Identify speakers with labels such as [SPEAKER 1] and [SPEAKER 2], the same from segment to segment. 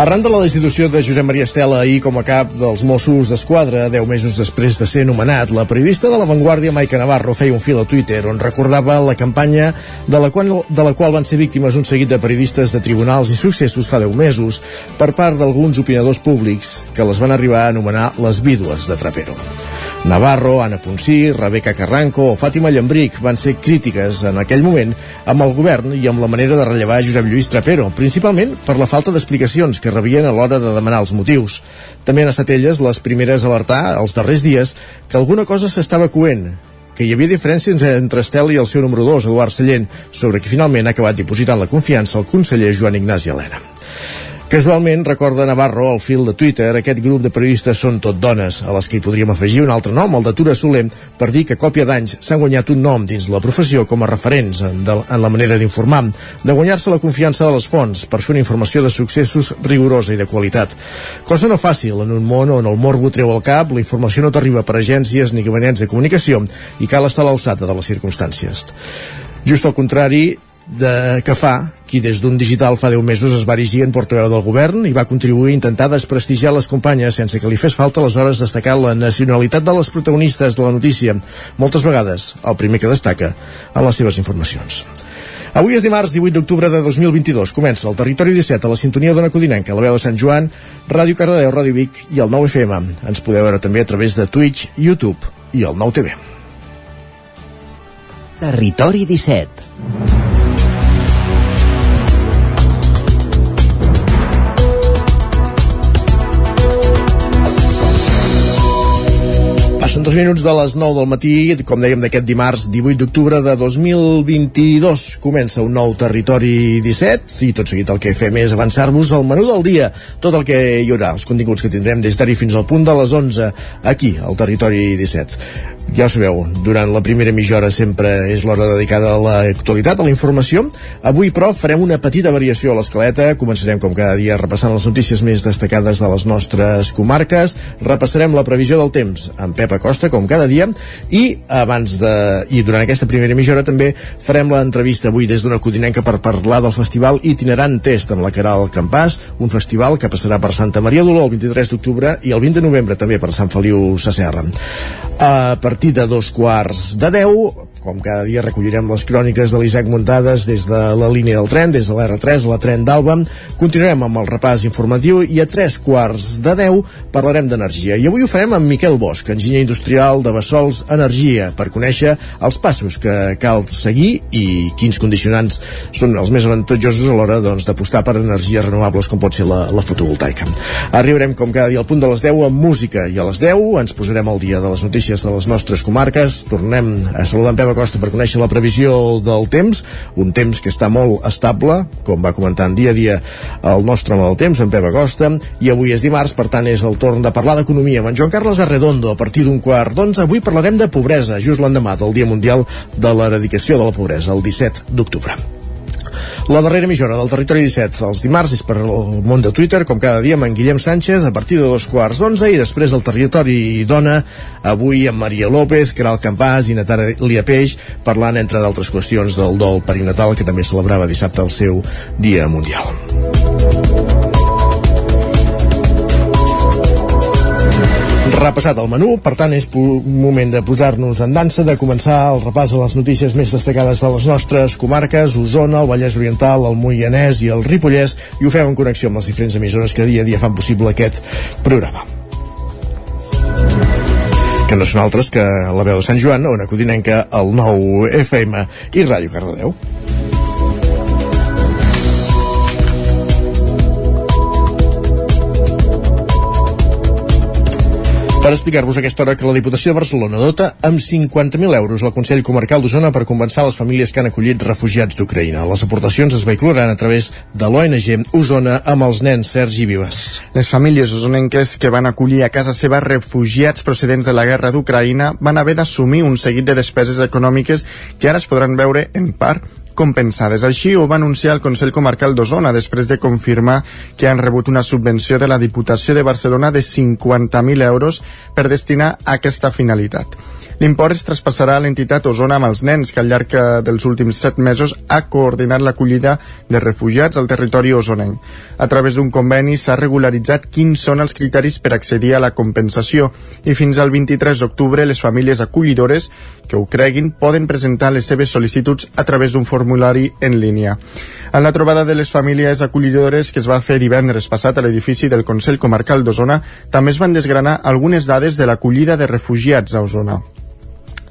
[SPEAKER 1] Arran de la destitució de Josep Maria Estela ahir com a cap dels Mossos d'Esquadra, 10 mesos després de ser nomenat, la periodista de La Vanguardia, Maica Navarro, feia un fil a Twitter on recordava la campanya de la, qual, de la qual van ser víctimes un seguit de periodistes de tribunals i successos fa 10 mesos per part d'alguns opinadors públics que les van arribar a anomenar les vídues de Trapero. Navarro, Anna Ponsí, Rebeca Carranco o Fàtima Llambric van ser crítiques en aquell moment amb el govern i amb la manera de rellevar Josep Lluís Trapero, principalment per la falta d'explicacions que rebien a l'hora de demanar els motius. També han estat elles les primeres a alertar els darrers dies que alguna cosa s'estava coent, que hi havia diferències entre Estel i el seu número 2, Eduard Sallent, sobre qui finalment ha acabat dipositant la confiança al conseller Joan Ignasi Helena. Casualment, recorda Navarro al fil de Twitter, aquest grup de periodistes són tot dones, a les que hi podríem afegir un altre nom, el de Tura Soler, per dir que a còpia d'anys s'han guanyat un nom dins la professió com a referents en, de, en la manera d'informar, de guanyar-se la confiança de les fonts per fer una informació de successos rigorosa i de qualitat. Cosa no fàcil en un món on el morbo treu al cap, la informació no t'arriba per agències ni gabinets de comunicació i cal estar a l'alçada de les circumstàncies. Just al contrari, de que fa qui des d'un digital fa 10 mesos es va erigir en portaveu del govern i va contribuir a intentar desprestigiar les companyes sense que li fes falta aleshores destacar la nacionalitat de les protagonistes de la notícia, moltes vegades el primer que destaca en les seves informacions. Avui és dimarts 18 d'octubre de 2022. Comença el Territori 17 a la sintonia d'Ona Codinenca, la veu de Sant Joan, Ràdio Cardedeu, Ràdio Vic i el 9FM. Ens podeu veure també a través de Twitch, YouTube i el 9TV.
[SPEAKER 2] Territori 17
[SPEAKER 1] Passen dos minuts de les 9 del matí, com dèiem d'aquest dimarts 18 d'octubre de 2022. Comença un nou Territori 17 i tot seguit el que fem és avançar-vos al menú del dia, tot el que hi haurà, els continguts que tindrem des d'ara fins al punt de les 11 aquí, al Territori 17 ja ho sabeu, durant la primera mitja hora sempre és l'hora dedicada a l'actualitat, a la informació. Avui, però, farem una petita variació a l'escaleta. Començarem, com cada dia, repassant les notícies més destacades de les nostres comarques. Repassarem la previsió del temps amb Pep Acosta, com cada dia, i abans de... i durant aquesta primera mitja hora també farem l'entrevista avui des d'una codinenca per parlar del festival Itinerant Test amb la Caral Campàs, un festival que passarà per Santa Maria d'Oló el 23 d'octubre i el 20 de novembre també per Sant Feliu Sacerra. A partir de dos quarts de deu, com cada dia recollirem les cròniques de l'Isaac Muntades des de la línia del tren, des de l'R3, la tren d'Alba. Continuarem amb el repàs informatiu i a tres quarts de deu parlarem d'energia. I avui ho farem amb Miquel Bosch, enginyer industrial de Bessols Energia, per conèixer els passos que cal seguir i quins condicionants són els més avantatjosos a l'hora doncs, d'apostar per energies renovables com pot ser la, la fotovoltaica. Arribarem com cada dia al punt de les 10 amb música i a les 10 ens posarem al dia de les notícies de les nostres comarques. Tornem a saludar en Pep Acosta per conèixer la previsió del temps, un temps que està molt estable, com va comentant dia a dia el nostre home del temps, en Pep Acosta, i avui és dimarts, per tant és el torn de parlar d'economia amb en Joan Carles Arredondo a partir d'un quart d'onze. Avui parlarem de pobresa, just l'endemà del Dia Mundial de l'Eradicació de la Pobresa, el 17 d'octubre. La darrera mitja hora del Territori 17, els dimarts, és per el món de Twitter, com cada dia amb en Guillem Sánchez, a partir de dos quarts d'onze, i després del Territori Dona, avui amb Maria López, Caral Campàs i Natàlia Peix, parlant, entre d'altres qüestions, del dol perinatal, que també celebrava dissabte el seu Dia Mundial. Repassat el menú, per tant és moment de posar-nos en dansa, de començar el repàs de les notícies més destacades de les nostres comarques, Osona, el Vallès Oriental, el Moianès i el Ripollès, i ho fem en connexió amb les diferents emissores que dia a dia fan possible aquest programa que no són altres que la veu de Sant Joan, on acudinenca el nou FM i Ràdio Cardedeu. Per explicar-vos aquesta hora que la Diputació de Barcelona dota amb 50.000 euros el Consell Comarcal d'Osona per compensar les famílies que han acollit refugiats d'Ucraïna. Les aportacions es vehicularan a través de l'ONG Osona amb els nens Sergi Vives.
[SPEAKER 3] Les famílies osonenques que van acollir a casa seva refugiats procedents de la guerra d'Ucraïna van haver d'assumir un seguit de despeses econòmiques que ara es podran veure en part
[SPEAKER 4] compensades. Així ho va anunciar el Consell Comarcal d'Osona després de confirmar que han rebut una subvenció de la Diputació de Barcelona de 50.000 euros per destinar a aquesta finalitat. L'import es traspassarà a l'entitat Osona amb els nens, que al llarg eh, dels últims set mesos ha coordinat l'acollida de refugiats al territori osonenc. A través d'un conveni s'ha regularitzat quins són els criteris per accedir a la compensació i fins al 23 d'octubre les famílies acollidores que ho creguin poden presentar les seves sol·licituds a través d'un formulari en línia. En la trobada de les famílies acollidores que es va fer divendres passat a l'edifici del Consell Comarcal d'Osona també es van desgranar algunes dades de l'acollida de refugiats a Osona.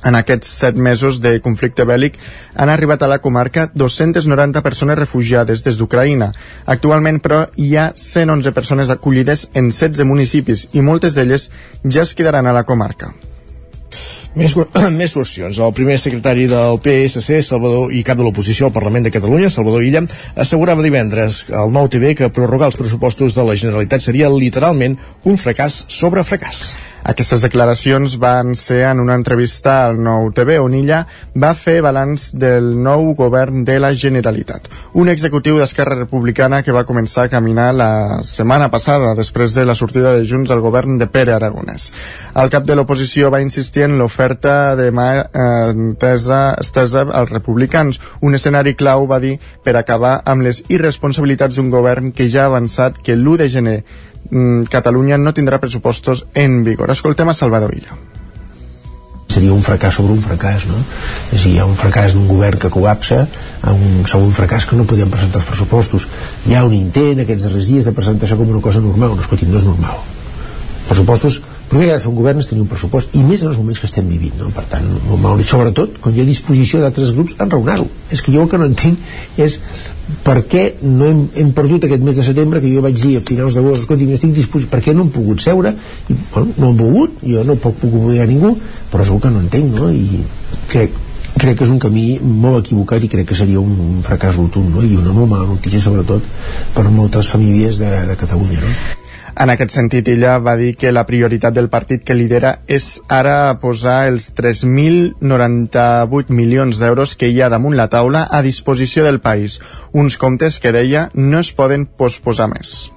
[SPEAKER 4] En aquests set mesos de conflicte bèl·lic han arribat a la comarca 290 persones refugiades des d'Ucraïna. Actualment, però, hi ha 111 persones acollides en 16 municipis i moltes d'elles ja es quedaran a la comarca.
[SPEAKER 1] Més, més qüestions. El primer secretari del PSC Salvador i cap de l'oposició al Parlament de Catalunya, Salvador Illa, assegurava divendres al nou TV que prorrogar els pressupostos de la Generalitat seria literalment un fracàs sobre fracàs.
[SPEAKER 4] Aquestes declaracions van ser en una entrevista al Nou TV on ella va fer balanç del nou govern de la Generalitat. Un executiu d'Esquerra Republicana que va començar a caminar la setmana passada després de la sortida de Junts al govern de Pere Aragonès. El cap de l'oposició va insistir en l'oferta de mà eh, entesa, estesa als republicans, un escenari clau, va dir, per acabar amb les irresponsabilitats d'un govern que ja ha avançat que l'1 de gener mm, Catalunya no tindrà pressupostos en vigor. Escoltem a Salvador Illa
[SPEAKER 5] seria un fracàs sobre un fracàs no? és a dir, hi ha un fracàs d'un govern que col·lapsa un segon fracàs que no podem presentar els pressupostos hi ha un intent aquests darrers dies de presentar-se com una cosa normal no, escolti, no és normal pressupostos primer que ha de fer un govern és tenir un pressupost i més en els moments que estem vivint no? per tant, sobretot quan hi ha disposició d'altres grups en raonar-ho és que jo el que no entenc és per què no hem, hem perdut aquest mes de setembre que jo vaig dir a finals d'agost escolti, no estic disposit, per què no hem pogut seure i, bueno, no hem pogut, jo no puc, puc obligar ningú, però segur que no entenc no? i crec, crec que és un camí molt equivocat i crec que seria un, un fracàs rotund no? i una molt mala notícia sobretot per moltes famílies de, de Catalunya no?
[SPEAKER 4] En aquest sentit, ella va dir que la prioritat del partit que lidera és ara posar els 3.098 milions d'euros que hi ha damunt la taula a disposició del país, uns comptes que deia no es poden posposar més.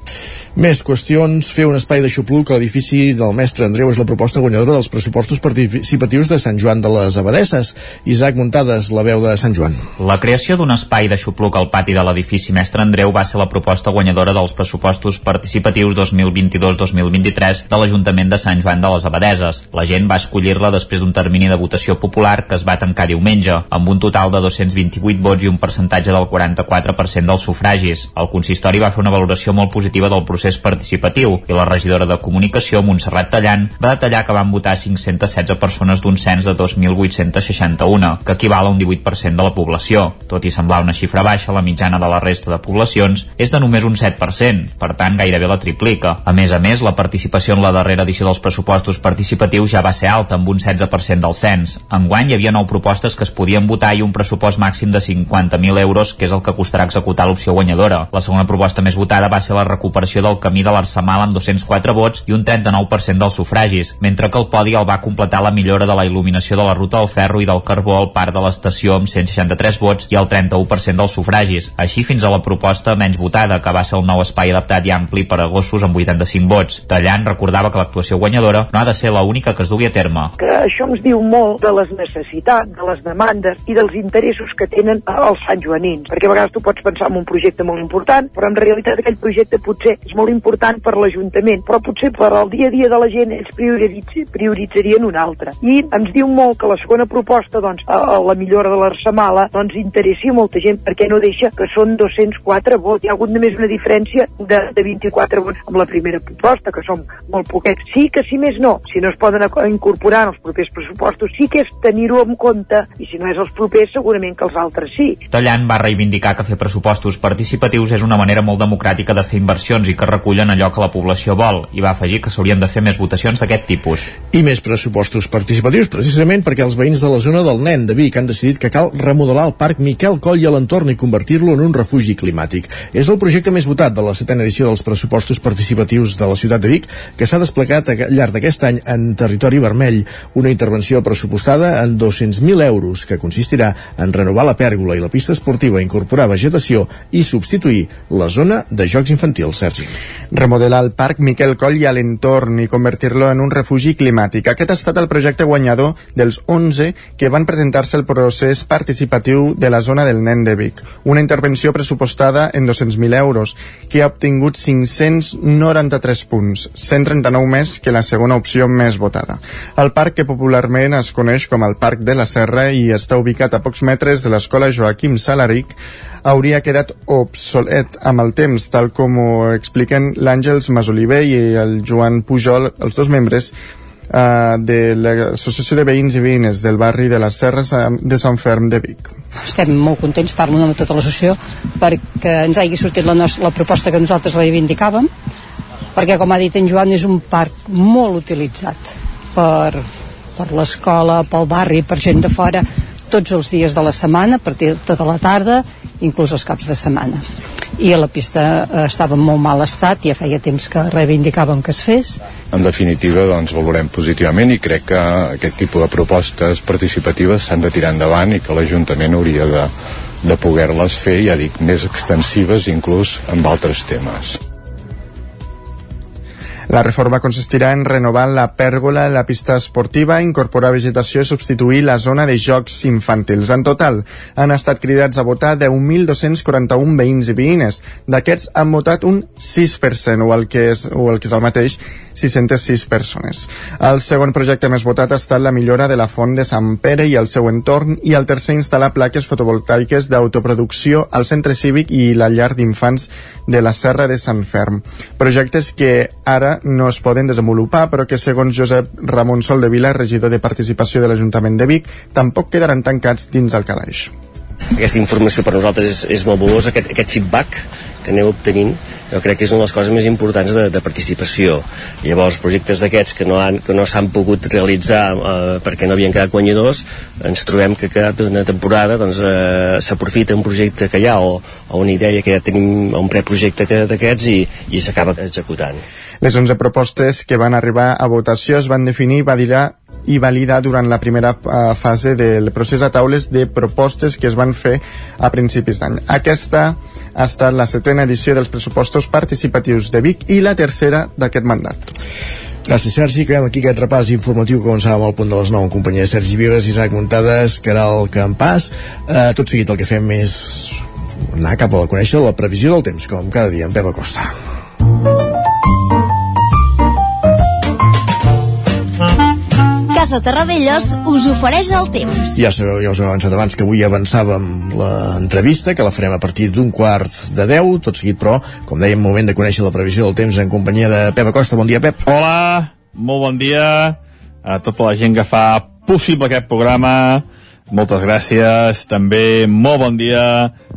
[SPEAKER 1] Més qüestions. Fer un espai de xupluc a l'edifici del mestre Andreu és la proposta guanyadora dels pressupostos participatius de Sant Joan de les Abadesses. Isaac Muntades, la veu de Sant Joan.
[SPEAKER 6] La creació d'un espai de xupluc al pati de l'edifici mestre Andreu va ser la proposta guanyadora dels pressupostos participatius 2022-2023 de l'Ajuntament de Sant Joan de les Abadeses. La gent va escollir-la després d'un termini de votació popular que es va tancar diumenge, amb un total de 228 vots i un percentatge del 44% dels sufragis. El consistori va fer una valoració molt positiva del procés procés participatiu i la regidora de Comunicació, Montserrat Tallant, va detallar que van votar 516 persones d'un cens de 2.861, que equival a un 18% de la població. Tot i semblar una xifra baixa, la mitjana de la resta de poblacions és de només un 7%, per tant gairebé la triplica. A més a més, la participació en la darrera edició dels pressupostos participatius ja va ser alta, amb un 16% del cens. Enguany hi havia nou propostes que es podien votar i un pressupost màxim de 50.000 euros, que és el que costarà executar l'opció guanyadora. La segona proposta més votada va ser la recuperació del del camí de l'Arsemal amb 204 vots i un 39% dels sufragis, mentre que el podi el va completar la millora de la il·luminació de la ruta del ferro i del carbó al parc de l'estació amb 163 vots i el 31% dels sufragis, així fins a la proposta menys votada, que va ser el nou espai adaptat i ampli per a gossos amb 85 vots. Tallant recordava que l'actuació guanyadora no ha de ser la única que es dugui a terme.
[SPEAKER 7] Que això ens diu molt de les necessitats, de les demandes i dels interessos que tenen els santjoanins, perquè a vegades tu pots pensar en un projecte molt important, però en realitat aquell projecte potser és molt molt important per l'Ajuntament, però potser per al dia a dia de la gent ells prioritz prioritzarien un altre. I ens diu molt que la segona proposta, doncs, a, a la millora de l'Arsamala, doncs interessi molta gent perquè no deixa que són 204 vots. Hi ha hagut només una diferència de, de 24 vots amb la primera proposta, que són molt poquets. Sí que si més no, si no es poden incorporar en els propers pressupostos, sí que és tenir-ho en compte, i si no és els propers, segurament que els altres sí.
[SPEAKER 6] Tallant va reivindicar que fer pressupostos participatius és una manera molt democràtica de fer inversions i que recullen allò que la població vol i va afegir que s'haurien de fer més votacions d'aquest tipus.
[SPEAKER 1] I més pressupostos participatius, precisament perquè els veïns de la zona del Nen de Vic han decidit que cal remodelar el Parc Miquel Coll i a l'entorn i convertir-lo en un refugi climàtic. És el projecte més votat de la setena edició dels pressupostos participatius de la ciutat de Vic, que s'ha desplegat al llarg d'aquest any en territori vermell, una intervenció pressupostada en 200.000 euros, que consistirà en renovar la pèrgola i la pista esportiva, incorporar vegetació i substituir la zona de jocs infantils, Sergi.
[SPEAKER 4] Remodelar el Parc Miquel Coll i a l'entorn i convertir-lo en un refugi climàtic. Aquest ha estat el projecte guanyador dels 11 que van presentar-se al procés participatiu de la zona del Nen de Vic. Una intervenció pressupostada en 200.000 euros, que ha obtingut 593 punts, 139 més que la segona opció més votada. El parc, que popularment es coneix com el Parc de la Serra i està ubicat a pocs metres de l'escola Joaquim Salaric, hauria quedat obsolet amb el temps, tal com ho expliquen l'Àngels Masoliver i el Joan Pujol, els dos membres eh, de l'Associació de Veïns i Veïnes del barri de les Serres de Sant Ferm de Vic.
[SPEAKER 8] Estem molt contents, parlo amb tota l'associació, perquè ens hagi sortit la, nostra, la proposta que nosaltres reivindicàvem, perquè, com ha dit en Joan, és un parc molt utilitzat per, per l'escola, pel barri, per gent de fora, tots els dies de la setmana, a partir de tota la tarda, inclús els caps de setmana. I la pista eh, estava en molt mal estat, ja feia temps que reivindicàvem que es fes.
[SPEAKER 9] En definitiva, doncs, valorem positivament i crec que aquest tipus de propostes participatives s'han de tirar endavant i que l'Ajuntament hauria de, de poder-les fer, ja dic, més extensives inclús amb altres temes.
[SPEAKER 4] La reforma consistirà en renovar la pèrgola, la pista esportiva, incorporar vegetació i substituir la zona de jocs infantils. En total, han estat cridats a votar 10.241 veïns i veïnes. D'aquests han votat un 6%, o el que és, o el que és el mateix, 606 persones. El segon projecte més votat ha estat la millora de la font de Sant Pere i el seu entorn i el tercer instal·lar plaques fotovoltaiques d'autoproducció al centre cívic i la llar d'infants de la Serra de Sant Ferm. Projectes que ara no es poden desenvolupar, però que segons Josep Ramon Soldevila, regidor de participació de l'Ajuntament de Vic, tampoc quedaran tancats dins el calaix.
[SPEAKER 10] Aquesta informació per nosaltres és, és molt valuosa, aquest, aquest feedback que aneu obtenint jo crec que és una de les coses més importants de, de participació. Llavors, projectes d'aquests que no han, que no s'han pogut realitzar eh, perquè no havien quedat guanyadors, ens trobem que cada una temporada doncs, eh, s'aprofita un projecte que hi ha o, o una idea que ja tenim, un preprojecte d'aquests i, i s'acaba executant.
[SPEAKER 4] Les 11 propostes que van arribar a votació es van definir i validar i validar durant la primera uh, fase del procés a taules de propostes que es van fer a principis d'any. Aquesta ha estat la setena edició dels pressupostos participatius de Vic i la tercera d'aquest mandat.
[SPEAKER 1] Gràcies, Sergi. Acabem aquí aquest repàs informatiu que començàvem al punt de les 9 en companyia de Sergi Vives, Isaac Muntades, Caral Campàs. Eh, tot seguit el que fem és anar cap a la conèixer la previsió del temps, com cada dia en Pep Acosta.
[SPEAKER 11] Casa Terradellos us ofereix el temps.
[SPEAKER 1] Ja sabeu, ja us hem avançat abans que avui avançàvem l'entrevista, que la farem a partir d'un quart de 10, tot seguit però, com dèiem, moment de conèixer la previsió del temps en companyia de Pep Acosta. Bon dia, Pep.
[SPEAKER 12] Hola, molt bon dia a tota la gent que fa possible aquest programa. Moltes gràcies. També molt bon dia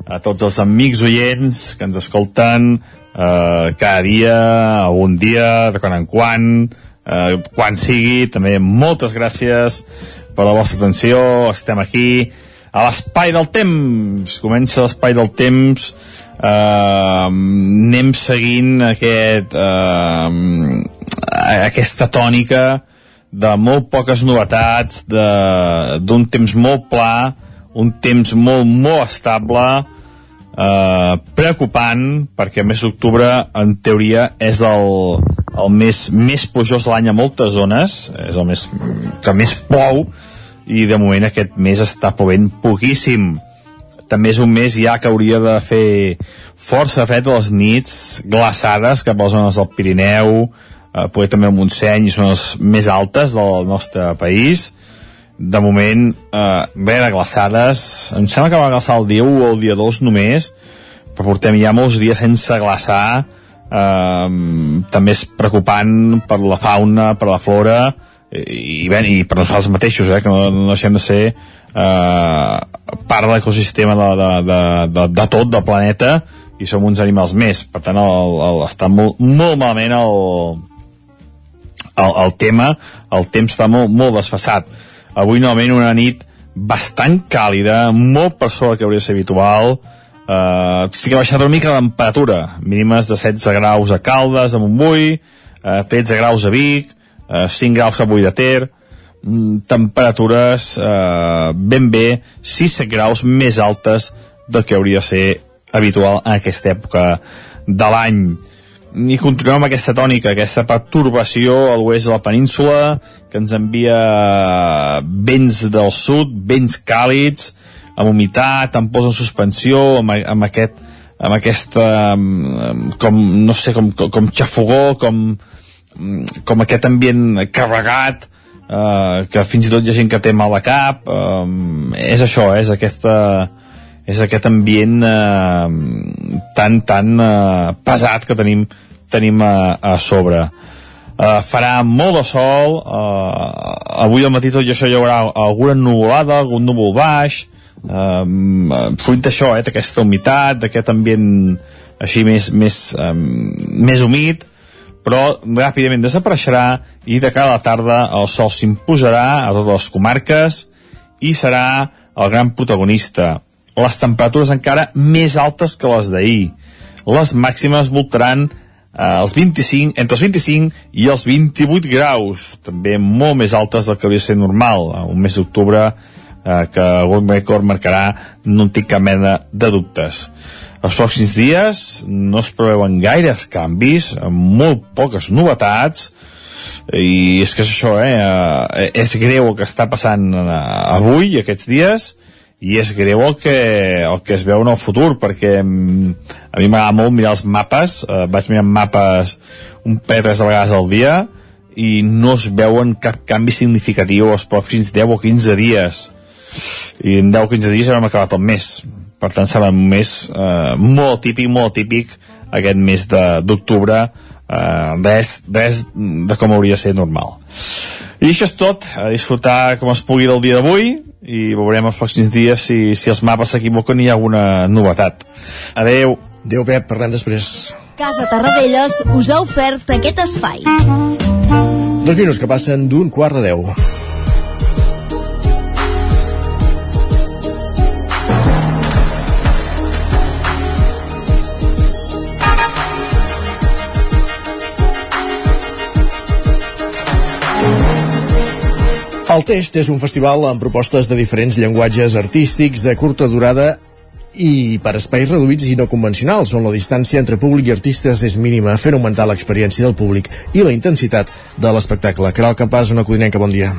[SPEAKER 12] a tots els amics oients que ens escolten eh, cada dia, algun dia, de quan en quan, eh, quan sigui, també moltes gràcies per la vostra atenció, estem aquí a l'espai del temps, comença l'espai del temps, eh, anem seguint aquest, eh, aquesta tònica de molt poques novetats, d'un temps molt pla, un temps molt, molt estable, eh, preocupant, perquè el mes d'octubre, en teoria, és el, el mes més plujós de l'any a moltes zones, és el mes que més plou, i de moment aquest mes està plovent poquíssim. També és un mes ja que hauria de fer força fred a les nits, glaçades cap a les zones del Pirineu, eh, poder també el Montseny, són les més altes del nostre país. De moment, eh, bé de glaçades, em sembla que va glaçar el dia 1 o el dia 2 només, però portem ja molts dies sense glaçar, eh, també és preocupant per la fauna, per la flora i, i, bé, i per nosaltres mateixos eh, que no, no deixem de ser eh, part de l'ecosistema de, de, de, de, de tot, del planeta i som uns animals més. Per tant el, el, està molt, molt malament el, el, el tema. El temps està molt, molt desfassat avui novament una nit bastant càlida, molt per sobre que hauria de ser habitual. Uh, sí que ha baixat una mica la temperatura mínimes de 16 graus a Caldes, a Montbui uh, 13 graus a Vic uh, 5 graus a Bui de Ter mm, temperatures uh, ben bé 6 graus més altes del que hauria de ser habitual en aquesta època de l'any i continuem amb aquesta tònica, aquesta perturbació a l'oest de la península que ens envia vents del sud, vents càlids amb humitat, amb pos en suspensió, amb, amb aquest amb aquesta com, no sé, com, com, com xafogó com, com aquest ambient carregat eh, que fins i tot hi ha gent que té mal a cap eh, és això, és aquesta és aquest ambient eh, tan tan eh, pesat que tenim tenim a, a sobre eh, farà molt de sol eh, avui al matí tot i això hi haurà alguna nuvolada, algun núvol baix um, fruit d'això, eh, d'aquesta humitat, d'aquest ambient així més, més, um, més humit, però ràpidament desapareixerà i de cada tarda el sol s'imposarà a totes les comarques i serà el gran protagonista. Les temperatures encara més altes que les d'ahir. Les màximes voltaran eh, els 25, entre els 25 i els 28 graus, també molt més altes del que hauria de ser normal. Un mes d'octubre eh, que algun rècord marcarà no en tinc cap mena de dubtes els pròxims dies no es preveuen gaires canvis molt poques novetats i és que és això eh? eh és greu el que està passant eh, avui, aquests dies i és greu el que, el que es veu en el futur perquè mm, a mi m'agrada molt mirar els mapes eh, vaig mirar mapes un parell tres vegades al dia i no es veuen cap canvi significatiu els pròxims 10 o 15 dies. I en 10-15 dies ja hem acabat el mes. Per tant serà un mes eh, molt típic, molt típic aquest mes d'octubre eh, res, res de com hauria de ser normal. I això és tot, a disfrutar com es pugui del dia d'avui i veurem els pròxims dies si, si els mapes s'equivoquen i hi ha alguna novetat. Adeu.
[SPEAKER 1] Adeu Pep, parlem després.
[SPEAKER 13] Casa Tarradellas us ha ofert aquest espai.
[SPEAKER 1] Dos minuts que passen d'un quart de deu El Test és un festival amb propostes de diferents llenguatges artístics de curta durada i per espais reduïts i no convencionals, on la distància entre públic i artistes és mínima, fent augmentar l'experiència del públic i la intensitat de l'espectacle. Caral Campàs, una codinenca, bon dia.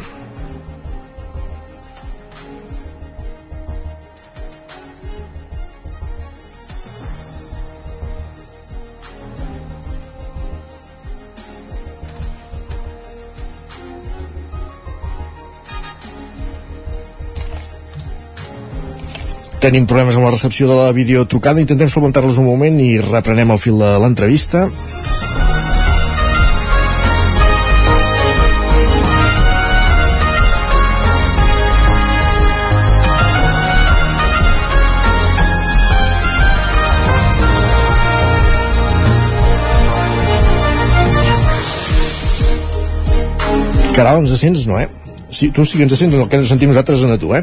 [SPEAKER 1] Tenim problemes amb la recepció de la videotrucada intentem solventar-los un moment i reprenem el fil de l'entrevista Caral, ens sents, no, eh? Sí, tu sí que ens sents, el que ens sentim nosaltres en a tu, eh?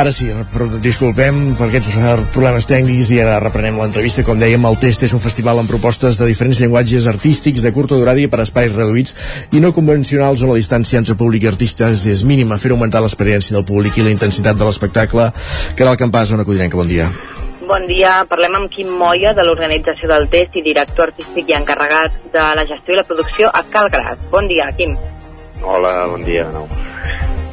[SPEAKER 1] Ara sí, però disculpem per aquests problemes tècnics i ara reprenem l'entrevista. Com dèiem, el test és un festival amb propostes de diferents llenguatges artístics de curta durada i per espais reduïts i no convencionals on la distància entre públic i artistes és mínima. Fer augmentar l'experiència del públic i la intensitat de l'espectacle. Caral Campàs, Ona Codinenca, bon dia.
[SPEAKER 14] Bon dia, parlem amb Quim Moya de l'organització del test i director artístic i encarregat de la gestió i la producció a Calgrat. Bon dia, Quim.
[SPEAKER 15] Hola, bon dia de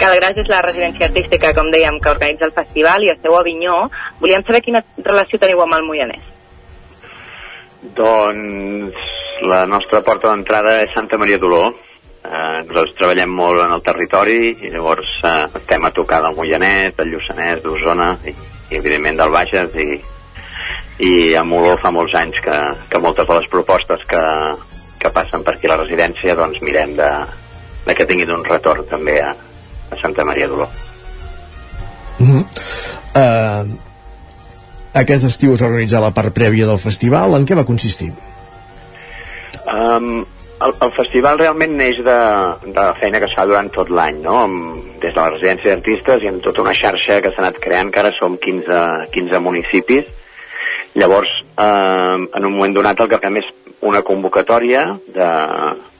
[SPEAKER 14] Calgrat és la residència artística, com dèiem, que organitza el festival i esteu a Avinyó. Volíem saber quina relació teniu amb el Moianès.
[SPEAKER 15] Doncs la nostra porta d'entrada és Santa Maria d'Oló. Eh, nosaltres treballem molt en el territori i llavors eh, estem a tocar del Moianès, del Lluçanès, d'Osona i, i evidentment del Bages i, i amb Oló fa molts anys que, que moltes de les propostes que, que passen per aquí a la residència doncs mirem de, de que tinguin un retorn també a, a Santa Maria d'Oló.
[SPEAKER 1] Uh -huh. uh, aquest estiu es va organitzar la part prèvia del festival. En què va consistir?
[SPEAKER 15] Um, el, el festival realment neix de, de la feina que es fa durant tot l'any, no? Des de la residència d'artistes i amb tota una xarxa que s'ha anat creant, que ara som 15, 15 municipis. Llavors, eh, en un moment donat el que fem és una convocatòria de,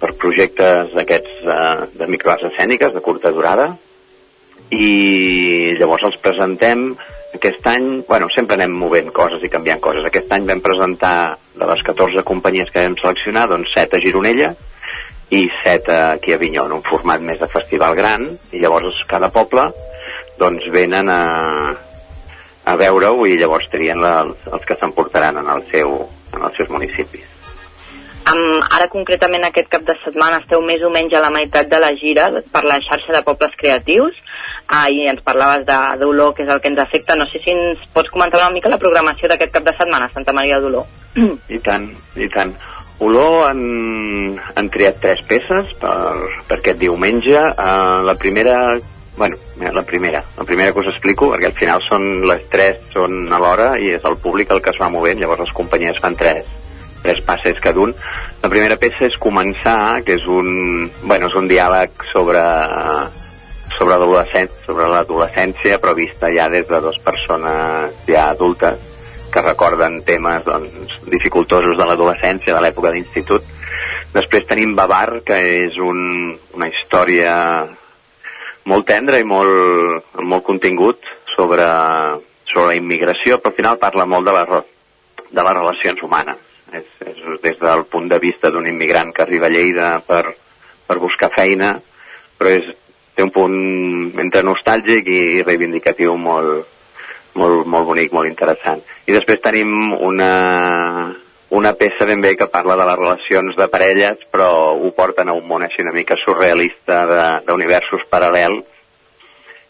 [SPEAKER 15] per projectes d'aquests eh, de microarts escèniques de curta durada i llavors els presentem aquest any, bueno, sempre anem movent coses i canviant coses. Aquest any vam presentar de les 14 companyies que vam seleccionar, doncs 7 a Gironella i 7 aquí a Avinyó, en un format més de festival gran, i llavors cada poble doncs venen a, a veure-ho i llavors trien la, els que s'emportaran en, el seu, en els seus municipis.
[SPEAKER 14] Um, ara concretament aquest cap de setmana esteu més o menys a la meitat de la gira per la xarxa de pobles creatius uh, i ens parlaves de d'Olor, que és el que ens afecta. No sé si ens pots comentar una mica la programació d'aquest cap de setmana a Santa Maria d'Olor.
[SPEAKER 15] I tant, i tant. Olor han, han triat tres peces per, per aquest diumenge. Uh, la primera bueno, la primera, la primera que us explico, perquè al final són les tres són a l'hora i és el públic el que es va movent, llavors les companyies fan tres, tres passes cada un. La primera peça és començar, que és un, bueno, és un diàleg sobre sobre l'adolescència, sobre l'adolescència, però vista ja des de dues persones ja adultes que recorden temes doncs, dificultosos de l'adolescència, de l'època d'institut. Després tenim Babar, que és un, una història molt tendra i molt, molt contingut sobre, sobre la immigració, però al final parla molt de, la, de les relacions humanes. És, és des del punt de vista d'un immigrant que arriba a Lleida per, per buscar feina, però és, té un punt entre nostàlgic i reivindicatiu molt, molt, molt bonic, molt interessant. I després tenim una, una peça ben bé que parla de les relacions de parelles, però ho porten a un món així una mica surrealista d'universos paral·lels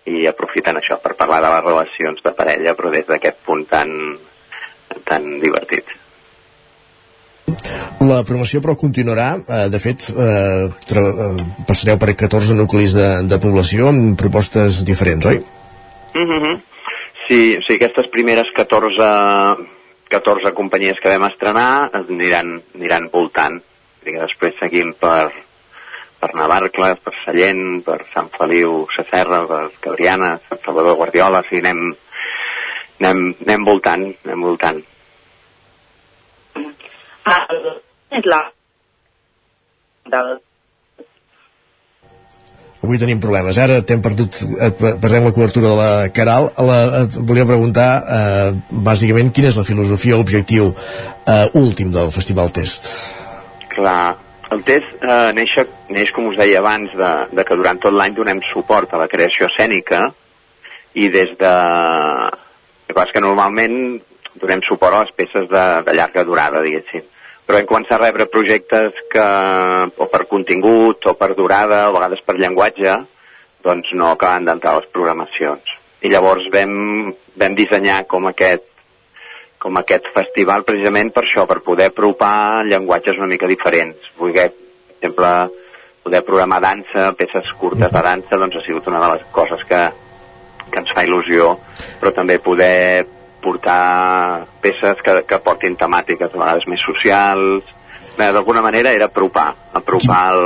[SPEAKER 15] i aprofiten això per parlar de les relacions de parella, però des d'aquest punt tan, tan divertit.
[SPEAKER 1] La promoció però continuarà, eh, de fet eh, eh, passareu per 14 nuclis de, de població amb propostes diferents, oi?
[SPEAKER 15] Mm -hmm. Sí, sí, aquestes primeres 14, 14 companyies que vam estrenar aniran, aniran voltant. I després seguim per, per Navarcles, per Sallent, per Sant Feliu, Sacerra, per Cabriana, Sant Salvador Guardiola, sigui, anem, anem, anem voltant, anem voltant.
[SPEAKER 14] La
[SPEAKER 1] Avui tenim problemes. Ara t'hem perdut, eh, perdem la cobertura de la Caral. La, et volia preguntar, eh, bàsicament, quina és la filosofia, l'objectiu eh, últim del Festival Test?
[SPEAKER 15] Clar, el test eh, neix, neix, com us deia abans, de, de que durant tot l'any donem suport a la creació escènica i des de... El que normalment donem suport a les peces de, de llarga durada, diguéssim però hem començat a rebre projectes que, o per contingut, o per durada, o a vegades per llenguatge, doncs no acaben d'entrar les programacions. I llavors vam, vam dissenyar com aquest, com aquest festival precisament per això, per poder apropar llenguatges una mica diferents. Voler, per exemple, poder programar dansa, peces curtes de dansa, doncs ha sigut una de les coses que, que ens fa il·lusió, però també poder portar peces que, que portin temàtiques a vegades més socials, d'alguna manera era apropar, apropar el,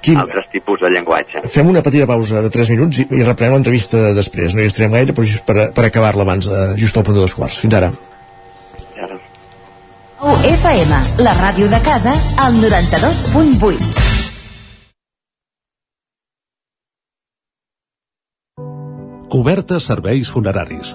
[SPEAKER 1] Quim.
[SPEAKER 15] altres tipus de llenguatge.
[SPEAKER 1] Fem una petita pausa de 3 minuts i, i reprenem l'entrevista després. No hi estarem gaire, però just per, per acabar-la abans, eh, just al punt de dos quarts. Fins ara.
[SPEAKER 11] FM, la ràdio de casa, al 92.8.
[SPEAKER 16] Cobertes serveis funeraris.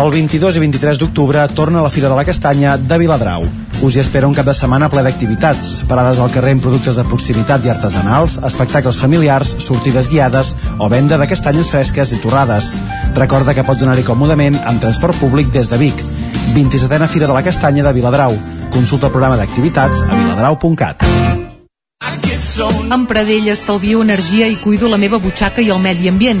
[SPEAKER 17] El 22 i 23 d'octubre torna la Fira de la Castanya de Viladrau. Us hi espera un cap de setmana ple d'activitats, parades al carrer amb productes de proximitat i artesanals, espectacles familiars, sortides guiades o venda de castanyes fresques i torrades. Recorda que pots anar-hi còmodament amb transport públic des de Vic. 27a Fira de la Castanya de Viladrau. Consulta el programa d'activitats a viladrau.cat.
[SPEAKER 18] Amb Pradell estalvio energia i cuido la meva butxaca i el medi ambient.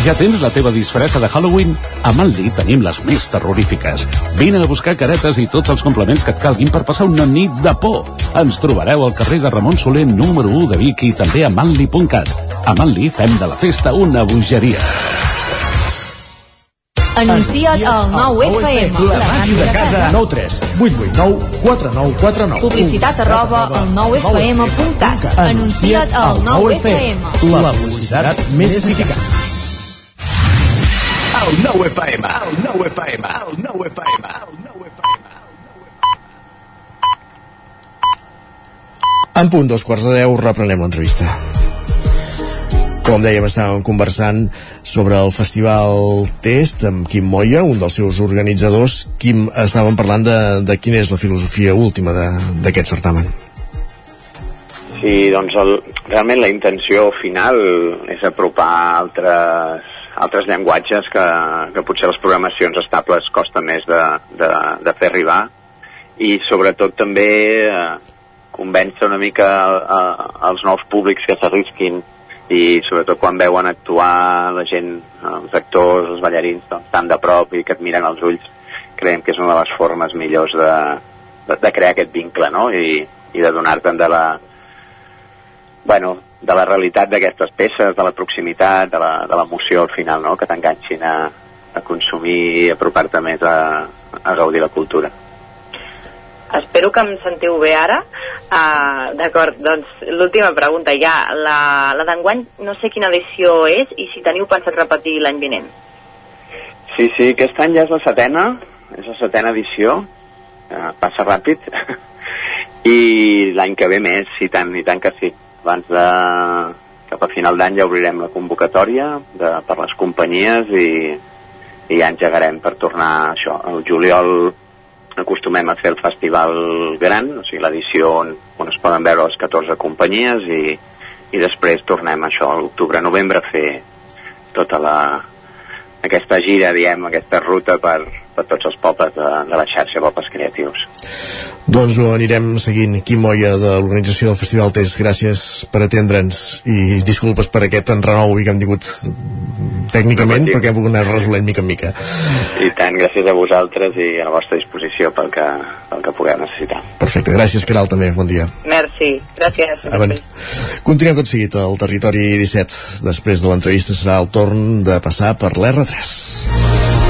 [SPEAKER 16] Ja tens la teva disfressa de Halloween? A Manli tenim les més terrorífiques. Vine a buscar caretes i tots els complements que et calguin per passar una nit de por. Ens trobareu al carrer de Ramon Soler número 1 de Vic i també a manli.cat. A Manli fem de la festa una bogeria.
[SPEAKER 11] Anuncia't al 9FM.
[SPEAKER 17] La màquina de casa. 9 3 8 8 9 4 9 4 9.
[SPEAKER 11] Publicitat arroba al 9FM.cat. Anuncia't al 9FM.
[SPEAKER 17] La publicitat més eficaç.
[SPEAKER 19] El 9FM, el 9FM, el 9FM, el 9FM.
[SPEAKER 1] En punt dos quarts de deu reprenem l'entrevista. Com dèiem, estàvem conversant sobre el Festival Test amb Quim Moya, un dels seus organitzadors. Quim, estàvem parlant de, de quina és la filosofia última d'aquest certamen.
[SPEAKER 15] Sí, doncs el, realment la intenció final és apropar altres, altres llenguatges que, que potser les programacions estables costa més de, de, de fer arribar i sobretot també eh, convèncer una mica eh, els nous públics que s'arrisquin i sobretot quan veuen actuar la gent, els actors, els ballarins, doncs, tan de prop i que et miren als ulls, creiem que és una de les formes millors de, de, de crear aquest vincle, no? I, i de donar-te'n de la, bueno, de la realitat d'aquestes peces, de la proximitat, de l'emoció al final, no? que t'enganxin a, a consumir i apropar-te més a, a gaudir la cultura.
[SPEAKER 20] Espero que em sentiu bé ara. Uh, D'acord, doncs l'última pregunta ja. La, la d'enguany no sé quina edició és i si teniu pensat repetir l'any vinent.
[SPEAKER 15] Sí, sí, aquest any ja és la setena, és la setena edició, eh, passa ràpid, i l'any que ve més, i tant, i tant que sí. Abans de, cap a final d'any ja obrirem la convocatòria de, per les companyies i, i ja engegarem per tornar a això. El juliol acostumem a fer el festival gran, o sigui, l'edició on, on es poden veure les 14 companyies i, i després tornem a això, a l'octubre-novembre a fer tota la, aquesta gira, diem, aquesta ruta per, per tots els pobles de, de la xarxa Pobles Creatius.
[SPEAKER 1] Doncs ho anirem seguint. Quim Moya, de l'organització del Festival Test, gràcies per atendre'ns i disculpes per aquest enrenou i que hem tingut tècnicament,
[SPEAKER 15] no
[SPEAKER 1] perquè hem pogut anar resolent mica en mica.
[SPEAKER 15] I tant, gràcies a vosaltres i a la vostra disposició pel que, pel que pugueu necessitar.
[SPEAKER 1] Perfecte, gràcies Caral també, bon dia.
[SPEAKER 14] Merci, gràcies.
[SPEAKER 1] Avan. Continuem tot seguit al territori 17. Després de l'entrevista serà el torn de passar per l'R3.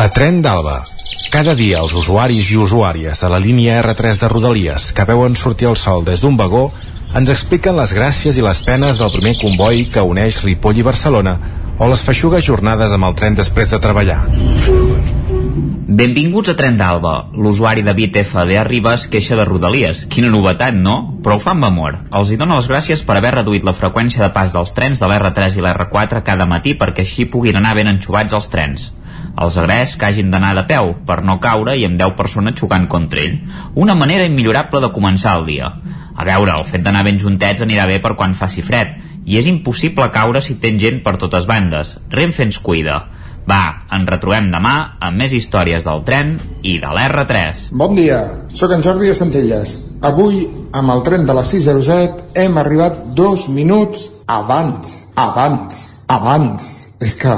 [SPEAKER 21] A Tren d'Alba. Cada dia els usuaris i usuàries de la línia R3 de Rodalies que veuen sortir el sol des d'un vagó ens expliquen les gràcies i les penes del primer comboi que uneix Ripoll i Barcelona o les feixugues jornades amb el tren després de treballar.
[SPEAKER 6] Benvinguts a Tren d'Alba. L'usuari David FD Arribas queixa de Rodalies. Quina novetat, no? Però ho fa amb amor. Els hi dono les gràcies per haver reduït la freqüència de pas dels trens de l'R3 i l'R4 cada matí perquè així puguin anar ben enxubats els trens. Els agraeix que hagin d'anar de peu per no caure i amb 10 persones xocant contra ell. Una manera immillorable de començar el dia. A veure, el fet d'anar ben juntets anirà bé per quan faci fred i és impossible caure si tens gent per totes bandes. Renfe ens cuida. Va, ens retrobem demà amb més històries del tren i de l'R3.
[SPEAKER 22] Bon dia, sóc en Jordi de Centelles. Avui, amb el tren de la 607, hem arribat dos minuts abans, abans, abans. És que,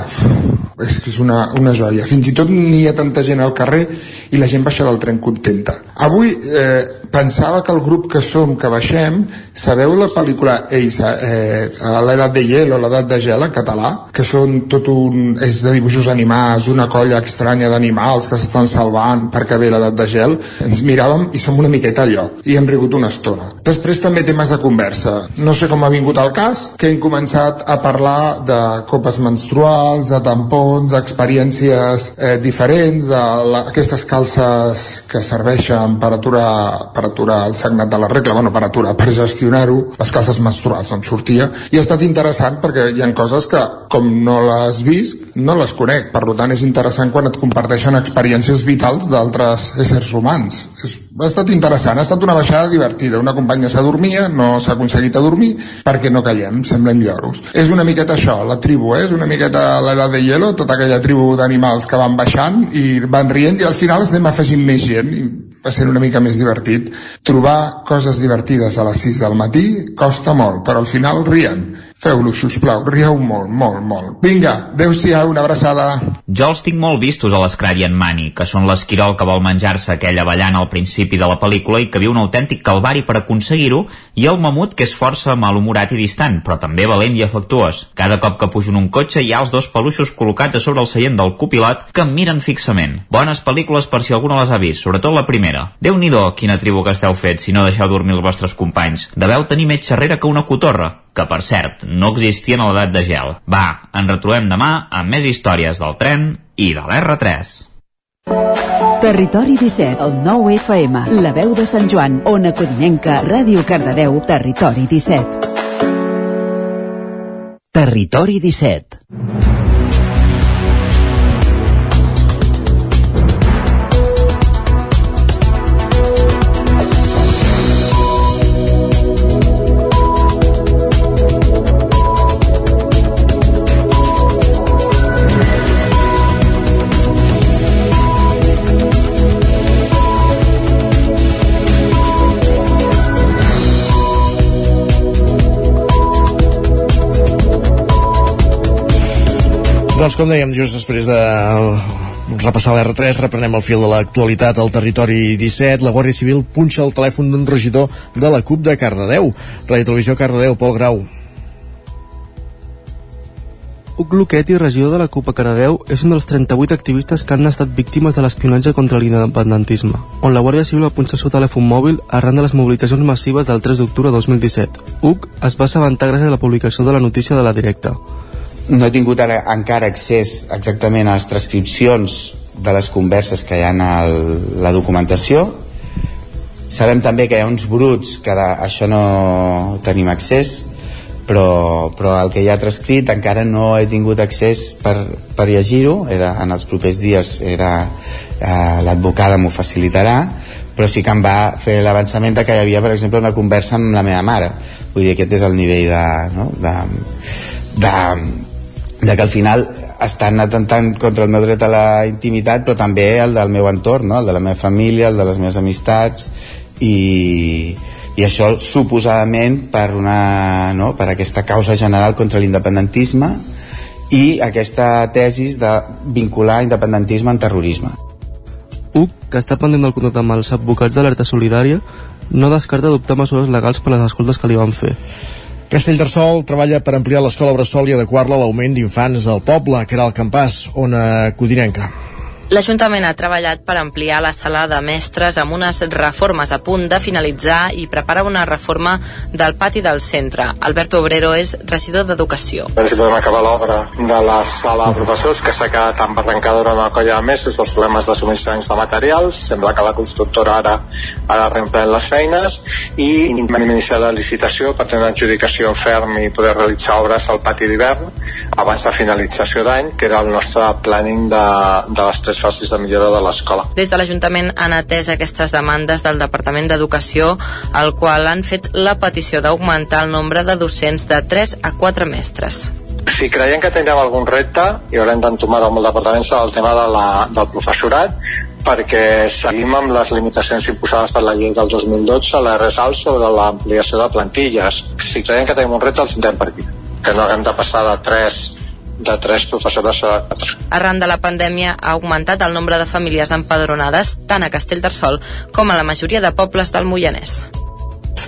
[SPEAKER 22] és que és una, una joia. Fins i tot n'hi ha tanta gent al carrer i la gent baixa del tren contenta. Avui eh, pensava que el grup que som, que baixem, sabeu la pel·lícula Ells, eh, a l'edat de hielo, l'edat de gel en català, que són tot un... és de dibuixos animats, una colla estranya d'animals que s'estan salvant perquè ve l'edat de gel, ens miràvem i som una miqueta allò, i hem rigut una estona. Després també temes de conversa. No sé com ha vingut el cas, que hem començat a parlar de copes menstruals, de tampons, d'experiències eh, diferents, de la, aquestes calces que serveixen per aturar, per aturar el sagnat de la regla, bueno, per aturar, per gestionar-ho, les calces menstruals on sortia, i ha estat interessant perquè hi ha coses que, com no les visc, no les conec, per tant és interessant quan et comparteixen experiències vitals d'altres éssers humans. És, ha estat interessant, ha estat una baixada divertida, una companya s'adormia, no s'ha aconseguit adormir perquè no callem, semblem lloros. És una miqueta això, la tribu, eh? és una miqueta l'edat de hielo, tota aquella tribu d'animals que van baixant i van rient i al final es anem afegint més gent i va ser una mica més divertit. Trobar coses divertides a les 6 del matí costa molt, però al final rient. Feu-lo, sisplau, rieu molt, molt, molt. Vinga, adeu-siau, una abraçada.
[SPEAKER 6] Jo els tinc molt vistos a l'Escrari en Mani, que són l'esquirol que vol menjar-se aquella avellana al principi de la pel·lícula i que viu un autèntic calvari per aconseguir-ho, i el mamut que és força malhumorat i distant, però també valent i afectuós. Cada cop que pujo en un cotxe hi ha els dos peluixos col·locats a sobre el seient del copilot que em miren fixament. Bones pel·lícules per si algú no les ha vist, sobretot la primera. Déu-n'hi-do, quina tribu que esteu fet si no deixeu dormir els vostres companys. Deveu tenir més xerrera que una cotorra que per cert, no existien a l'edat de gel. Va, ens retrobem demà amb més històries del tren i de l'R3.
[SPEAKER 13] Territori 17, el 9 FM, la veu de Sant Joan, Ona Codinenca, Ràdio Cardedeu, Territori 17.
[SPEAKER 2] Territori 17.
[SPEAKER 1] Doncs com dèiem, just després de repassar l'R3, reprenem el fil de l'actualitat al territori 17. La Guàrdia Civil punxa el telèfon d'un regidor de la CUP de Cardedeu. Ràdio Televisió Cardedeu, Pol Grau.
[SPEAKER 23] Huc Luquetti, regidor de la CUP a Cardedeu, és un dels 38 activistes que han estat víctimes de l'espionatge contra l'independentisme, on la Guàrdia Civil va punxar el seu telèfon mòbil arran de les mobilitzacions massives del 3 d'octubre de 2017. Huc es va assabentar gràcies a la publicació de la notícia de la directa.
[SPEAKER 20] No he tingut ara, encara accés exactament a les transcripcions
[SPEAKER 24] de les converses que hi ha a la documentació sabem també que hi ha uns bruts que a això no tenim accés però, però el que hi ha transcrit encara no he tingut accés per, per llegir-ho en els propers dies eh, l'advocada m'ho facilitarà però sí que em va fer l'avançament que hi havia per exemple una conversa amb la meva mare vull dir aquest és el nivell de, no? de, de, de que al final estan atentant contra el meu dret a la intimitat però també el del meu entorn no? el de la meva família, el de les meves amistats i, i això suposadament per, una, no? per aquesta causa general contra l'independentisme i aquesta tesis de vincular independentisme en terrorisme
[SPEAKER 23] UC, que està pendent del contacte amb els advocats d'Alerta Solidària, no descarta adoptar mesures legals per les escoltes que li van fer.
[SPEAKER 1] Castellterçol treballa per ampliar l'escola Bressol i adequar-la a l'augment d'infants del poble, que era el campàs, ona codinenca.
[SPEAKER 20] L'Ajuntament ha treballat per ampliar la sala de mestres amb unes reformes a punt de finalitzar i prepara una reforma del pati del centre. Alberto Obrero és regidor d'Educació.
[SPEAKER 25] Si podem acabar l'obra de la sala de professors que s'ha quedat embarrancada durant una colla de mesos pels problemes de subministraments de materials. Sembla que la constructora ara ara reemprèn les feines i hem iniciat la licitació per tenir una adjudicació ferm i poder realitzar obres al pati d'hivern abans de finalització d'any, que era el nostre planning de, de les tres facis de millora de l'escola.
[SPEAKER 20] Des de l'Ajuntament han atès aquestes demandes del Departament d'Educació, al qual han fet la petició d'augmentar el nombre de docents de 3 a 4 mestres.
[SPEAKER 25] Si creiem que tindrem algun repte i haurem d'entomar-ho amb el departament serà el tema de la, del professorat perquè seguim amb les limitacions imposades per la llei del 2012 a la RSAL sobre l'ampliació de plantilles. Si creiem que tenim un repte el tindrem per aquí que no haguem de passar de 3 de 3 professores a 4.
[SPEAKER 20] Arran de la pandèmia ha augmentat el nombre de famílies empadronades tant a Castellterçol com a la majoria de pobles del Moianès.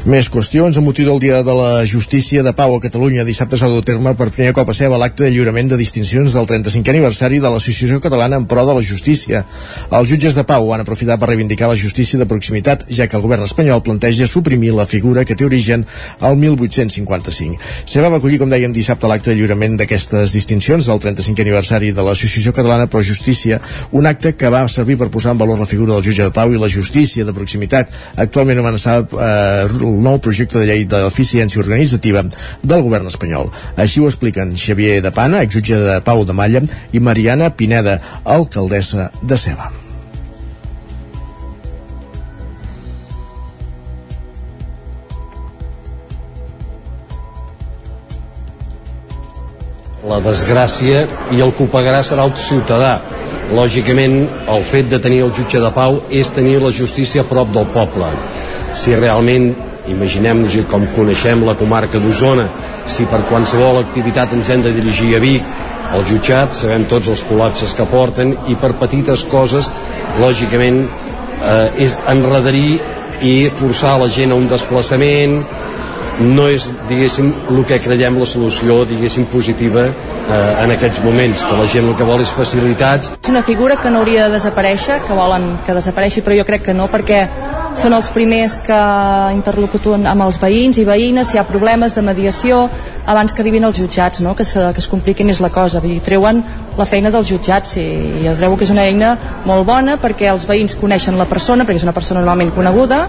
[SPEAKER 1] Més qüestions. Amb motiu del Dia de la Justícia de Pau a Catalunya, dissabte s'ha dut terme per primer cop a seva l'acte de lliurament de distincions del 35è aniversari de l'Associació Catalana en Pro de la Justícia. Els jutges de Pau han aprofitat per reivindicar la justícia de proximitat, ja que el govern espanyol planteja suprimir la figura que té origen al 1855. Se va acollir, com dèiem, dissabte l'acte de lliurament d'aquestes distincions del 35è aniversari de l'Associació Catalana Pro Justícia, un acte que va servir per posar en valor la figura del jutge de Pau i la justícia de proximitat, actualment amenaçada eh, el nou projecte de llei d'eficiència organitzativa del govern espanyol. Així ho expliquen Xavier de Pana, exjutge de Pau de Malla, i Mariana Pineda, alcaldessa de Ceba.
[SPEAKER 26] la desgràcia i el que pagarà serà el ciutadà. Lògicament, el fet de tenir el jutge de pau és tenir la justícia a prop del poble. Si realment imaginem-nos com coneixem la comarca d'Osona si per qualsevol activitat ens hem de dirigir a Vic al jutjat, sabem tots els col·lapses que porten i per petites coses lògicament eh, és enredarir i forçar la gent a un desplaçament no és, diguéssim, el que creiem la solució, diguéssim, positiva eh, en aquests moments, que la gent el que vol és facilitats.
[SPEAKER 27] És una figura que no hauria de desaparèixer, que volen que desapareixi, però jo crec que no, perquè són els primers que interlocutuen amb els veïns i veïnes si hi ha problemes de mediació abans que arribin els jutjats, no? que, se, que es compliqui més la cosa. Dir, treuen la feina dels jutjats i, i es trobo que és una eina molt bona perquè els veïns coneixen la persona, perquè és una persona normalment coneguda,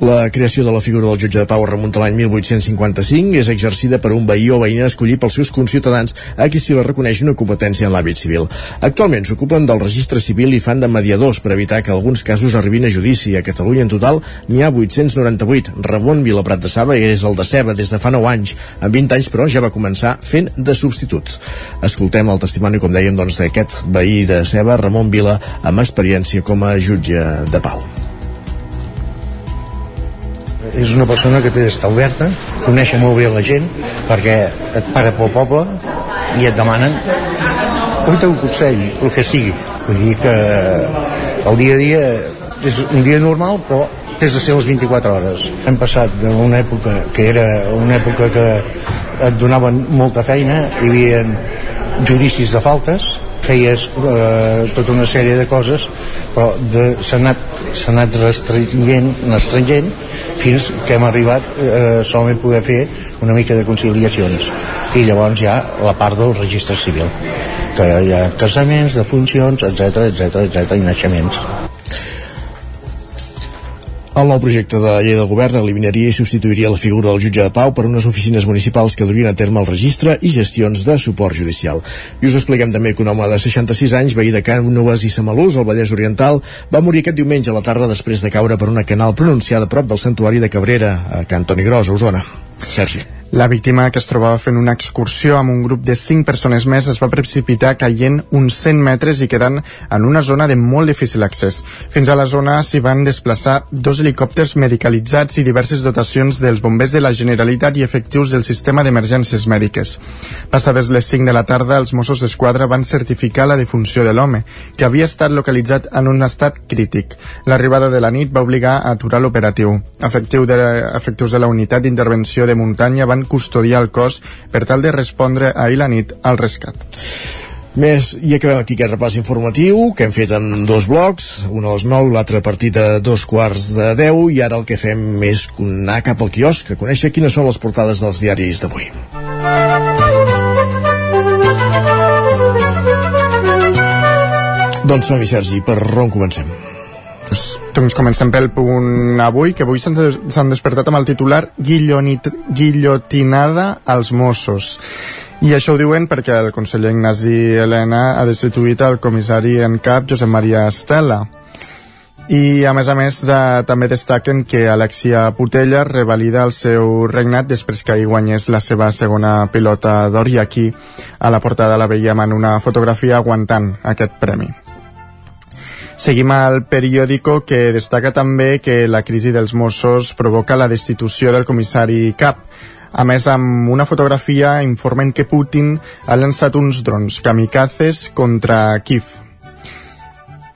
[SPEAKER 1] la creació de la figura del jutge de pau remunta l'any 1855, és exercida per un veí o veïna escollit pels seus conciutadans a qui s'hi reconeix una competència en l'àmbit civil. Actualment s'ocupen del registre civil i fan de mediadors per evitar que alguns casos arribin a judici. A Catalunya en total n'hi ha 898. Ramon Vilaprat de Saba és el de Ceba des de fa 9 anys. En 20 anys, però, ja va començar fent de substitut. Escoltem el testimoni, com dèiem, doncs, veí de Ceba, Ramon Vila, amb experiència com a jutge de pau
[SPEAKER 28] és una persona que té d'estar oberta, coneix molt bé la gent, perquè et para pel poble i et demanen oi un consell, el que sigui. Vull dir que el dia a dia és un dia normal, però tens de ser les 24 hores. Hem passat d'una època que era una època que et donaven molta feina, hi havia judicis de faltes, feies eh, tota una sèrie de coses, però s'ha anat, anat restringent, restringent fins que hem arribat eh, solament poder fer una mica de conciliacions i llavors ha la part del registre civil que hi ha casaments, defuncions, etc etc etc i naixements.
[SPEAKER 1] El nou projecte de llei del govern eliminaria i substituiria la figura del jutge de pau per unes oficines municipals que durien a terme el registre i gestions de suport judicial. I us expliquem també que un home de 66 anys, veí de Cànoves i Samalús, al Vallès Oriental, va morir aquest diumenge a la tarda després de caure per una canal pronunciada prop del santuari de Cabrera, a Can Toni Gros, a Osona. Sergi.
[SPEAKER 4] La víctima, que es trobava fent una excursió amb un grup de 5 persones més, es va precipitar caient uns 100 metres i quedant en una zona de molt difícil accés. Fins a la zona s'hi van desplaçar dos helicòpters medicalitzats i diverses dotacions dels bombers de la Generalitat i efectius del sistema d'emergències mèdiques. Passades les 5 de la tarda, els Mossos d'Esquadra van certificar la defunció de l'home, que havia estat localitzat en un estat crític. L'arribada de la nit va obligar a aturar l'operatiu. Efectiu de, efectius de la unitat d'intervenció de muntanya van custodiar el cos per tal de respondre ahir la nit al rescat.
[SPEAKER 1] Més, i acabem aquí aquest repàs informatiu que hem fet en dos blocs, un a les 9, l'altre a partir de dos quarts de 10 i ara el que fem és anar cap al quiosc a conèixer quines són les portades dels diaris d'avui. Doncs som-hi, Sergi, per on comencem?
[SPEAKER 4] Doncs comencem pel punt avui, que avui s'han despertat amb el titular Guillonit, Guillotinada als Mossos. I això ho diuen perquè el conseller Ignasi Helena ha destituït el comissari en cap Josep Maria Estela. I a més a més eh, també destaquen que Alexia Putella revalida el seu regnat després que hi guanyés la seva segona pilota d'or i aquí a la portada la veiem en una fotografia aguantant aquest premi. Seguim al periòdico que destaca també que la crisi dels Mossos provoca la destitució del comissari Cap. A més, amb una fotografia informen que Putin ha llançat uns drons kamikazes contra Kiev.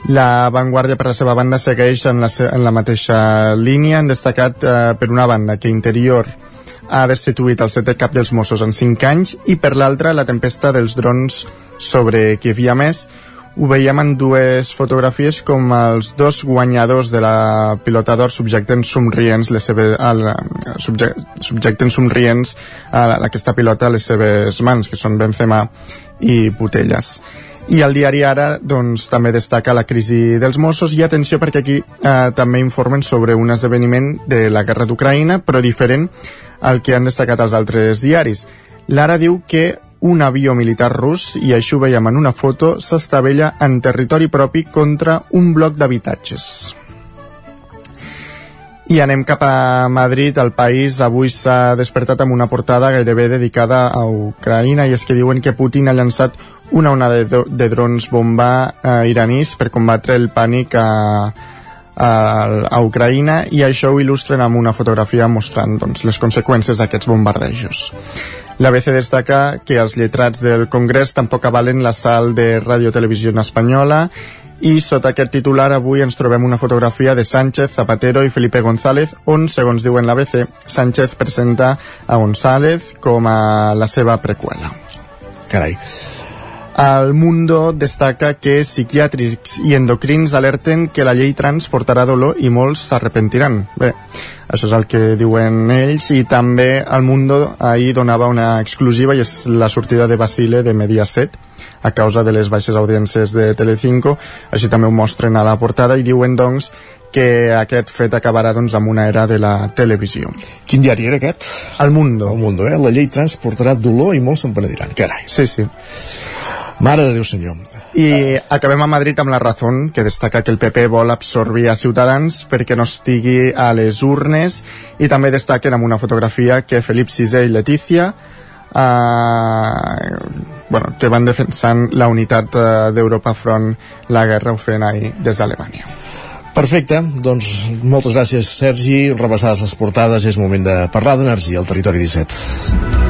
[SPEAKER 4] La Vanguardia, per la seva banda, segueix en la, en la mateixa línia. Han destacat, eh, per una banda, que Interior ha destituït el setè cap dels Mossos en 5 anys i, per l'altra, la tempesta dels drons sobre Kiev. I, a més, ho veiem en dues fotografies com els dos guanyadors de la pilota d'or subjecten somrients les seves, al, subject, subjecten somrients a aquesta pilota a les seves mans, que són Benzema i Putelles. I el diari Ara doncs, també destaca la crisi dels Mossos i atenció perquè aquí eh, també informen sobre un esdeveniment de la guerra d'Ucraïna, però diferent al que han destacat els altres diaris. L'Ara diu que un avió militar rus, i això ho veiem en una foto, s'estavella en territori propi contra un bloc d'habitatges. I anem cap a Madrid, el país avui s'ha despertat amb una portada gairebé dedicada a Ucraïna i és que diuen que Putin ha llançat una onada de, de drons bomba eh, iranís per combatre el pànic a, a, a Ucraïna i això ho il·lustren amb una fotografia mostrant doncs, les conseqüències d'aquests bombardejos. L'ABC destaca que els lletrats del Congrés tampoc avalen l'assalt de Radio Televisió Espanyola i sota aquest titular avui ens trobem una fotografia de Sánchez, Zapatero i Felipe González on, segons diuen l'ABC, Sánchez presenta a González com a la seva preqüela.
[SPEAKER 1] Carai.
[SPEAKER 4] El Mundo destaca que psiquiàtrics i endocrins alerten que la llei trans portarà dolor i molts s'arrepentiran. Bé, això és el que diuen ells i també el Mundo ahir donava una exclusiva i és la sortida de Basile de Mediaset a causa de les baixes audiències de Telecinco, així també ho mostren a la portada i diuen doncs que aquest fet acabarà doncs, amb una era de la televisió.
[SPEAKER 1] Quin diari era aquest?
[SPEAKER 4] El Mundo.
[SPEAKER 1] El Mundo, eh? La llei trans portarà dolor i molts se'n penediran. Carai.
[SPEAKER 4] Sí, sí.
[SPEAKER 1] Mare de Déu senyor.
[SPEAKER 4] I acabem a Madrid amb la Razón, que destaca que el PP vol absorbir a Ciutadans perquè no estigui a les urnes i també destaquen amb una fotografia que Felip VI i Letícia eh, bueno, que van defensant la unitat eh, d'Europa front la guerra ho fent ahir des d'Alemanya.
[SPEAKER 1] Perfecte, doncs moltes gràcies Sergi, rebassades les portades és moment de parlar d'energia al territori 17.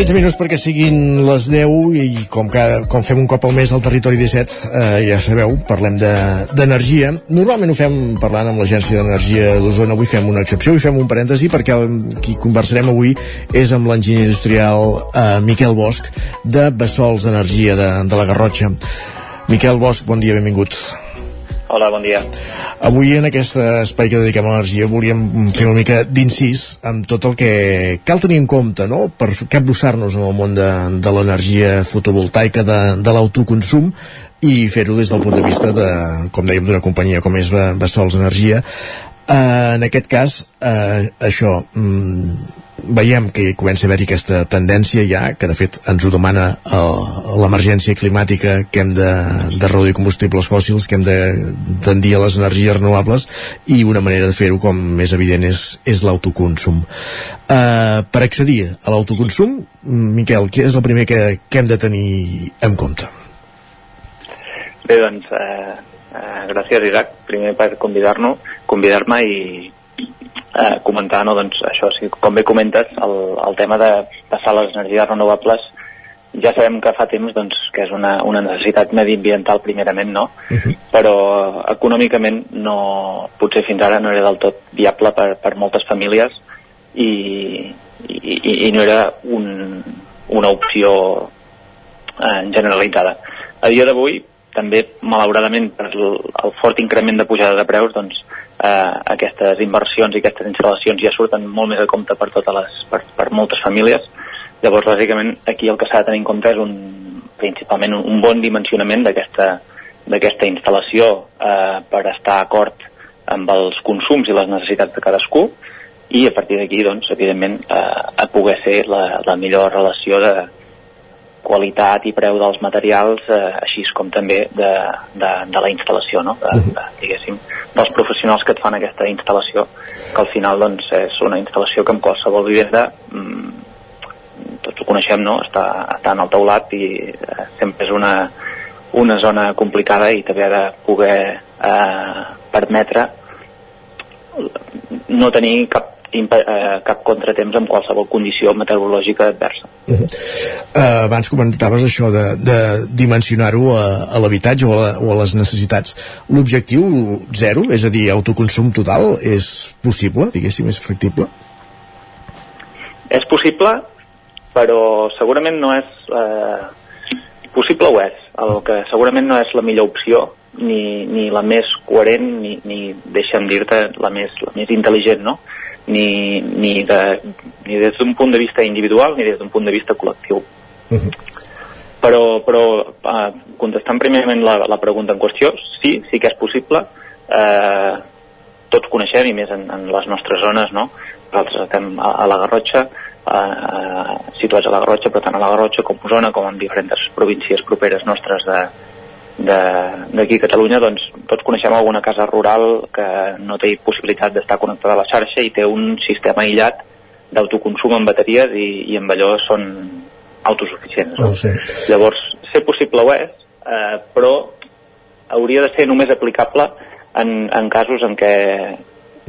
[SPEAKER 1] 13 minuts perquè siguin les 10 i com, cada, com fem un cop al mes al territori 17, eh, ja sabeu, parlem d'energia. De, Normalment ho fem parlant amb l'Agència d'Energia d'Osona, avui fem una excepció i fem un parèntesi perquè el, qui conversarem avui és amb l'enginyer industrial eh, Miquel Bosch de Bessols Energia de, de la Garrotxa. Miquel Bosch, bon dia, benvinguts.
[SPEAKER 29] Hola, bon dia.
[SPEAKER 1] Avui en aquest espai que dediquem a l'energia volíem fer una mica d'incís amb tot el que cal tenir en compte no? per capbussar-nos en el món de, de l'energia fotovoltaica, de, de l'autoconsum i fer-ho des del punt de vista de, com dèiem, d'una companyia com és Bessols Energia. Uh, en aquest cas, uh, això, um, veiem que comença a haver-hi aquesta tendència ja, que de fet ens ho demana uh, l'emergència climàtica que hem de, de reduir combustibles fòssils, que hem de tendir a les energies renovables i una manera de fer-ho com més evident és, és l'autoconsum. Uh, per accedir a l'autoconsum, Miquel, què és el primer que, que hem de tenir en compte?
[SPEAKER 29] Bé, doncs, eh, eh, gràcies, Isaac, primer per convidar-me convidar i, eh, comentar, no, doncs, això, sí, com bé comentes, el, el tema de passar les energies renovables ja sabem que fa temps doncs, que és una, una necessitat mediambiental primerament, no? Uh -huh. però econòmicament no, potser fins ara no era del tot viable per, per moltes famílies i, i, i no era un, una opció eh, generalitzada. A dia d'avui, també malauradament per el, el fort increment de pujada de preus, doncs eh, aquestes inversions i aquestes instal·lacions ja surten molt més a compte per totes les, per, per moltes famílies. Llavors, bàsicament, aquí el que s'ha de tenir en compte és un, principalment un, un bon dimensionament d'aquesta instal·lació eh, per estar acord amb els consums i les necessitats de cadascú i a partir d'aquí, doncs, evidentment, eh, a poder ser la, la millor relació de, qualitat i preu dels materials, eh, així com també de, de, de la instal·lació, no? de, de, diguéssim, dels professionals que et fan aquesta instal·lació, que al final doncs, és una instal·lació que en qualsevol vivenda mmm, tots ho coneixem, no? està, està en el teulat i eh, sempre és una, una zona complicada i també ha de poder eh, permetre no tenir cap eh, cap contratemps amb qualsevol condició meteorològica adversa. Uh -huh.
[SPEAKER 1] uh, abans comentaves això de, de dimensionar-ho a, a l'habitatge o, a o a les necessitats. L'objectiu zero, és a dir, autoconsum total, és possible, diguéssim, és factible?
[SPEAKER 29] És possible, però segurament no és... Eh, possible ho és. El que segurament no és la millor opció ni, ni la més coherent ni, ni deixa'm dir-te la més, la més intel·ligent no? Ni, ni, de, ni des d'un punt de vista individual ni des d'un punt de vista col·lectiu. Uh -huh. Però, però eh, contestant primerament la, la pregunta en qüestió, sí, sí que és possible. Eh, tots coneixem, i més en, en les nostres zones, no? Nosaltres estem a, a la Garrotxa, eh, situats a la Garrotxa, però tant a la Garrotxa com a Osona, com en diferents províncies properes nostres de, d'aquí a Catalunya doncs tots coneixem alguna casa rural que no té possibilitat d'estar connectada a la xarxa i té un sistema aïllat d'autoconsum en bateries i, i amb allò són autosuficients. No?
[SPEAKER 1] Oh, sí.
[SPEAKER 29] Llavors, ser possible ho és, eh, però hauria de ser només aplicable en, en casos en què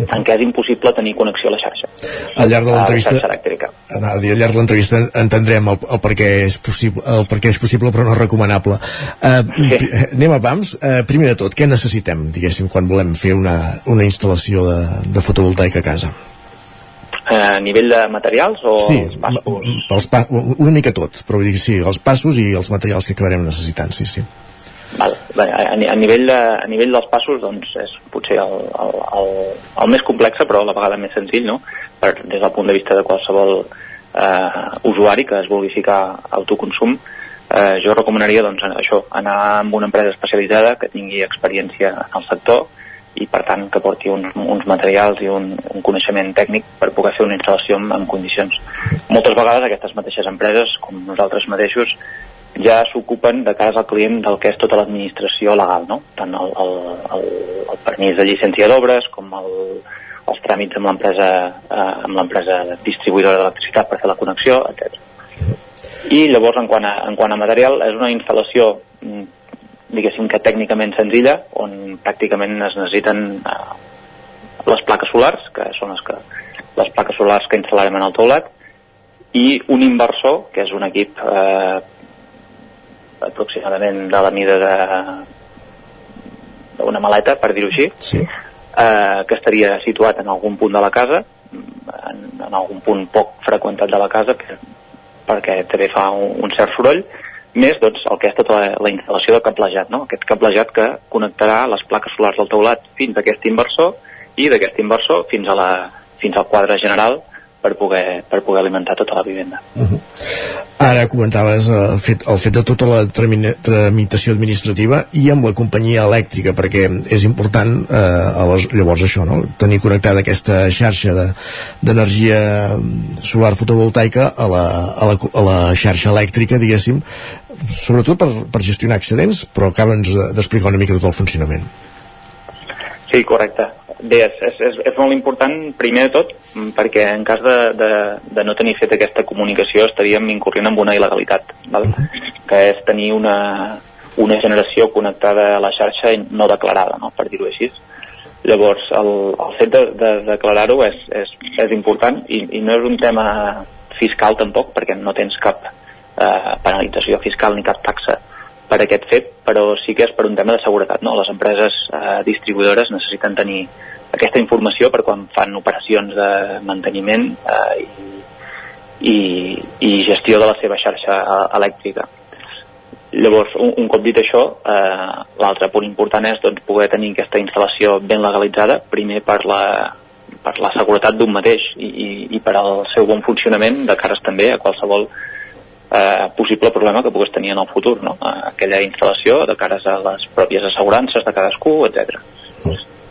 [SPEAKER 29] en què és impossible tenir connexió a la xarxa.
[SPEAKER 1] Al llarg de l'entrevista al llarg de l'entrevista entendrem el, el, per què és possible, el per què és possible però no recomanable. Uh, sí. Anem a PAMS. Uh, primer de tot, què necessitem, diguéssim, quan volem fer una, una instal·lació de, de fotovoltaica a casa?
[SPEAKER 29] a nivell de materials o
[SPEAKER 1] sí, els passos? Els pa una mica tot, però vull dir, sí, els passos i els materials que acabarem necessitant, sí, sí.
[SPEAKER 29] Val. Bé, a, a, nivell de, a nivell dels passos doncs és potser el, el, el, el més complex però a la vegada més senzill no? per, des del punt de vista de qualsevol eh, usuari que es vulgui ficar autoconsum eh, jo recomanaria doncs, això, anar amb una empresa especialitzada que tingui experiència en el sector i per tant que porti uns, uns materials i un, un coneixement tècnic per poder fer una instal·lació en, en condicions. Moltes vegades aquestes mateixes empreses, com nosaltres mateixos, ja s'ocupen de cara al client del que és tota l'administració legal, no? tant el, el, el, el permís de llicència d'obres com el, els tràmits amb l'empresa eh, amb l'empresa distribuïdora d'electricitat per fer la connexió, etc. I llavors, en quant, a, en quant a material, és una instal·lació mm, diguéssim que tècnicament senzilla, on pràcticament es necessiten eh, les plaques solars, que són les, que, les plaques solars que instal·larem en el teulat, i un inversor, que és un equip eh, aproximadament de la mida de d'una maleta, per dir-ho així,
[SPEAKER 1] sí.
[SPEAKER 29] eh, que estaria situat en algun punt de la casa, en, en algun punt poc freqüentat de la casa, per, perquè també fa un, un cert soroll, més doncs, el que és tota la, la instal·lació de cablejat, no? aquest cablejat que connectarà les plaques solars del teulat fins a aquest inversor i d'aquest inversor fins, a la, fins al quadre general per poder, per poder alimentar tota la vivenda.
[SPEAKER 1] Uh -huh. Ara comentaves eh, el fet, el fet de tota la tramitació administrativa i amb la companyia elèctrica, perquè és important eh, les, llavors això, no? tenir connectada aquesta xarxa d'energia de, solar fotovoltaica a la, a, la, a la xarxa elèctrica, diguéssim, sobretot per, per gestionar excedents, però acaba'ns d'explicar una mica tot el funcionament.
[SPEAKER 29] Sí, correcte. Bé, és, és, és, és molt important, primer de tot, perquè en cas de, de, de no tenir fet aquesta comunicació estaríem incorrent en una il·legalitat, val? que és tenir una, una generació connectada a la xarxa no declarada, no? per dir-ho així. Llavors, el, el fet de, de declarar-ho és, és, és important i, i no és un tema fiscal tampoc, perquè no tens cap eh, penalització fiscal ni cap taxa per aquest fet, però sí que és per un tema de seguretat. No? Les empreses eh, distribuïdores necessiten tenir aquesta informació per quan fan operacions de manteniment eh, i, i, i gestió de la seva xarxa eh, elèctrica. Llavors, un, un cop dit això, eh, l'altre punt important és doncs, poder tenir aquesta instal·lació ben legalitzada, primer per la, per la seguretat d'un mateix i, i, i per al seu bon funcionament de cares també a qualsevol eh, possible problema que pogués tenir en el futur, no? Eh, aquella instal·lació de cares a les pròpies assegurances de cadascú, etc.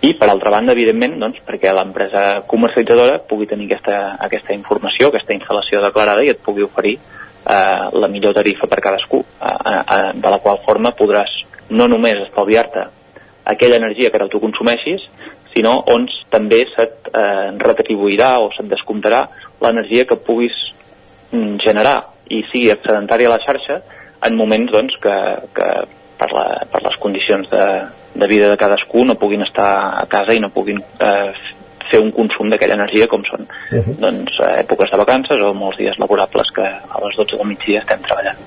[SPEAKER 29] I, per altra banda, evidentment, doncs, perquè l'empresa comercialitzadora pugui tenir aquesta, aquesta informació, aquesta instal·lació declarada i et pugui oferir eh, la millor tarifa per cadascú, eh, eh, de la qual forma podràs no només estalviar-te aquella energia que ara tu consumeixis, sinó on també se't eh, retribuirà o se't descomptarà l'energia que puguis mm, generar i sigui excedentari a la xarxa en moments doncs, que, que per, la, per les condicions de, de vida de cadascú no puguin estar a casa i no puguin eh, fer un consum d'aquella energia com són uh -huh. doncs, èpoques de vacances o molts dies laborables que a les 12 del migdia estem treballant.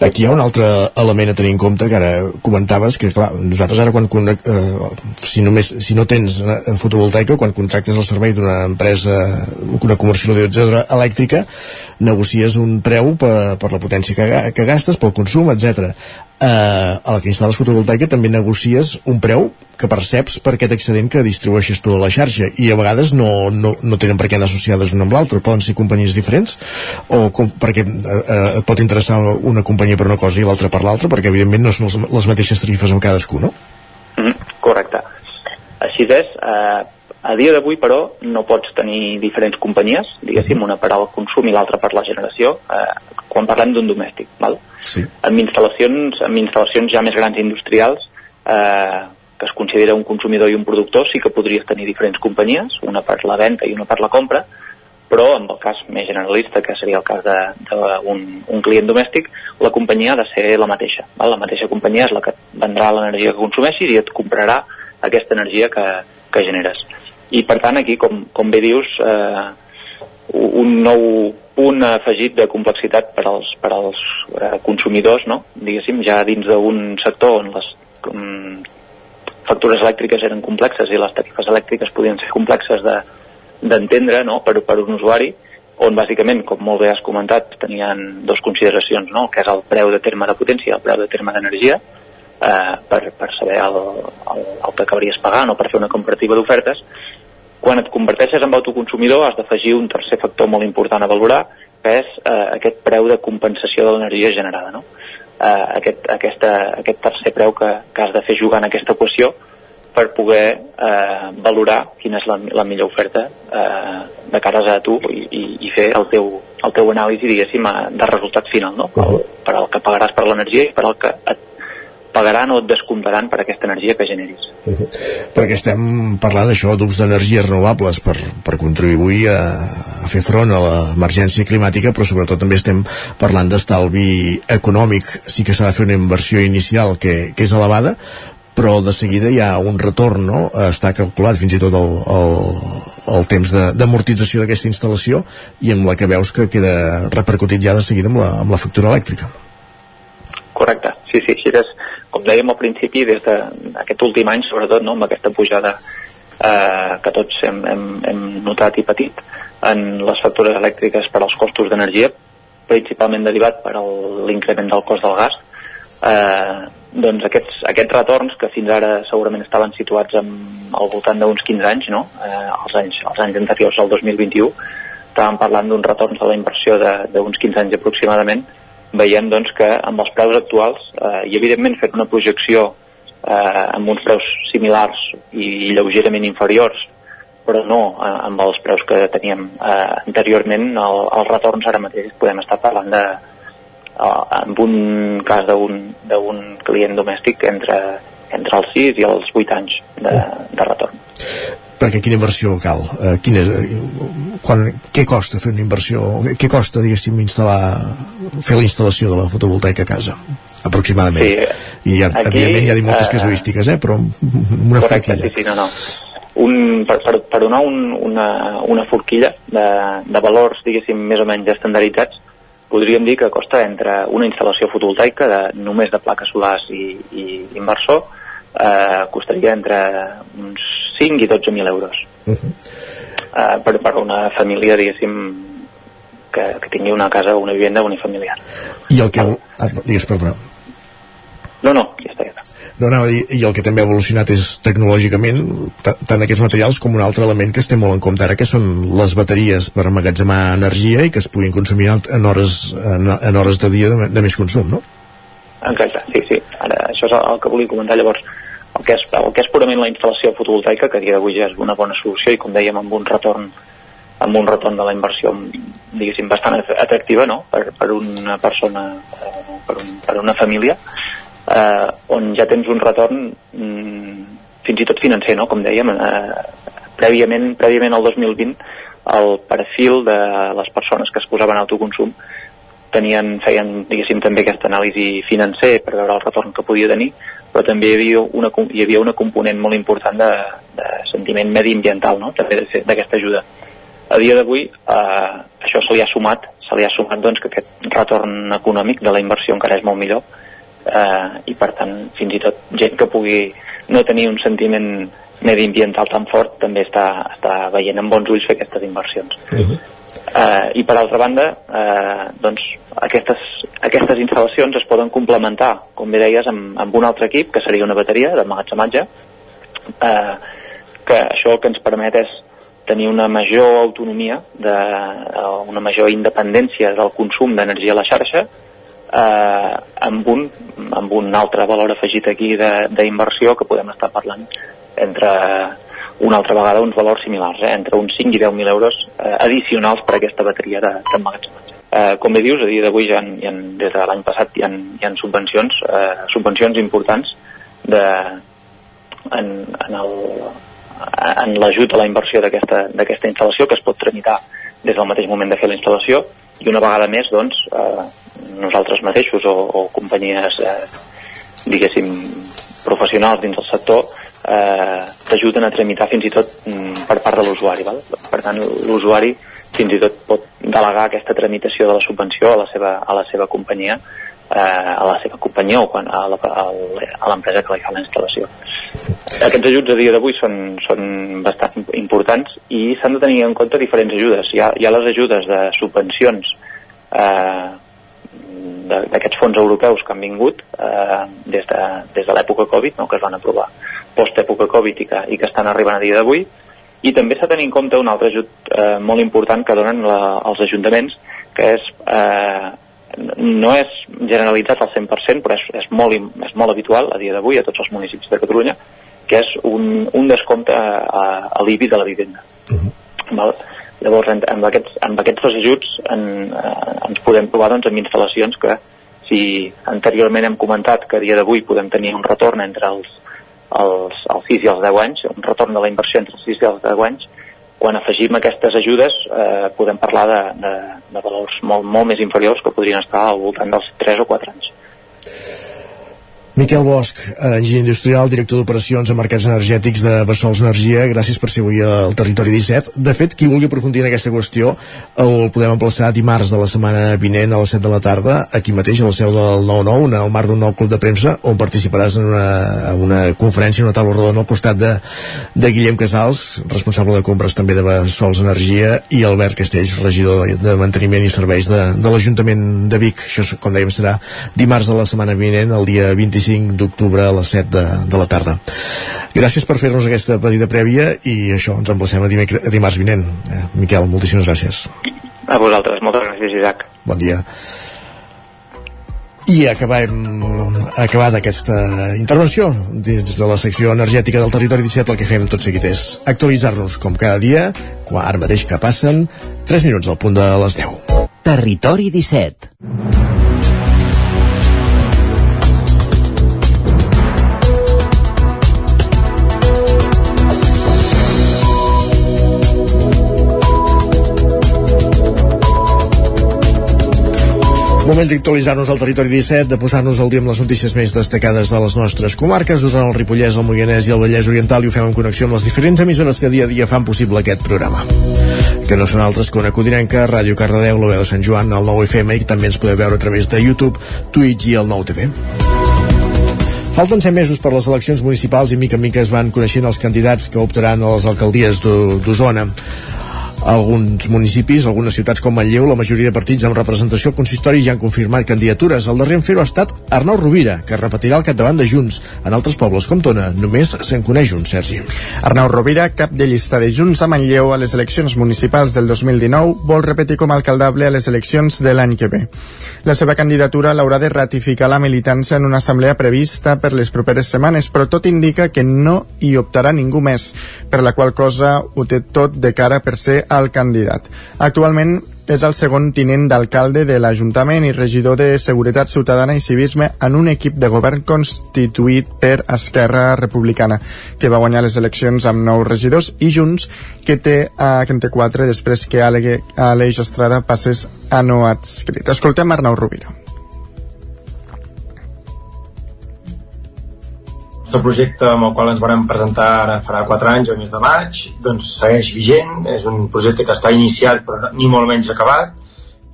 [SPEAKER 1] Aquí hi ha un altre element a tenir en compte que ara comentaves que clar, nosaltres ara quan eh, si, només, si no tens fotovoltaica quan contractes el servei d'una empresa una comercialitzadora elèctrica negocies un preu per, per la potència que, que gastes, pel consum, etc eh, a la que instal·les fotovoltaica també negocies un preu que perceps per aquest excedent que distribueixes tu a la xarxa i a vegades no, no, no tenen per què anar associades una amb l'altra, poden ser companyies diferents o com, perquè eh, eh, pot interessar una companyia per una cosa i l'altra per l'altra perquè evidentment no són les, les mateixes tarifes amb cadascú, no?
[SPEAKER 29] Mm, correcte. Així és, eh, a dia d'avui, però, no pots tenir diferents companyies, diguéssim, una per al consum i l'altra per la generació, eh, quan parlem d'un domèstic, val?
[SPEAKER 1] Sí.
[SPEAKER 29] Amb instal·lacions, amb instal·lacions ja més grans industrials, eh, que es considera un consumidor i un productor, sí que podries tenir diferents companyies, una per la venda i una per la compra, però en el cas més generalista, que seria el cas d'un un client domèstic, la companyia ha de ser la mateixa. Val? La mateixa companyia és la que vendrà l'energia que consumeixis i et comprarà aquesta energia que, que generes. I per tant aquí, com, com bé dius, eh, un nou punt afegit de complexitat per als, per als eh, consumidors, no? diguéssim, ja dins d'un sector on les um, factures elèctriques eren complexes i les tarifes elèctriques podien ser complexes d'entendre de, no? per, per un usuari, on bàsicament, com molt bé has comentat, tenien dues consideracions, no? que és el preu de terme de potència i el preu de terme d'energia, eh, per, per saber el, el, el que acabaries pagant o per fer una comparativa d'ofertes, quan et converteixes en autoconsumidor has d'afegir un tercer factor molt important a valorar, que és eh, aquest preu de compensació de l'energia generada. No? Eh, aquest, aquesta, aquest tercer preu que, que has de fer jugar en aquesta equació per poder eh, valorar quina és la, la millor oferta eh, de cares a tu i, i, i fer el teu, el teu anàlisi, diguéssim, de resultat final, no? Uh -huh. per al que pagaràs per l'energia i per al que et pagaran o et descomptaran per aquesta energia que generis.
[SPEAKER 1] Uh -huh. Perquè estem parlant això d'ús d'energies renovables per, per contribuir a, a fer front a l'emergència climàtica, però sobretot també estem parlant d'estalvi econòmic. Sí que s'ha de fer una inversió inicial que, que és elevada, però de seguida hi ha un retorn, no? Està calculat fins i tot el, el, el temps de- d'amortització d'aquesta instal·lació i amb la que veus que queda repercutit ja de seguida amb la, amb la factura elèctrica.
[SPEAKER 29] Correcte, sí, sí, així és, com dèiem al principi, des d'aquest últim any, sobretot, no, amb aquesta pujada eh, que tots hem, hem, hem notat i patit en les factures elèctriques per als costos d'energia, principalment derivat per l'increment del cost del gas, eh, doncs aquests, aquests retorns que fins ara segurament estaven situats en, al voltant d'uns 15 anys, no? eh, els, anys, els anys anteriors al 2021, estàvem parlant d'uns retorns de la inversió de- d'uns 15 anys aproximadament, veiem doncs, que amb els preus actuals eh, i evidentment fent una projecció eh, amb uns preus similars i lleugerament inferiors però no eh, amb els preus que teníem eh, anteriorment el, els retorns ara mateix podem estar parlant de eh, en un cas d'un client domèstic entre, entre els 6 i els 8 anys de, de retorn
[SPEAKER 1] perquè quina inversió cal? Eh, quina, quan, què costa fer una inversió? Què costa, diguéssim, instal·lar, fer la instal·lació de la fotovoltaica a casa? Aproximadament.
[SPEAKER 29] Sí,
[SPEAKER 1] I ha,
[SPEAKER 29] aquí,
[SPEAKER 1] evidentment hi ha moltes
[SPEAKER 29] eh,
[SPEAKER 1] casuístiques, eh? però una
[SPEAKER 29] Correcte,
[SPEAKER 1] forquilla.
[SPEAKER 29] sí, sí, no, no. Un, per, per, per donar un, una, una forquilla de, de valors, diguéssim, més o menys estandarditzats, podríem dir que costa entre una instal·lació fotovoltaica de, només de plaques solars i, i inversor, eh, costaria entre uns 5 i 12.000 euros.
[SPEAKER 1] Uh -huh.
[SPEAKER 29] Eh, per, per una família, diguéssim, que, que tingui una casa, una vivenda unifamiliar.
[SPEAKER 1] I el que... Ah, digues, perdona.
[SPEAKER 29] No, no, ja està, ja està.
[SPEAKER 1] No, a dir, i el que també ha evolucionat és tecnològicament, ta- tant aquests materials com un altre element que es té molt en compte ara, que són les bateries per emmagatzemar energia i que es puguin consumir en- en hores, en, en hores de dia de, de més consum, no?
[SPEAKER 29] Exacte, sí, sí. Ara, això és el que volia comentar llavors. El que, és, el que és purament la instal·lació fotovoltaica, que a dia d'avui ja és una bona solució i com dèiem amb un retorn amb un retorn de la inversió diguéssim bastant atractiva no? per, per una persona eh, per, un, per una família eh, on ja tens un retorn mm, fins i tot financer, no? com dèiem eh, prèviament, prèviament al 2020 el perfil de les persones que es posaven a autoconsum tenien, feien, diguéssim, també aquesta anàlisi financer per veure el retorn que podia tenir, però també hi havia una, hi havia una component molt important de, de sentiment mediambiental, no?, també d'aquesta ajuda. A dia d'avui, eh, això se li ha sumat, se li ha sumat doncs, que aquest retorn econòmic de la inversió encara és molt millor eh, i per tant, fins i tot gent que pugui no tenir un sentiment mediambiental tan fort també està, està veient amb bons ulls fer aquestes inversions. Eh, I per altra banda, eh, doncs, aquestes, aquestes instal·lacions es poden complementar, com bé deies, amb, amb un altre equip, que seria una bateria d'emmagatzematge, eh, que això el que ens permet és tenir una major autonomia, de, eh, una major independència del consum d'energia a la xarxa, eh, amb, un, amb un altre valor afegit aquí de- d'inversió que podem estar parlant entre una altra vegada uns valors similars, eh, entre uns 5 i 10.000 euros eh, addicionals per aquesta bateria de- d'emmagatzematge. Eh, com bé dius, a dia d'avui ja, ha, des de l'any passat hi ha, hi ha subvencions, eh, subvencions importants de, en, en el, en l'ajut a la inversió d'aquesta instal·lació que es pot tramitar des del mateix moment de fer la instal·lació i una vegada més doncs eh, nosaltres mateixos o, o companyies eh, diguéssim professionals dins del sector eh, t'ajuden a tramitar fins i tot mm, per part de l'usuari per tant l'usuari fins i tot pot delegar aquesta tramitació de la subvenció a la seva, a la seva companyia eh, a la seva companyia o quan, a l'empresa que li fa la instal·lació. Aquests ajuts a dia d'avui són, són bastant im- importants i s'han de tenir en compte diferents ajudes. Hi ha, hi ha les ajudes de subvencions eh, d'aquests fons europeus que han vingut eh, des de, des de l'època Covid, no, que es van aprovar post-època Covid i que, i que estan arribant a dia d'avui. I també s'ha de tenir en compte un altre ajut eh, molt important que donen la, els ajuntaments, que és eh, no és generalitzat al 100%, però és, és, molt, és molt habitual a dia d'avui a tots els municipis de Catalunya, que és un, un descompte a, a, a l'IBI de la vivenda. Val? Llavors, amb aquests, amb aquests dos ajuts en, eh, ens podem trobar doncs, amb instal·lacions que, si anteriorment hem comentat que a dia d'avui podem tenir un retorn entre els, els, els 6 i els 10 anys, un retorn de la inversió entre els 6 i els 10 anys, quan afegim aquestes ajudes eh, podem parlar de, de, de valors molt, molt més inferiors que podrien estar al voltant dels 3 o 4 anys.
[SPEAKER 1] Miquel Bosch, enginyer industrial, director d'operacions a mercats energètics de Bessols Energia, gràcies per ser avui al Territori 17. De fet, qui vulgui aprofundir en aquesta qüestió el podem emplaçar dimarts de la setmana vinent a les 7 de la tarda, aquí mateix a la seu del 9-9, al marc d'un nou club de premsa, on participaràs en una, una conferència, una taula rodona al costat de, de Guillem Casals, responsable de compres també de Bessols Energia, i Albert Castells, regidor de manteniment i serveis de, de l'Ajuntament de Vic. Això, com dèiem, serà dimarts de la setmana vinent, el dia 25 25 d'octubre a les 7 de, de la tarda. Gràcies per fer-nos aquesta petita prèvia i això, ens emplacem a, a dimarts vinent. Eh, Miquel, moltíssimes gràcies.
[SPEAKER 29] A vosaltres, moltes gràcies, Isaac.
[SPEAKER 1] Bon dia. I acabem acabat aquesta intervenció des de la secció energètica del territori 17 el que fem tot seguit és actualitzar-nos com cada dia, quan ara mateix que passen 3 minuts al punt de les 10.
[SPEAKER 2] Territori 17
[SPEAKER 1] Moment d'actualitzar-nos al territori 17, de posar-nos al dia amb les notícies més destacades de les nostres comarques, usant el Ripollès, el Moianès i el Vallès Oriental i ho fem en connexió amb les diferents emissores que dia a dia fan possible aquest programa. Que no són altres que una Codinenca, Ràdio Cardedeu, la veu de Sant Joan, el 9 FM i també ens podeu veure a través de YouTube, Twitch i el 9 TV. Falten 100 mesos per les eleccions municipals i mica en mica es van coneixent els candidats que optaran a les alcaldies d'Osona alguns municipis, algunes ciutats com Manlleu, la majoria de partits amb representació al consistori ja han confirmat candidatures. El darrer en fer-ho ha estat Arnau Rovira, que repetirà el capdavant de Junts. En altres pobles com Tona només se'n coneix un, Sergi.
[SPEAKER 4] Arnau Rovira, cap de llista de Junts a Manlleu a les eleccions municipals del 2019, vol repetir com a alcaldable a les eleccions de l'any que ve. La seva candidatura l'haurà de ratificar la militància en una assemblea prevista per les properes setmanes, però tot indica que no hi optarà ningú més, per la qual cosa ho té tot de cara per ser al candidat. Actualment és el segon tinent d'alcalde de l'Ajuntament i regidor de Seguretat Ciutadana i Civisme en un equip de govern constituït per Esquerra Republicana, que va guanyar les eleccions amb nou regidors, i Junts, que té, eh, que en té quatre després que Aleix Estrada passés a no adscrit. Escoltem Arnau Rovira.
[SPEAKER 30] El projecte amb el qual ens vam presentar ara farà 4 anys, el mes de maig, doncs segueix vigent, és un projecte que està iniciat però ni molt menys acabat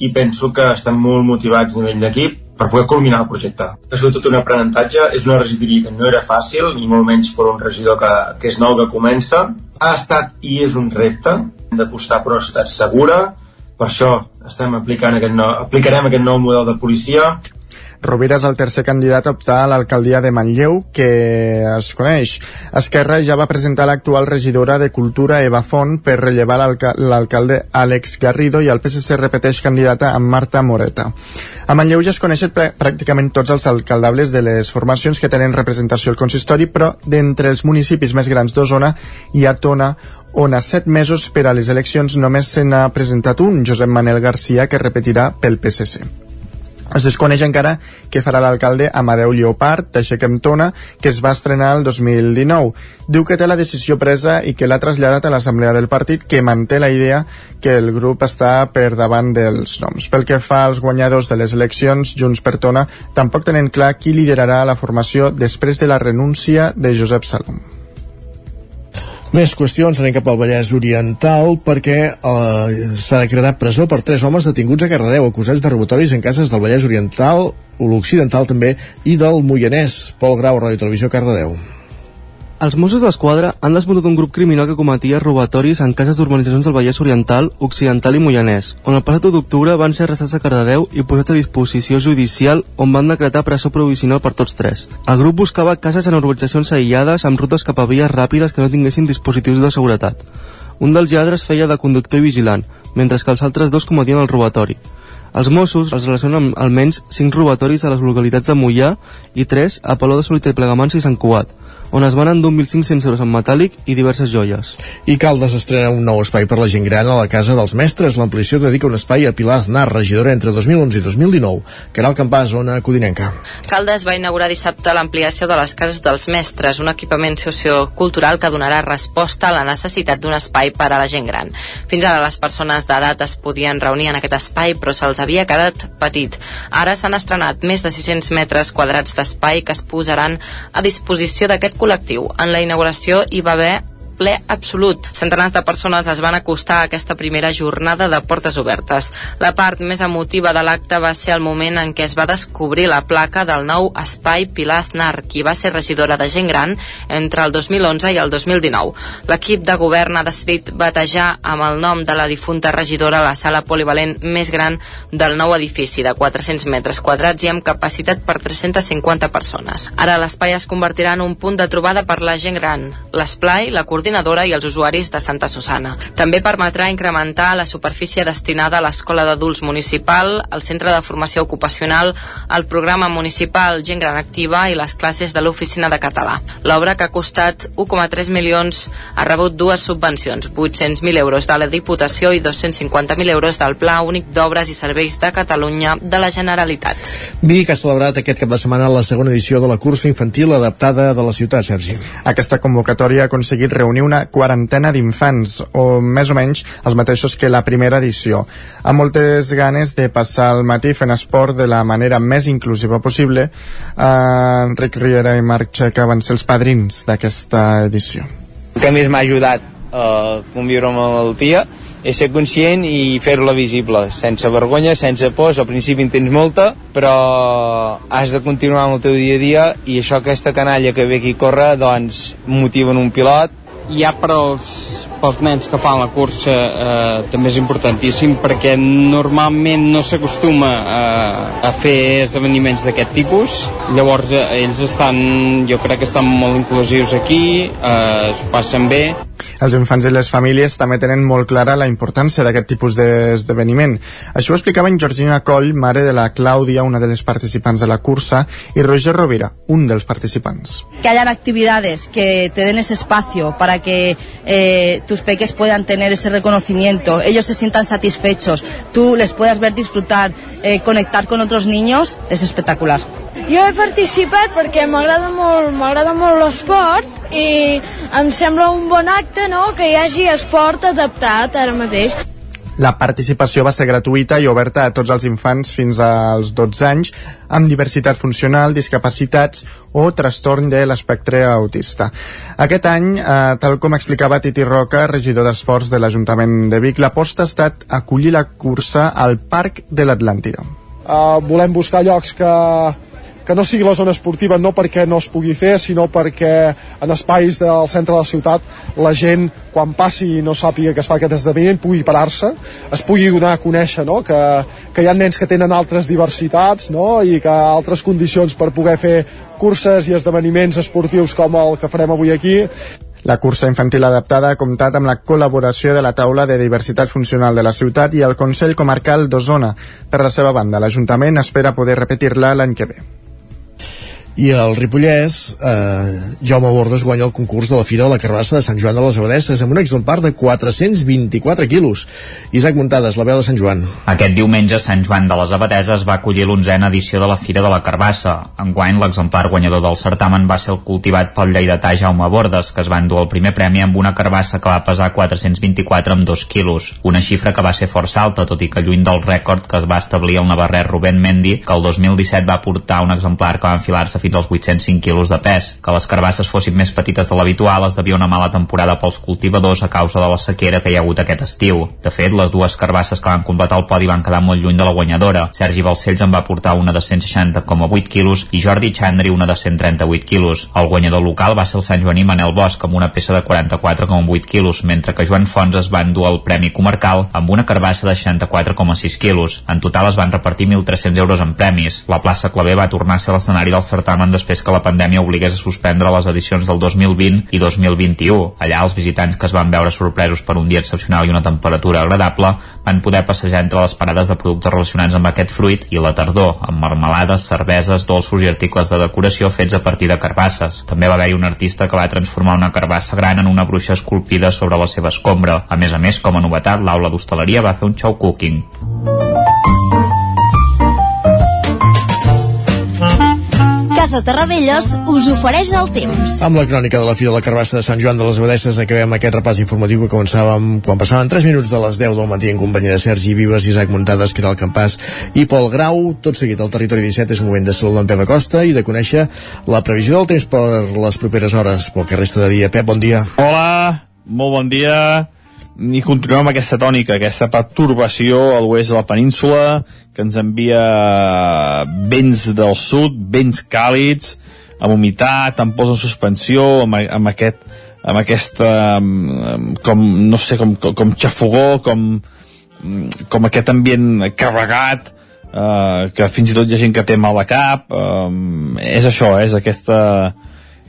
[SPEAKER 30] i penso que estem molt motivats a nivell d'equip per poder culminar el projecte. Ha sigut tot un aprenentatge, és una regidoria que no era fàcil, ni molt menys per un regidor que, que és nou que comença. Ha estat i és un repte, d'apostar per una ciutat segura, per això estem aplicant aquest nou, aplicarem aquest nou model de policia
[SPEAKER 4] Rovira és el tercer candidat a optar a l'alcaldia de Manlleu que es coneix. Esquerra ja va presentar l'actual regidora de Cultura Eva Font per rellevar l'alcalde Àlex Garrido i el PSC repeteix candidata amb Marta Moreta. A Manlleu ja es coneixen pràcticament tots els alcaldables de les formacions que tenen representació al consistori, però d'entre els municipis més grans d'Osona hi ha Tona, on a set mesos per a les eleccions només se n'ha presentat un, Josep Manel Garcia, que repetirà pel PSC. Es desconeix encara què farà l'alcalde Amadeu Lleopard, d'Aixequem Tona, que es va estrenar el 2019. Diu que té la decisió presa i que l'ha traslladat a l'assemblea del partit, que manté la idea que el grup està per davant dels noms. Pel que fa als guanyadors de les eleccions, Junts per Tona tampoc tenen clar qui liderarà la formació després de la renúncia de Josep Salom.
[SPEAKER 1] Més qüestions, anem cap al Vallès Oriental perquè eh, s'ha decretat presó per tres homes detinguts a Cardedeu acusats de robatoris en cases del Vallès Oriental, l'Occidental també, i del Moianès. Pol Grau, Ràdio Televisió, Cardedeu.
[SPEAKER 23] Els Mossos d'Esquadra han desmuntat un grup criminal que cometia robatoris en cases d'urbanitzacions del Vallès Oriental, Occidental i Moianès, on el passat d'octubre van ser arrestats a Cardedeu i posats a disposició judicial on van decretar presó provisional per tots tres. El grup buscava cases en urbanitzacions aïllades amb rutes cap a vies ràpides que no tinguessin dispositius de seguretat. Un dels lladres feia de conductor i vigilant, mentre que els altres dos cometien el robatori. Els Mossos els relacionen amb almenys 5 robatoris a les localitats de Mollà i 3 a Paló de Solita i Plegamans i Sant Cugat, on es van endur 1.500 euros en metàl·lic i diverses joies.
[SPEAKER 1] I Caldes estrena un nou espai per la gent gran a la Casa dels Mestres. L'ampliació dedica un espai a Pilar Aznar, regidora entre 2011 i 2019, que era el campà zona codinenca.
[SPEAKER 20] Caldes va inaugurar dissabte l'ampliació de les Cases dels Mestres, un equipament sociocultural que donarà resposta a la necessitat d'un espai per a la gent gran. Fins ara les persones d'edat es podien reunir en aquest espai, però se'ls havia quedat petit. Ara s'han estrenat més de 600 metres quadrats d'espai que es posaran a disposició d'aquest col·lectiu. En la inauguració hi va haver ple absolut. Centenars de persones es van acostar a aquesta primera jornada de portes obertes. La part més emotiva de l'acte va ser el moment en què es va descobrir la placa del nou espai Pilar Aznar, qui va ser regidora de gent gran entre el 2011 i el 2019. L'equip de govern ha decidit batejar amb el nom de la difunta regidora la sala polivalent més gran del nou edifici de 400 metres quadrats i amb capacitat per 350 persones. Ara l'espai es convertirà en un punt de trobada per la gent gran. L'esplai, la coordinadora i els usuaris de Santa Susana. També permetrà incrementar la superfície destinada a l'Escola d'Adults Municipal, al Centre de Formació Ocupacional, al Programa Municipal Gent Gran Activa i les classes de l'Oficina de Català. L'obra, que ha costat 1,3 milions, ha rebut dues subvencions, 800.000 euros de la Diputació i 250.000 euros del Pla Únic d'Obres i Serveis de Catalunya de la Generalitat.
[SPEAKER 1] Vic ha celebrat aquest cap de setmana la segona edició de la cursa infantil adaptada de la ciutat, Sergi.
[SPEAKER 4] Aquesta convocatòria ha aconseguit reunir una quarantena d'infants, o més o menys els mateixos que la primera edició, amb moltes ganes de passar el matí fent esport de la manera més inclusiva possible. Uh, Enric Riera i Marc Xeca van ser els padrins d'aquesta edició.
[SPEAKER 31] El que més m'ha ajudat a conviure amb la malaltia és ser conscient i fer-la visible, sense vergonya, sense pors, al principi en tens molta, però has de continuar amb el teu dia a dia i això aquesta canalla que ve aquí a córrer, doncs motiva en un pilot.
[SPEAKER 32] Ja per als, pels nens que fan la cursa eh, també és importantíssim perquè normalment no s'acostuma a, a fer esdeveniments d'aquest tipus llavors eh, ells estan jo crec que estan molt inclusius aquí eh, s'ho passen bé
[SPEAKER 4] els infants i les famílies també tenen molt clara la importància d'aquest tipus d'esdeveniment. Això ho explicava en Georgina Coll, mare de la Clàudia, una de les participants de la cursa, i Roger Rovira, un dels participants.
[SPEAKER 33] Que hayan actividades que te den ese espacio para que eh, tus peques puedan tener ese reconocimiento, ellos se sientan satisfechos, tú les puedas ver disfrutar, eh, conectar con otros niños, es espectacular.
[SPEAKER 34] Jo he participat perquè m'agrada molt, m'agrada molt l'esport i em sembla un bon acte no? que hi hagi esport adaptat ara mateix.
[SPEAKER 4] La participació va ser gratuïta i oberta a tots els infants fins als 12 anys amb diversitat funcional, discapacitats o trastorn de l'espectre autista. Aquest any, eh, tal com explicava Titi Roca, regidor d'Esports de l'Ajuntament de Vic, l'aposta ha estat acollir la cursa al Parc de l'Atlàntida.
[SPEAKER 35] Uh, volem buscar llocs que, que no sigui la zona esportiva no perquè no es pugui fer, sinó perquè en espais del centre de la ciutat la gent, quan passi i no sàpiga que es fa aquest esdeveniment, pugui parar-se, es pugui donar a conèixer no? que, que hi ha nens que tenen altres diversitats no? i que altres condicions per poder fer curses i esdeveniments esportius com el que farem avui aquí
[SPEAKER 4] la cursa infantil adaptada ha comptat amb la col·laboració de la taula de diversitat funcional de la ciutat i el Consell Comarcal d'Osona. Per la seva banda, l'Ajuntament espera poder repetir-la l'any que ve
[SPEAKER 1] i el Ripollès eh, Jaume Bordes guanya el concurs de la Fira de la Carbassa de Sant Joan de les Abadesses amb un exemplar de 424 quilos. Isaac Muntades, la veu de Sant Joan.
[SPEAKER 6] Aquest diumenge Sant Joan de les Abadeses va acollir l'onzena edició de la Fira de la Carbassa enguany l'exemplar guanyador del certamen va ser el cultivat pel lleidatà Jaume Bordes que es va endur el primer premi amb una carbassa que va pesar 424 amb 2 quilos. Una xifra que va ser força alta tot i que lluny del rècord que es va establir el navarrer Rubén Mendi que el 2017 va portar un exemplar que va enfilar-se fins als 805 quilos de pes. Que les carbasses fossin més petites de l'habitual es devia una mala temporada pels cultivadors a causa de la sequera que hi ha hagut aquest estiu. De fet, les dues carbasses que van completar el podi van quedar molt lluny de la guanyadora. Sergi Balcells en va portar una de 160,8 quilos i Jordi Chandri una de 138 quilos. El guanyador local va ser el Sant Joaní Manel Bosch amb una peça de 44,8 quilos, mentre que Joan Fons es va endur el Premi Comarcal amb una carbassa de 64,6 quilos. En total es van repartir 1.300 euros en premis. La plaça Clavé va tornar a ser l'escenari del certamen després que la pandèmia obligués a suspendre les edicions del 2020 i 2021. Allà els visitants que es van veure sorpresos per un dia excepcional i una temperatura agradable van poder passejar entre les parades de productes relacionats amb aquest fruit i la tardor, amb marmelades, cerveses, dolços i articles de decoració fets a partir de carbasses. També va haver-hi un artista que va transformar una carbassa gran en una bruixa esculpida sobre la seva escombra. A més a més, com a novetat, l'aula d'hostaleria va fer un show cooking.
[SPEAKER 11] Casa Terradellos us ofereix el temps.
[SPEAKER 1] Amb la crònica de la Fira de la Carbassa de Sant Joan de les Abadesses acabem aquest repàs informatiu que començàvem quan passaven 3 minuts de les 10 del matí en companyia de Sergi Vives, Isaac Muntades, Caral Campàs i Pol Grau. Tot seguit al territori 17 és moment de saludar en Pep Acosta i de conèixer la previsió del temps per les properes hores pel que resta de dia. Pep, bon dia.
[SPEAKER 12] Hola, molt bon dia i continuem amb aquesta tònica, aquesta perturbació a l'oest de la península que ens envia vents del sud, vents càlids, amb humitat, amb pols en suspensió, amb, amb aquest amb aquesta com, no sé, com, com, xafogó com, com aquest ambient carregat eh, que fins i tot hi ha gent que té mal a cap eh, és això, és aquesta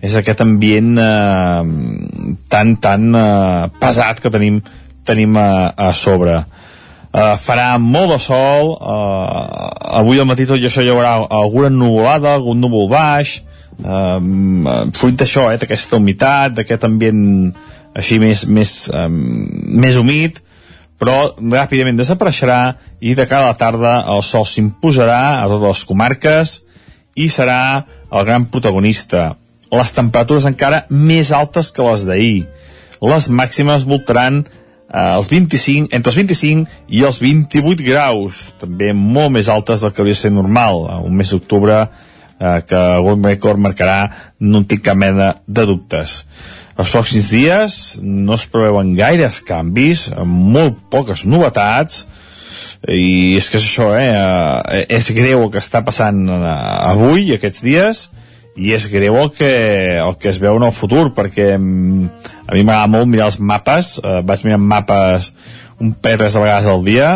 [SPEAKER 12] és aquest ambient eh, tan, tan eh, pesat que tenim, tenim a, a sobre. Eh, farà molt de sol, eh, avui al matí tot i això hi haurà alguna nuvolada, algun núvol baix, eh, fruit d'això, eh, d'aquesta humitat, d'aquest ambient així més, més, eh, més humit, però ràpidament desapareixerà i de cara a la tarda el sol s'imposarà a totes les comarques i serà el gran protagonista les temperatures encara més altes que les d'ahir. Les màximes voltaran eh, els 25, entre els 25 i els 28 graus, també molt més altes del que hauria de ser normal, un mes d'octubre eh, que algun rècord marcarà, no en tinc cap mena de dubtes. Els pròxims dies no es preveuen gaires canvis, amb molt poques novetats, i és que és això, eh? eh és greu el que està passant eh, avui, aquests dies, i és greu el que, el que es veu en el futur perquè mm, a mi m'agrada molt mirar els mapes eh, vaig mirar mapes un parell de vegades al dia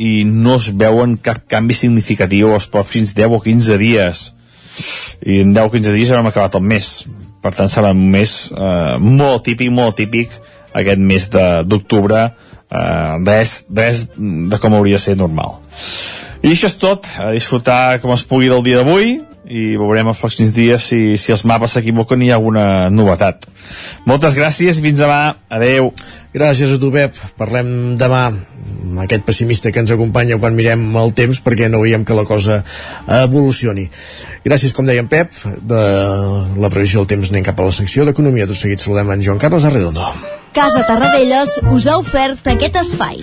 [SPEAKER 12] i no es veuen cap canvi significatiu els pròxims 10 o 15 dies. I en 10 o 15 dies haurem acabat el mes. Per tant serà un mes eh, molt típic, molt típic aquest mes d'octubre eh, res, res de com hauria de ser normal. I això és tot, a disfrutar com es pugui del dia d'avui i veurem els pròxims dies si, si els mapes s'equivoquen i hi ha alguna novetat. Moltes gràcies i fins demà. Adeu.
[SPEAKER 1] Gràcies a tu, Pep. Parlem demà amb aquest pessimista que ens acompanya quan mirem el temps perquè no veiem que la cosa evolucioni. Gràcies, com deia en Pep, de la previsió del temps anem cap a la secció d'Economia. Tot seguit saludem en Joan Carles Arredondo.
[SPEAKER 11] Casa Tarradellas us ha ofert aquest espai.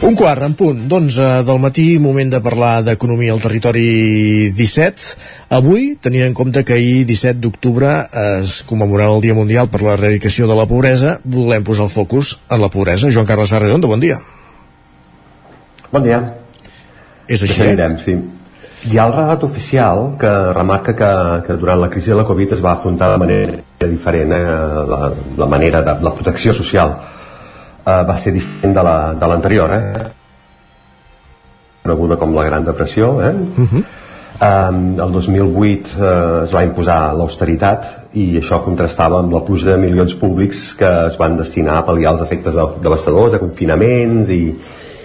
[SPEAKER 1] Un quart, en punt, d'11 del matí, moment de parlar d'economia al territori 17. Avui, tenint en compte que ahir, 17 d'octubre, es commemorava el Dia Mundial per l'erradicació de la pobresa, volem posar el focus en la pobresa. Joan Carles Arredondo, bon dia.
[SPEAKER 36] Bon dia.
[SPEAKER 1] És així?
[SPEAKER 36] Seguirem, sí. Hi ha el relat oficial que remarca que, que durant la crisi de la Covid es va afrontar de manera diferent eh, la, la manera de la protecció social eh, va ser diferent de l'anterior, la, de eh? coneguda com la Gran Depressió, eh? Uh -huh. Um, el 2008 eh, es va imposar l'austeritat i això contrastava amb la puja de milions públics que es van destinar a pal·liar els efectes de, devastadors de confinaments i,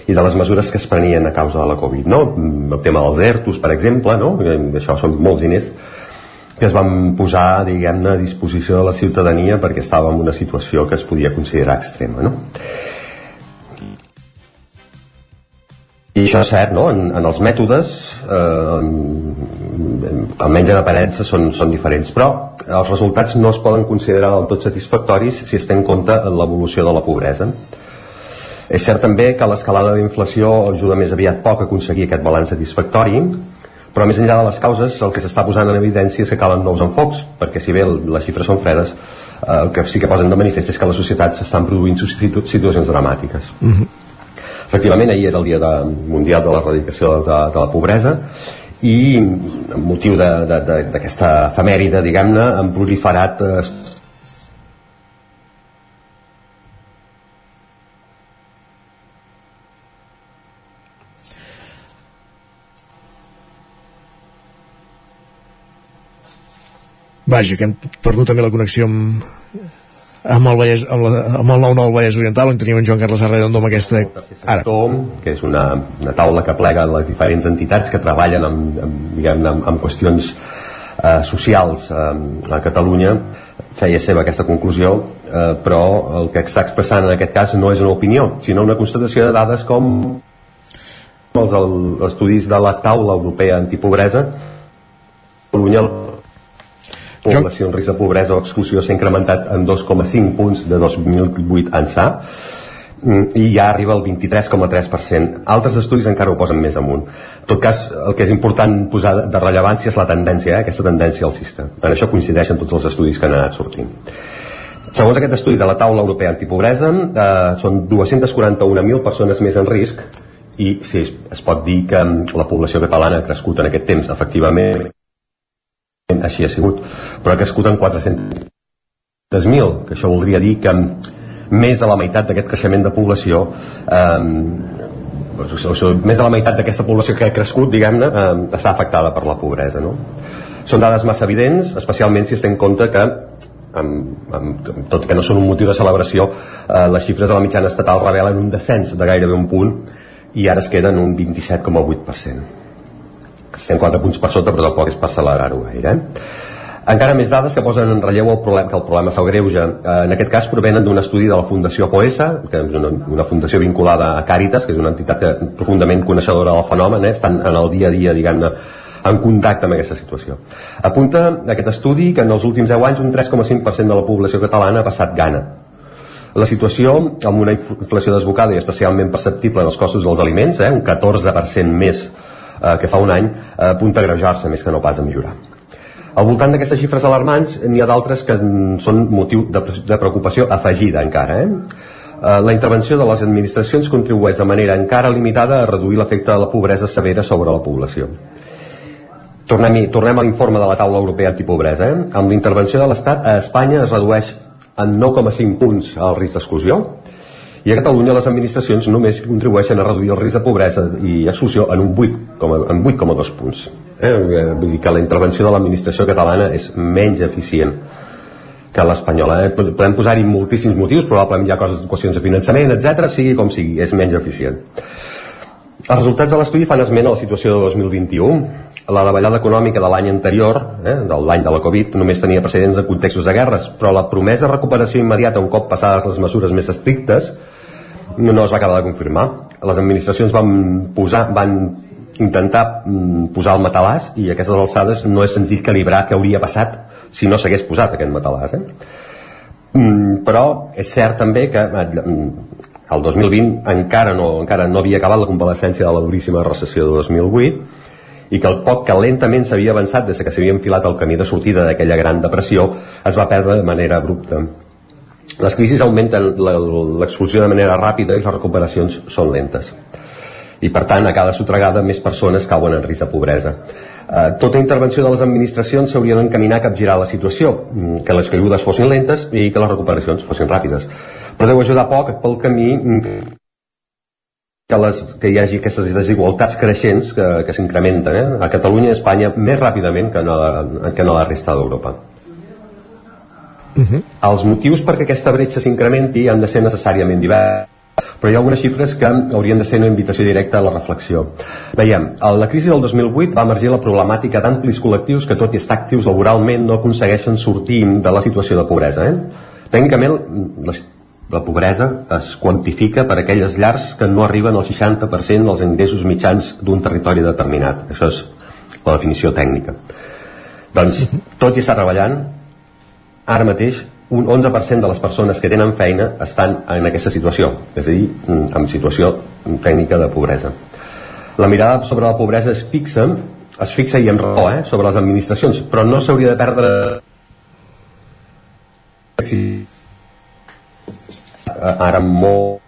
[SPEAKER 36] i de les mesures que es prenien a causa de la Covid no? el tema dels ERTOs per exemple no? això són molts diners que es van posar, diguem-ne, a disposició de la ciutadania perquè estava en una situació que es podia considerar extrema, no? I això és cert, no? En, en els mètodes, eh, almenys en aparença, són, són diferents, però els resultats no es poden considerar del tot satisfactoris si es té en compte l'evolució de la pobresa. És cert també que l'escalada d'inflació ajuda més aviat poc a aconseguir aquest balanç satisfactori, però més enllà de les causes el que s'està posant en evidència és que calen nous enfocs perquè si bé les xifres són fredes eh, el que sí que posen de manifest és que les societats s'estan produint situacions dramàtiques
[SPEAKER 1] Uh -huh.
[SPEAKER 36] efectivament ahir era el dia de, mundial de l'erradicació de, de la pobresa i amb motiu d'aquesta efemèride diguem-ne han proliferat eh,
[SPEAKER 1] Vaja, que hem perdut també la connexió amb, amb el, Vallès, amb, la, amb el 9-9 Vallès Oriental, on teníem en Joan Carles Arredondo amb aquesta...
[SPEAKER 36] Ara. que és una, una taula que plega les diferents entitats que treballen amb, amb, diguem, amb, amb qüestions eh, socials eh, a Catalunya feia seva aquesta conclusió eh, però el que està expressant en aquest cas no és una opinió sinó una constatació de dades com els el, estudis de la taula europea antipobresa Catalunya població en risc de pobresa o exclusió s'ha incrementat en 2,5 punts de 2008 ençà mm, i ja arriba al 23,3%. Altres estudis encara ho posen més amunt. En tot cas, el que és important posar de rellevància és la tendència, eh? aquesta tendència alcista. En això coincideixen tots els estudis que han anat sortint. Segons aquest estudi de la taula europea antipobresa, eh, són 241.000 persones més en risc i sí, es, es pot dir que la població catalana ha crescut en aquest temps, efectivament, així ha sigut, però ha crescut en 400.000, que això voldria dir que més de la meitat d'aquest creixement de població eh, o sigui, més de la meitat d'aquesta població que ha crescut, diguem-ne, eh, està afectada per la pobresa, no? Són dades massa evidents, especialment si es té en compte que amb, amb, tot que no són un motiu de celebració, eh, les xifres de la mitjana estatal revelen un descens de gairebé un punt i ara es queden un 27,8% estem 4 punts per sota però tampoc és per celebrar-ho gaire encara més dades que posen en relleu el problema, que el problema s'agreuja eh, en aquest cas provenen d'un estudi de la Fundació Poesa que és una, una fundació vinculada a Càritas que és una entitat que, profundament coneixedora del fenomen eh? estan en el dia a dia diguem-ne en contacte amb aquesta situació. Apunta aquest estudi que en els últims 10 anys un 3,5% de la població catalana ha passat gana. La situació, amb una inflació desbocada i especialment perceptible en els costos dels aliments, eh, un 14% més eh, que fa un any eh, apunta a agrejar-se més que no pas a millorar. Al voltant d'aquestes xifres alarmants n'hi ha d'altres que són motiu de, de preocupació afegida encara. Eh? eh? La intervenció de les administracions contribueix de manera encara limitada a reduir l'efecte de la pobresa severa sobre la població. Tornem, tornem a l'informe de la taula europea antipobresa. Eh? Amb la intervenció de l'Estat, a Espanya es redueix en 9,5 punts el risc d'exclusió, i a Catalunya les administracions només contribueixen a reduir el risc de pobresa i exclusió en un 8,2 punts. Eh? Vull dir que la intervenció de l'administració catalana és menys eficient que l'espanyola. Eh? Podem posar-hi moltíssims motius, probablement hi ha coses, qüestions de finançament, etc. sigui com sigui, és menys eficient. Els resultats de l'estudi fan esment a la situació de 2021. La davallada econòmica de l'any anterior, eh, de l'any de la Covid, només tenia precedents en contextos de guerres, però la promesa de recuperació immediata un cop passades les mesures més estrictes no, no es va acabar de confirmar. Les administracions van posar, van intentar mm, posar el matalàs i a aquestes alçades no és senzill calibrar què hauria passat si no s'hagués posat aquest matalàs. Eh? Mm, però és cert també que eh, el 2020 encara no, encara no havia acabat la convalescència de la duríssima recessió de 2008 i que el poc que lentament s'havia avançat des que s'havia enfilat el camí de sortida d'aquella gran depressió es va perdre de manera abrupta les crisis augmenten l'exclusió de manera ràpida i les recuperacions són lentes. I per tant, a cada sotregada més persones cauen en risc de pobresa. Eh, tota intervenció de les administracions s'hauria d'encaminar a capgirar la situació, mm, que les caigudes fossin lentes i que les recuperacions fossin ràpides. Però deu ajudar poc pel camí mm, que, les, que hi hagi aquestes desigualtats creixents que, que s'incrementen eh? a Catalunya i a Espanya més ràpidament que no, que no a la resta d'Europa. Uh -huh. Els motius perquè aquesta bretxa s'incrementi han de ser necessàriament diversos però hi ha algunes xifres que haurien de ser una invitació directa a la reflexió. Veiem, a la crisi del 2008 va emergir la problemàtica d'amplis col·lectius que tot i estar actius laboralment no aconsegueixen sortir de la situació de pobresa. Eh? Tècnicament, la, la pobresa es quantifica per aquelles llars que no arriben al 60% dels ingressos mitjans d'un territori determinat. Això és la definició tècnica. Doncs, tot i estar treballant, ara mateix un 11% de les persones que tenen feina estan en aquesta situació, és a dir, en situació tècnica de pobresa. La mirada sobre la pobresa es fixa, es fixa i amb raó eh, sobre les administracions, però no s'hauria de perdre ara molt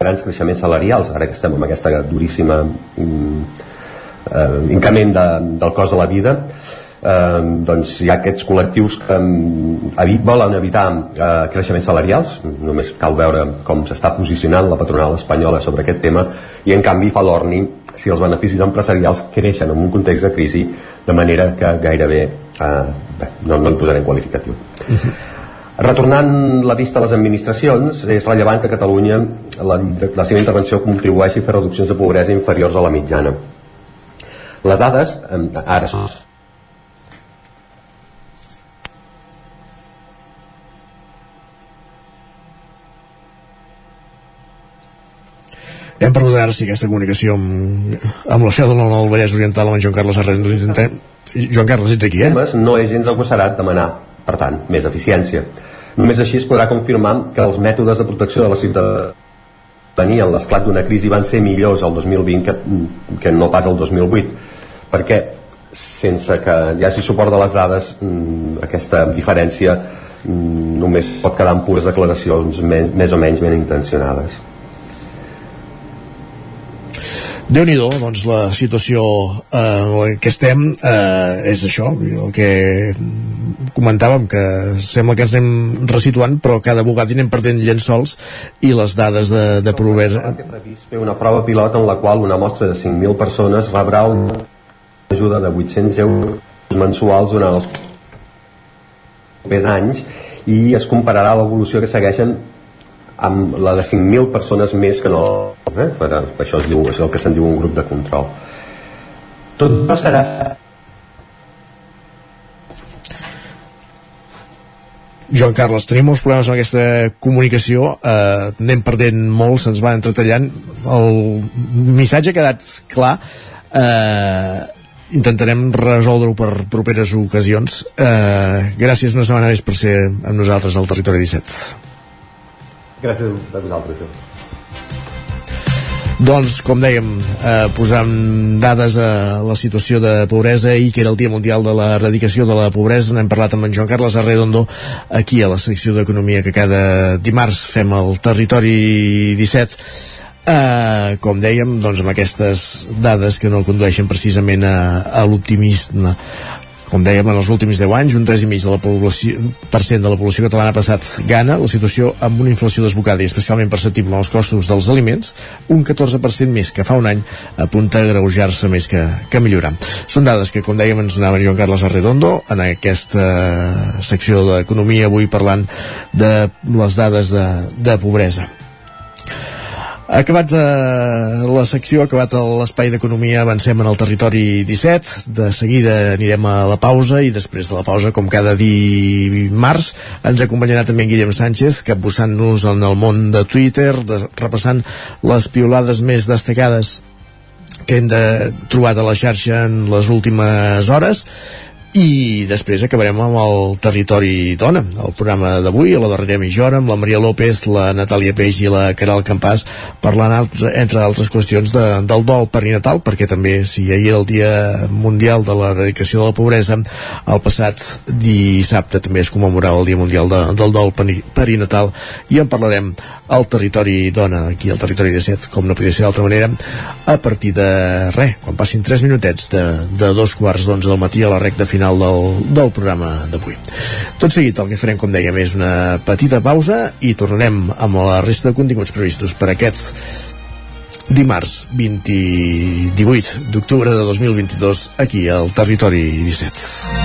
[SPEAKER 36] grans creixements salarials, ara que estem amb aquesta duríssima mm, eh, increment de, del cost de la vida, eh, doncs hi ha aquests col·lectius que eh, volen evitar eh, creixements salarials només cal veure com s'està posicionant la patronal espanyola sobre aquest tema i en canvi fa l'orni si els beneficis empresarials creixen en un context de crisi de manera que gairebé eh, bé, no, no hi posarem qualificatiu. Retornant la vista a les administracions, és rellevant que Catalunya la, la seva intervenció contribueixi a fer reduccions de pobresa inferiors a la mitjana. Les dades, ara
[SPEAKER 1] Hem perdut ara sí aquesta comunicació amb, amb la seu del del Vallès Oriental amb en Joan Carles Arrendo. Intentem... Joan Carles, ets aquí, eh?
[SPEAKER 36] No és gens agossarat demanar, per tant, més eficiència. Només així es podrà confirmar que els mètodes de protecció de la ciutadania en l'esclat d'una crisi van ser millors el 2020 que, que no pas el 2008 perquè sense que hi hagi suport de les dades mm, aquesta diferència mm, només pot quedar en pures declaracions més o menys ben intencionades
[SPEAKER 1] déu nhi doncs la situació eh, en què estem eh, és això, el que comentàvem que sembla que ens anem resituant però cada vegada anem perdent llençols i les dades de, de pobresa.
[SPEAKER 36] fer una prova pilot en la qual una mostra de 5.000 persones rebrà una ajuda de 800 euros mensuals durant els anys i es compararà l'evolució que segueixen amb la de 5.000 persones més que no eh? per, això es diu, és el que se'n diu un grup de control tot passarà
[SPEAKER 1] Joan Carles, tenim molts problemes amb aquesta comunicació, eh, anem perdent molt, se'ns va entretallant, el missatge ha quedat clar, eh, intentarem resoldre-ho per properes ocasions. Eh, gràcies una setmana més per ser amb nosaltres al Territori 17.
[SPEAKER 36] Gràcies a vosaltres.
[SPEAKER 1] Doncs, com dèiem, eh, posant dades a la situació de pobresa i que era el Dia Mundial de l'Eradicació de la Pobresa, n'hem parlat amb en Joan Carles Arredondo aquí a la secció d'Economia que cada dimarts fem al Territori 17 Uh, com dèiem, doncs amb aquestes dades que no condueixen precisament a, a l'optimisme com dèiem, en els últims 10 anys, un 3,5% de la població, per cent de la població catalana ha passat gana, la situació amb una inflació desbocada i especialment perceptible en els costos dels aliments, un 14% més que fa un any, apunta a greujar-se més que, que millorar. Són dades que, com dèiem, ens donava Joan Carles Arredondo en aquesta secció d'Economia, avui parlant de les dades de, de pobresa. Acabat de la secció, acabat l'espai d'economia, avancem en el territori 17. De seguida anirem a la pausa i després de la pausa, com cada dimarts, ens acompanyarà també en Guillem Sánchez, capbussant-nos en el món de Twitter, de, repassant les piolades més destacades que hem de trobat a la xarxa en les últimes hores i després acabarem amb el Territori Dona, el programa d'avui, a la darrera mitja hora, amb la Maria López, la Natàlia Peix i la Caral Campàs, parlant, entre altres qüestions, de, del dol perinatal, perquè també, si ahir era el Dia Mundial de l'Eradicació de la Pobresa, el passat dissabte també es commemorava el Dia Mundial de, del dol perinatal, i en parlarem al Territori Dona, aquí al Territori de Set, com no podia ser d'altra manera, a partir de res, quan passin 3 minutets de, de dos quarts d'onze del matí a la recta final final del, del programa d'avui. Tot seguit el que farem, com dèiem, és una petita pausa i tornarem amb la resta de continguts previstos per aquest dimarts 20, 18 d'octubre de 2022 aquí al Territori 17.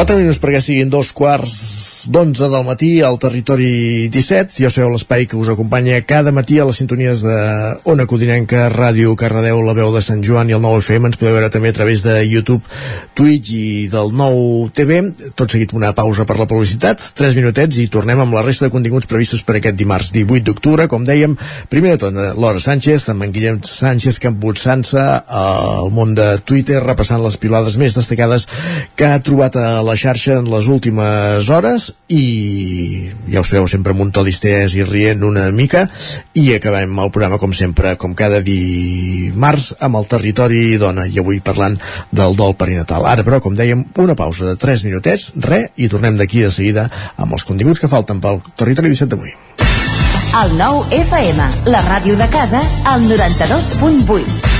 [SPEAKER 1] 4 minuts perquè siguin dos quarts d'onze del matí al territori 17. Ja sabeu l'espai que us acompanya cada matí a les sintonies de Ona Codinenca, Ràdio Cardedeu, la veu de Sant Joan i el 9 FM. Ens podeu veure també a través de YouTube, Twitch i del nou TV. Tot seguit una pausa per la publicitat, 3 minutets i tornem amb la resta de continguts previstos per aquest dimarts 18 d'octubre. Com dèiem, primer de tot, Laura Sánchez, amb en Guillem Sánchez capbussant-se al món de Twitter, repassant les pilades més destacades que ha trobat a la xarxa en les últimes hores i ja us veu sempre amb un to distès i rient una mica i acabem el programa com sempre com cada dimarts amb el territori dona i avui parlant del dol perinatal ara però com dèiem una pausa de 3 minutets re i tornem d'aquí de seguida amb els continguts que falten pel territori 17 d'avui
[SPEAKER 11] El nou FM, la ràdio de casa, al 92.8.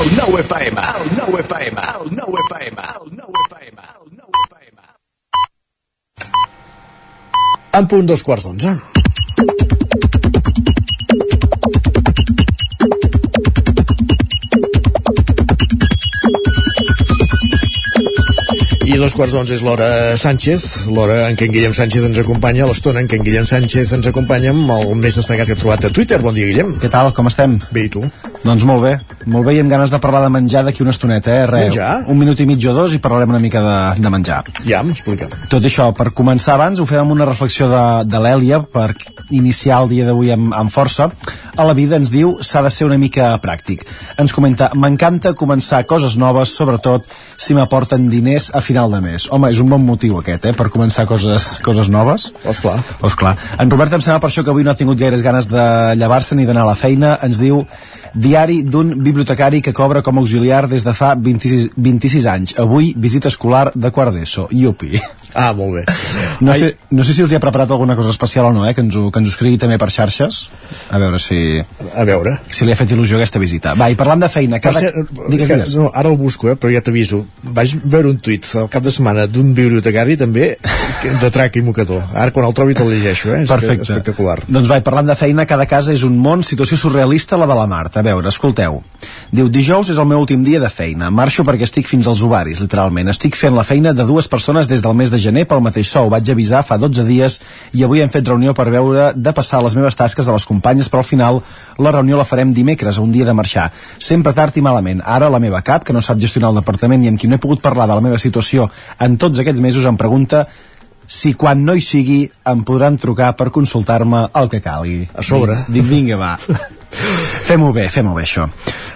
[SPEAKER 37] El nou FM, el nou FM, el nou FM, el nou FM, el nou FM.
[SPEAKER 1] En punt dos quarts d'onze. I dos quarts d'onze és l'hora Sánchez, l'hora en què en Guillem Sánchez ens acompanya, l'estona en què en Guillem Sánchez ens acompanya amb el més destacat que he trobat a Twitter. Bon dia, Guillem.
[SPEAKER 17] Què tal, com estem?
[SPEAKER 1] Bé, i tu?
[SPEAKER 17] Doncs molt bé, molt bé i amb ganes de parlar de menjar d'aquí una estoneta, eh? Re,
[SPEAKER 1] Menjar?
[SPEAKER 17] Un minut i mig o dos i parlarem una mica de, de menjar.
[SPEAKER 1] Ja, m'explica.
[SPEAKER 17] Tot això, per començar abans, ho fem amb una reflexió de, de l'Èlia per iniciar el dia d'avui amb, amb força. A la vida ens diu s'ha de ser una mica pràctic. Ens comenta, m'encanta començar coses noves, sobretot si m'aporten diners a final de mes. Home, és un bon motiu aquest, eh? Per començar coses, coses noves.
[SPEAKER 1] Esclar.
[SPEAKER 17] Esclar. En Robert em sembla per això que avui no ha tingut gaires ganes de llevar-se ni d'anar a la feina. Ens diu diari d'un bibliotecari que cobra com a auxiliar des de fa 26, 26 anys. Avui, visita escolar de quart d'ESO. Iupi.
[SPEAKER 1] Ah, molt bé.
[SPEAKER 17] No sé, no sé si els hi ha preparat alguna cosa especial o no, eh? que, ens ho, que ens ho escrigui també per xarxes. A veure si...
[SPEAKER 1] A veure.
[SPEAKER 17] Si li ha fet il·lusió aquesta visita. Va, i parlant de feina... Cada...
[SPEAKER 1] Cert,
[SPEAKER 17] Digues,
[SPEAKER 1] que,
[SPEAKER 17] digues.
[SPEAKER 1] no, ara el busco, eh, però ja t'aviso. Vaig veure un tuit al cap de setmana d'un bibliotecari també de trac i mocador. Ara quan el trobi te'l llegeixo, eh? És
[SPEAKER 17] Perfecte.
[SPEAKER 1] espectacular.
[SPEAKER 17] Doncs vai, parlant de feina, cada casa és un món, situació surrealista la de la Marta. A veure, escolteu. Diu, dijous és el meu últim dia de feina. Marxo perquè estic fins als ovaris, literalment. Estic fent la feina de dues persones des del mes de gener pel mateix sou. Vaig avisar fa 12 dies i avui hem fet reunió per veure de passar les meves tasques a les companyes, però al final la reunió la farem dimecres, a un dia de marxar. Sempre tard i malament. Ara la meva cap, que no sap gestionar el departament i amb qui no he pogut parlar de la meva situació en tots aquests mesos, em pregunta si quan no hi sigui em podran trucar per consultar-me el que calgui.
[SPEAKER 1] A sobre.
[SPEAKER 17] Dic, vinga, va. fem-ho bé, fem-ho bé, això.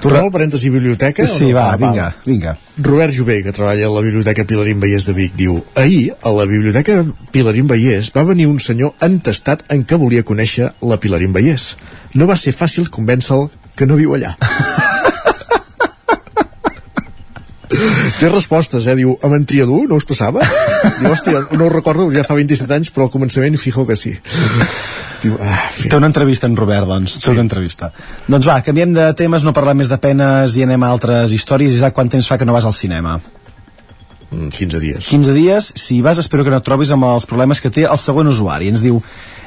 [SPEAKER 1] Tornem al parèntesi biblioteca?
[SPEAKER 17] Sí,
[SPEAKER 1] no?
[SPEAKER 17] va,
[SPEAKER 1] Ah,
[SPEAKER 17] vinga, vinga.
[SPEAKER 1] Robert Jové, que treballa a la Biblioteca Pilarín Vallès de Vic, diu Ahir, a la Biblioteca Pilarín Vallès, va venir un senyor entestat en què volia conèixer la Pilarín Vallès. No va ser fàcil convèncer-lo que no viu allà. Té respostes, eh? Diu, amb en Triadú no us passava? Diu, hòstia, no ho recordo, ja fa 27 anys, però al començament fijo que sí. Diu, ah, fi.
[SPEAKER 17] Té una entrevista en Robert, doncs. Té una entrevista. Doncs va, canviem de temes, no parlem més de penes i anem a altres històries. Isaac, quant temps fa que no vas al cinema?
[SPEAKER 1] Mm, 15 dies.
[SPEAKER 17] 15 dies, si vas espero que no et trobis amb els problemes que té el següent usuari. Ens diu,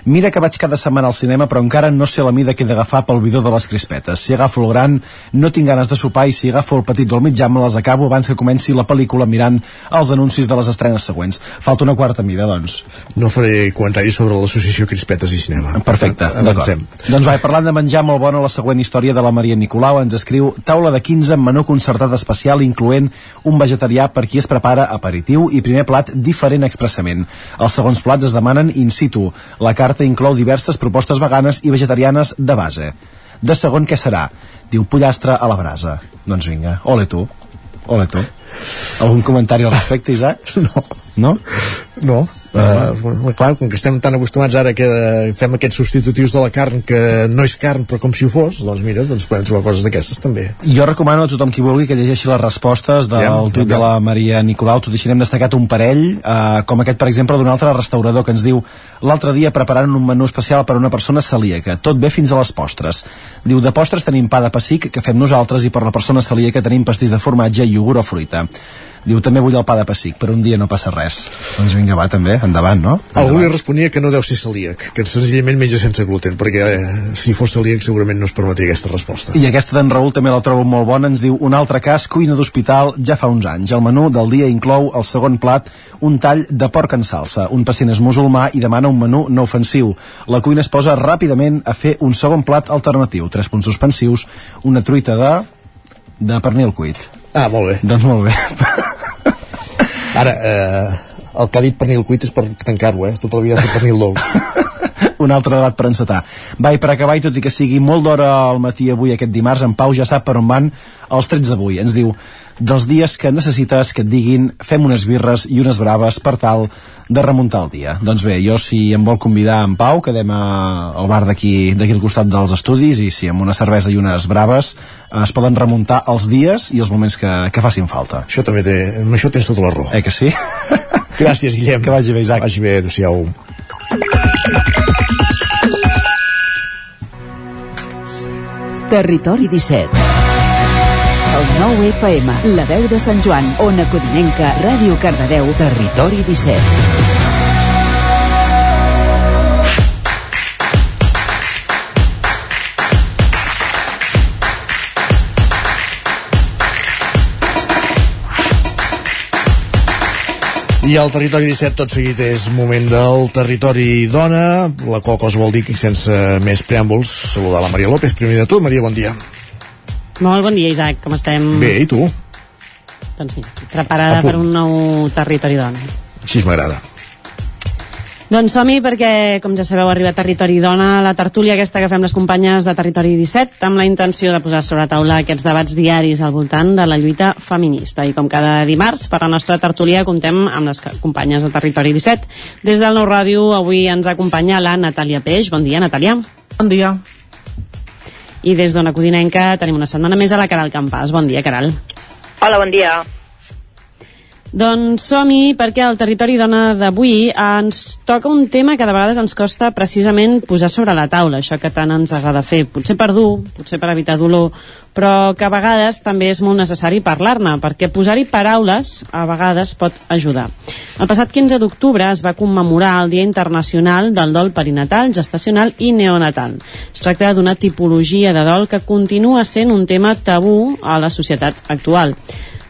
[SPEAKER 17] mira que vaig cada setmana al cinema però encara no sé la mida que he d'agafar pel bidó de les crispetes. Si agafo el gran, no tinc ganes de sopar i si agafo el petit o el mitjà me les acabo abans que comenci la pel·lícula mirant els anuncis de les estrenes següents. Falta una quarta mida, doncs.
[SPEAKER 1] No faré comentaris sobre l'associació Crispetes i Cinema.
[SPEAKER 17] Perfecte, d'acord. Doncs va, parlant de menjar molt bona, la següent història de la Maria Nicolau ens escriu taula de 15 amb menú concertat especial incloent un vegetarià per qui es prepara aperitiu i primer plat diferent expressament. Els segons plats es demanen in situ. La carta inclou diverses propostes veganes i vegetarianes de base. De segon, què serà? Diu pollastre a la brasa. Doncs vinga, ole tu. Ole tu. Algun comentari al respecte, Isaac?
[SPEAKER 1] No.
[SPEAKER 17] No?
[SPEAKER 1] No. Uh, clar, com que estem tan acostumats ara que eh, fem aquests substitutius de la carn que no és carn però com si ho fos, doncs mira, doncs podem trobar coses d'aquestes també.
[SPEAKER 17] Jo recomano a tothom qui vulgui que llegeixi les respostes del
[SPEAKER 1] Ja,
[SPEAKER 17] tuit
[SPEAKER 1] ja,
[SPEAKER 17] de la Maria Nicolau. T'ho deixarem destacat un parell, eh, com aquest, per exemple, d'un altre restaurador que ens diu l'altre dia preparant un menú especial per a una persona celíaca. Tot bé fins a les postres. Diu, de postres tenim pa de pessic, que fem nosaltres, i per la persona celíaca tenim pastís de formatge, iogurt o fruita. Diu, també vull el pa de pessic, però un dia no passa res. Doncs vinga, va, també, endavant, no?
[SPEAKER 1] Algú li responia que no deu ser celíac, que senzillament menja sense gluten, perquè eh, si fos celíac segurament no es permetria aquesta resposta.
[SPEAKER 17] I aquesta d'en Raül també la trobo molt bona. Ens diu un altre cas, cuina d'hospital, ja fa uns anys. El menú del dia inclou el segon plat, un tall de porc en salsa. Un pacient és musulmà i demana un menú no ofensiu. La cuina es posa ràpidament a fer un segon plat alternatiu. Tres punts suspensius, una truita de... de pernil cuit.
[SPEAKER 1] Ah, molt bé.
[SPEAKER 17] Doncs molt bé.
[SPEAKER 1] Ara, eh, el que ha dit pernil cuit és per tancar-ho, eh? Tota la vida ha pernil dolç.
[SPEAKER 17] un altre debat per encetar. Va, i per acabar, i tot i que sigui molt d'hora al matí avui, aquest dimarts, en Pau ja sap per on van els trets d'avui. Ens diu, dels dies que necessites que et diguin fem unes birres i unes braves per tal de remuntar el dia. Doncs bé, jo si em vol convidar en Pau, quedem a, al bar d'aquí d'aquí al costat dels estudis i si amb una cervesa i unes braves eh, es poden remuntar els dies i els moments que, que facin falta.
[SPEAKER 1] Això també té... Amb això tens tota la raó.
[SPEAKER 17] Eh que sí?
[SPEAKER 1] Gràcies, Guillem.
[SPEAKER 17] Que vagi bé, Isaac.
[SPEAKER 1] Vagi bé, adéu-siau.
[SPEAKER 13] Territori 17. El 9 FM, la veu de Sant Joan, Ona Codinenca, Ràdio Cardedeu, Territori 17.
[SPEAKER 1] I al territori 17 tot seguit és moment del territori dona, la qual cosa vol dir que sense més preàmbuls saludar la Maria López. Primer de tot, Maria, bon dia.
[SPEAKER 38] Molt bon dia, Isaac, com estem?
[SPEAKER 1] Bé, i tu?
[SPEAKER 38] Doncs sí, preparada per un nou territori dona.
[SPEAKER 1] Així m'agrada.
[SPEAKER 38] Doncs som-hi perquè, com ja sabeu, arriba a Territori Dona, la tertúlia aquesta que fem les companyes de Territori 17, amb la intenció de posar sobre la taula aquests debats diaris al voltant de la lluita feminista. I com cada dimarts, per la nostra tertúlia comptem amb les companyes de Territori 17. Des del Nou Ràdio, avui ens acompanya la Natàlia Peix. Bon dia, Natàlia.
[SPEAKER 39] Bon dia.
[SPEAKER 38] I des d'Ona Codinenca tenim una setmana més a la Caral Campàs. Bon dia, Caral.
[SPEAKER 39] Hola, bon dia.
[SPEAKER 38] Doncs som-hi perquè al territori dona d'avui ens toca un tema que de vegades ens costa precisament posar sobre la taula, això que tant ens agrada fer, potser per dur, potser per evitar dolor, però que a vegades també és molt necessari parlar-ne, perquè posar-hi paraules a vegades pot ajudar. El passat 15 d'octubre es va commemorar el Dia Internacional del Dol Perinatal, Gestacional i Neonatal. Es tracta d'una tipologia de dol que continua sent un tema tabú a la societat actual.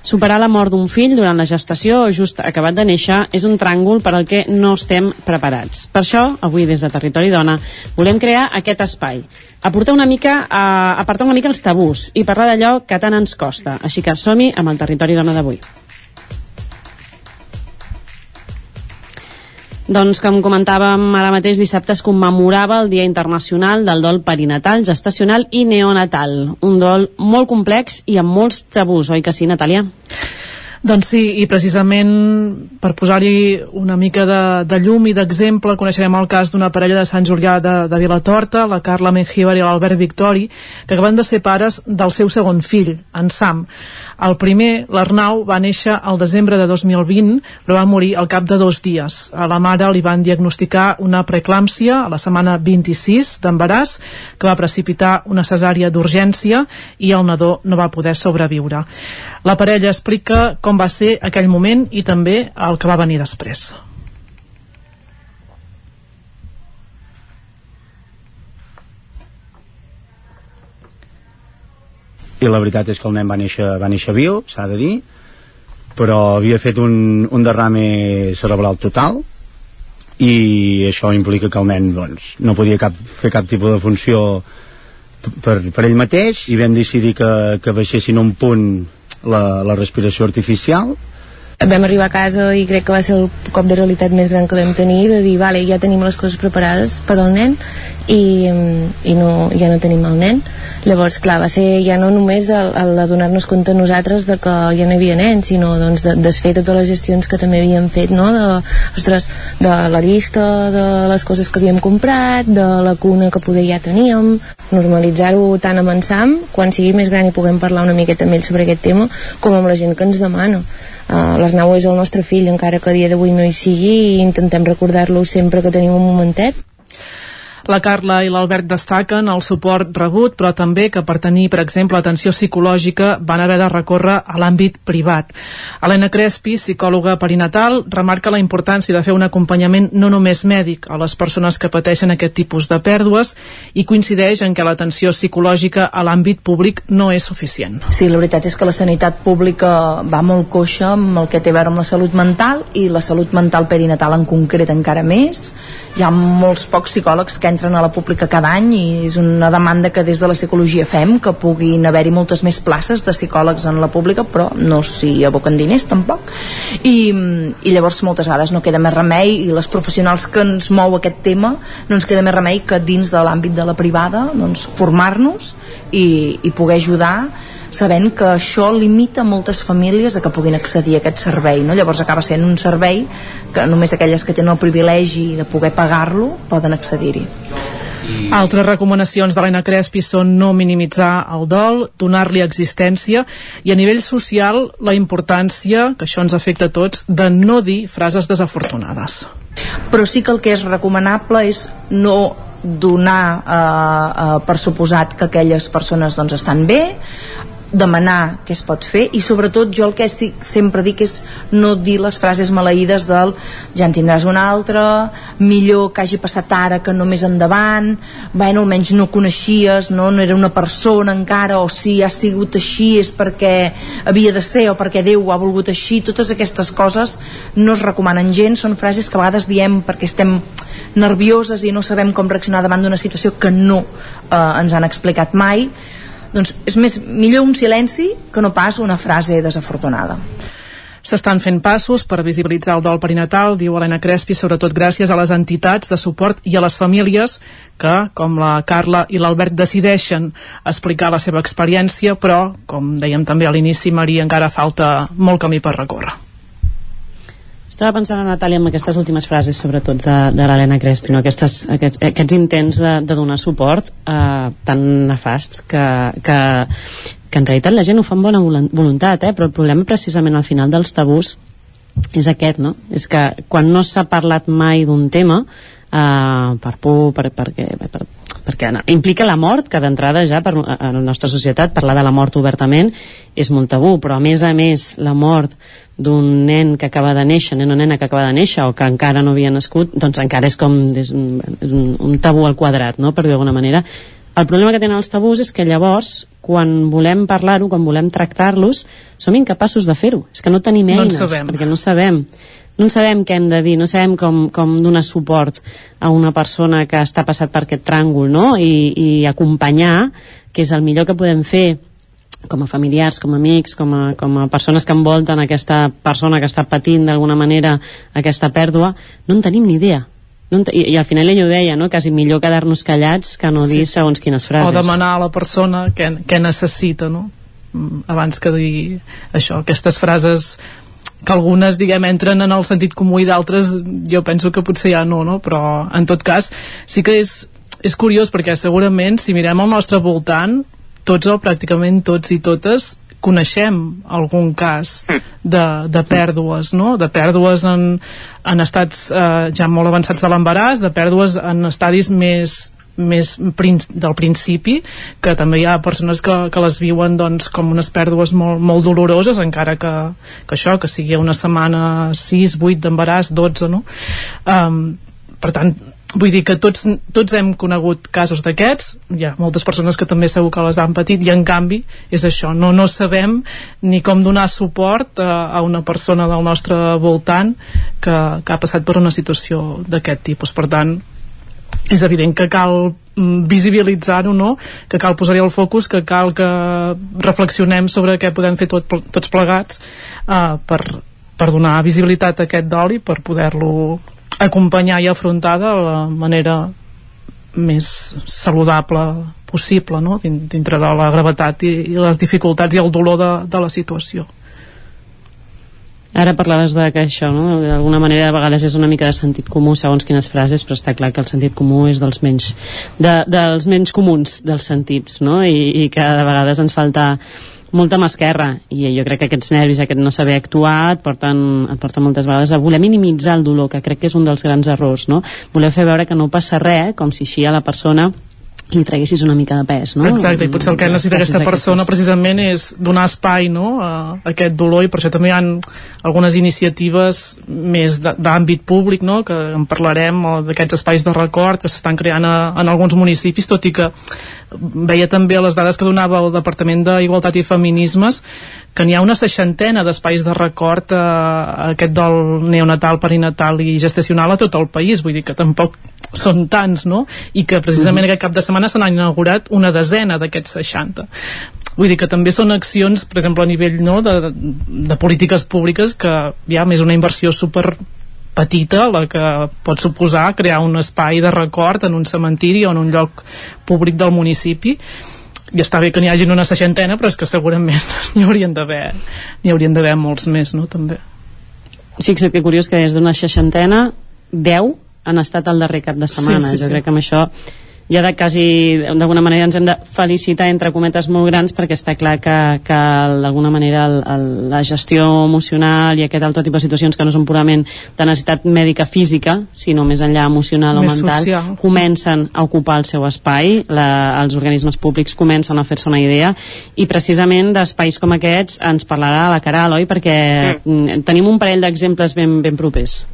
[SPEAKER 38] Superar la mort d'un fill durant la gestació o just acabat de néixer és un tràngol per al que no estem preparats. Per això, avui des de Territori Dona, volem crear aquest espai. Aportar una mica, a, apartar una mica els tabús i parlar d'allò que tant ens costa. Així que som-hi amb el Territori Dona d'avui. Doncs, com comentàvem ara mateix, dissabte es commemorava el Dia Internacional del Dol Perinatal, Gestacional i Neonatal. Un dol molt complex i amb molts tabús, oi que sí, Natàlia?
[SPEAKER 39] Doncs sí, i precisament per posar-hi una mica de, de llum i d'exemple, coneixerem el cas d'una parella de Sant Julià de, de Vilatorta, la Carla Mengíbar i l'Albert Victori, que acaben de ser pares del seu segon fill, en Sam. El primer, l'Arnau, va néixer al desembre de 2020, però va morir al cap de dos dies. A la mare li van diagnosticar una preeclàmpsia a la setmana 26 d'embaràs, que va precipitar una cesària d'urgència i el nadó no va poder sobreviure. La parella explica com va ser aquell moment i també el que va venir després.
[SPEAKER 40] I la veritat és que el nen va néixer, va néixer viu, s'ha de dir, però havia fet un, un derrame cerebral total i això implica que el nen doncs, no podia cap, fer cap tipus de funció per, per ell mateix i vam decidir que, que baixessin un punt la, la respiració artificial
[SPEAKER 41] vam arribar a casa i crec que va ser el cop de realitat més gran que vam tenir de dir, vale, ja tenim les coses preparades per al nen i, i no, ja no tenim el nen llavors, clar, va ser ja no només el, el de donar-nos compte nosaltres de que ja no hi havia nens, sinó doncs, de, desfer totes les gestions que també havíem fet no? de, ostres, de la llista de les coses que havíem comprat de la cuna que poder ja teníem normalitzar-ho tant amb en Sam quan sigui més gran i puguem parlar una miqueta amb ell sobre aquest tema com amb la gent que ens demana Uh, l'Arnau és el nostre fill encara que a dia d'avui no hi sigui i intentem recordar-lo sempre que tenim un momentet
[SPEAKER 39] la Carla i l'Albert destaquen el suport rebut, però també que per tenir, per exemple, atenció psicològica van haver de recórrer a l'àmbit privat. Helena Crespi, psicòloga perinatal, remarca la importància de fer un acompanyament no només mèdic a les persones que pateixen aquest tipus de pèrdues i coincideix en que l'atenció psicològica a l'àmbit públic no és suficient.
[SPEAKER 42] Sí, la veritat és que la sanitat pública va molt coixa amb el que té a veure amb la salut mental i la salut mental perinatal en concret encara més. Hi ha molts pocs psicòlegs que entren a la pública cada any i és una demanda que des de la psicologia fem, que puguin haver-hi moltes més places de psicòlegs en la pública, però no s'hi aboquen diners tampoc. I, I llavors moltes vegades no queda més remei i les professionals que ens mou aquest tema no ens queda més remei que dins de l'àmbit de la privada doncs, formar-nos i, i poder ajudar sabent que això limita moltes famílies a que puguin accedir a aquest servei no? llavors acaba sent un servei que només aquelles que tenen el privilegi de poder pagar-lo poden accedir-hi
[SPEAKER 39] altres recomanacions de l'Ena Crespi són no minimitzar el dol, donar-li existència i a nivell social la importància, que això ens afecta a tots, de no dir frases desafortunades.
[SPEAKER 42] Però sí que el que és recomanable és no donar eh, eh, per suposat que aquelles persones doncs, estan bé demanar què es pot fer i sobretot jo el que sempre dic és no dir les frases maleïdes del ja en tindràs una altra millor que hagi passat ara que no més endavant bueno, almenys no coneixies no, no era una persona encara o si ha sigut així és perquè havia de ser o perquè Déu ha volgut així totes aquestes coses no es recomanen gens són frases que a vegades diem perquè estem nervioses i no sabem com reaccionar davant d'una situació que no eh, ens han explicat mai doncs és més, millor un silenci que no pas una frase desafortunada.
[SPEAKER 39] S'estan fent passos per visibilitzar el dol perinatal, diu Helena Crespi, sobretot gràcies a les entitats de suport i a les famílies que, com la Carla i l'Albert, decideixen explicar la seva experiència, però, com dèiem també a l'inici, Maria, encara falta molt camí per recórrer.
[SPEAKER 38] Estava pensant, en Natàlia, amb aquestes últimes frases, sobretot de, de l'Helena Crespi, no? aquestes, aquests, aquests intents de, de donar suport eh, tan nefast que, que, que en realitat la gent ho fa amb bona voluntat, eh? però el problema precisament al final dels tabús és aquest, no? És que quan no s'ha parlat mai d'un tema, eh, per por, per, perquè, per, perquè no, implica la mort, que d'entrada ja per, a la nostra societat parlar de la mort obertament és molt tabú, però a més a més la mort d'un nen que acaba de néixer, nen o nena que acaba de néixer o que encara no havia nascut, doncs encara és com és un, és un, un tabú al quadrat, no? per dir d'alguna manera. El problema que tenen els tabús és que llavors, quan volem parlar-ho, quan volem tractar-los, som incapaços de fer-ho. És que no tenim
[SPEAKER 39] No en
[SPEAKER 38] eines,
[SPEAKER 39] sabem.
[SPEAKER 38] perquè no sabem no sabem què hem de dir, no sabem com, com donar suport a una persona que està passat per aquest tràngol, no? I, i acompanyar, que és el millor que podem fer com a familiars, com a amics, com a, com a persones que envolten aquesta persona que està patint d'alguna manera aquesta pèrdua, no en tenim ni idea. No i, I al final ella ho deia, no? quasi millor quedar-nos callats que no dir
[SPEAKER 39] Sí.
[SPEAKER 38] segons quines frases.
[SPEAKER 39] o demanar a la persona què, què necessita no? Mm, abans que dir això, aquestes frases que algunes, diguem, entren en el sentit comú i d'altres jo penso que potser ja no, no? però en tot cas sí que és, és curiós perquè segurament si mirem al nostre voltant tots o pràcticament tots i totes coneixem algun cas de, de pèrdues, no? de pèrdues en, en estats eh, ja molt avançats de l'embaràs, de pèrdues en estadis més, més prin del principi, que també hi ha persones que, que les viuen doncs, com unes pèrdues molt, molt doloroses, encara que, que això, que sigui una setmana 6, 8 d'embaràs, 12, no? Um, per tant, vull dir que tots, tots hem conegut casos d'aquests, hi ha moltes persones que també segur que les han patit i en canvi és això, no, no sabem ni com donar suport a, a una persona del nostre voltant que, que ha passat per una situació d'aquest tipus, per tant és evident que cal mm, visibilitzar-ho, no? que cal posar-hi el focus, que cal que reflexionem sobre què podem fer tot, tots plegats uh, per, per donar visibilitat a aquest dol i per poder-lo acompanyar i afrontar de la manera més saludable possible no? Din- dintre de la gravetat i, i les dificultats i el dolor de, de la situació
[SPEAKER 38] Ara parlaves de que això, no? d'alguna manera a vegades és una mica de sentit comú segons quines frases, però està clar que el sentit comú és dels menys, de, dels menys comuns dels sentits, no? I, i que de vegades ens falta molta mà esquerra i jo crec que aquests nervis, aquest no saber actuar et porten, et porten moltes vegades a voler minimitzar el dolor, que crec que és un dels grans errors no? voler fer veure que no passa res com si així a la persona li traguessis una mica de pes no?
[SPEAKER 39] Exacte, i potser el que necessita aquesta persona
[SPEAKER 38] aquestes.
[SPEAKER 39] precisament és donar espai no, a, aquest dolor i per això també hi ha algunes iniciatives més d'àmbit públic no, que en parlarem d'aquests espais de record que s'estan creant a, en alguns municipis tot i que veia també les dades que donava el Departament d'Igualtat i Feminismes que n'hi ha una seixantena d'espais de record a, a aquest del neonatal, perinatal i gestacional a tot el país, vull dir que tampoc són tants, no? I que precisament aquest cap de setmana se n'han inaugurat una desena d'aquests 60 vull dir que també són accions per exemple a nivell no, de, de polítiques públiques que ja més una inversió super petita la que pot suposar crear un espai de record en un cementiri o en un lloc públic del municipi. I està bé que n'hi hagin una seixantena però és que segurament n'hi haurien d'haver n'hi haurien d'haver molts més no, també.
[SPEAKER 38] Fixa't que curiós que des d'una seixantena 10 han estat el darrer cap de setmana.
[SPEAKER 39] Sí, sí,
[SPEAKER 38] jo
[SPEAKER 39] sí.
[SPEAKER 38] crec que amb això ja de quasi d'alguna manera ens hem de felicitar entre cometes molt grans perquè està clar que, que d'alguna manera el, el, la gestió emocional i aquest altre tipus de situacions que no són purament de necessitat mèdica física sinó més enllà emocional o
[SPEAKER 39] Més
[SPEAKER 38] mental
[SPEAKER 39] social.
[SPEAKER 38] comencen a ocupar el seu espai la, els organismes públics comencen a fer-se una idea i precisament d'espais com aquests ens parlarà la Caral, oi? perquè mm. tenim un parell d'exemples ben, ben propers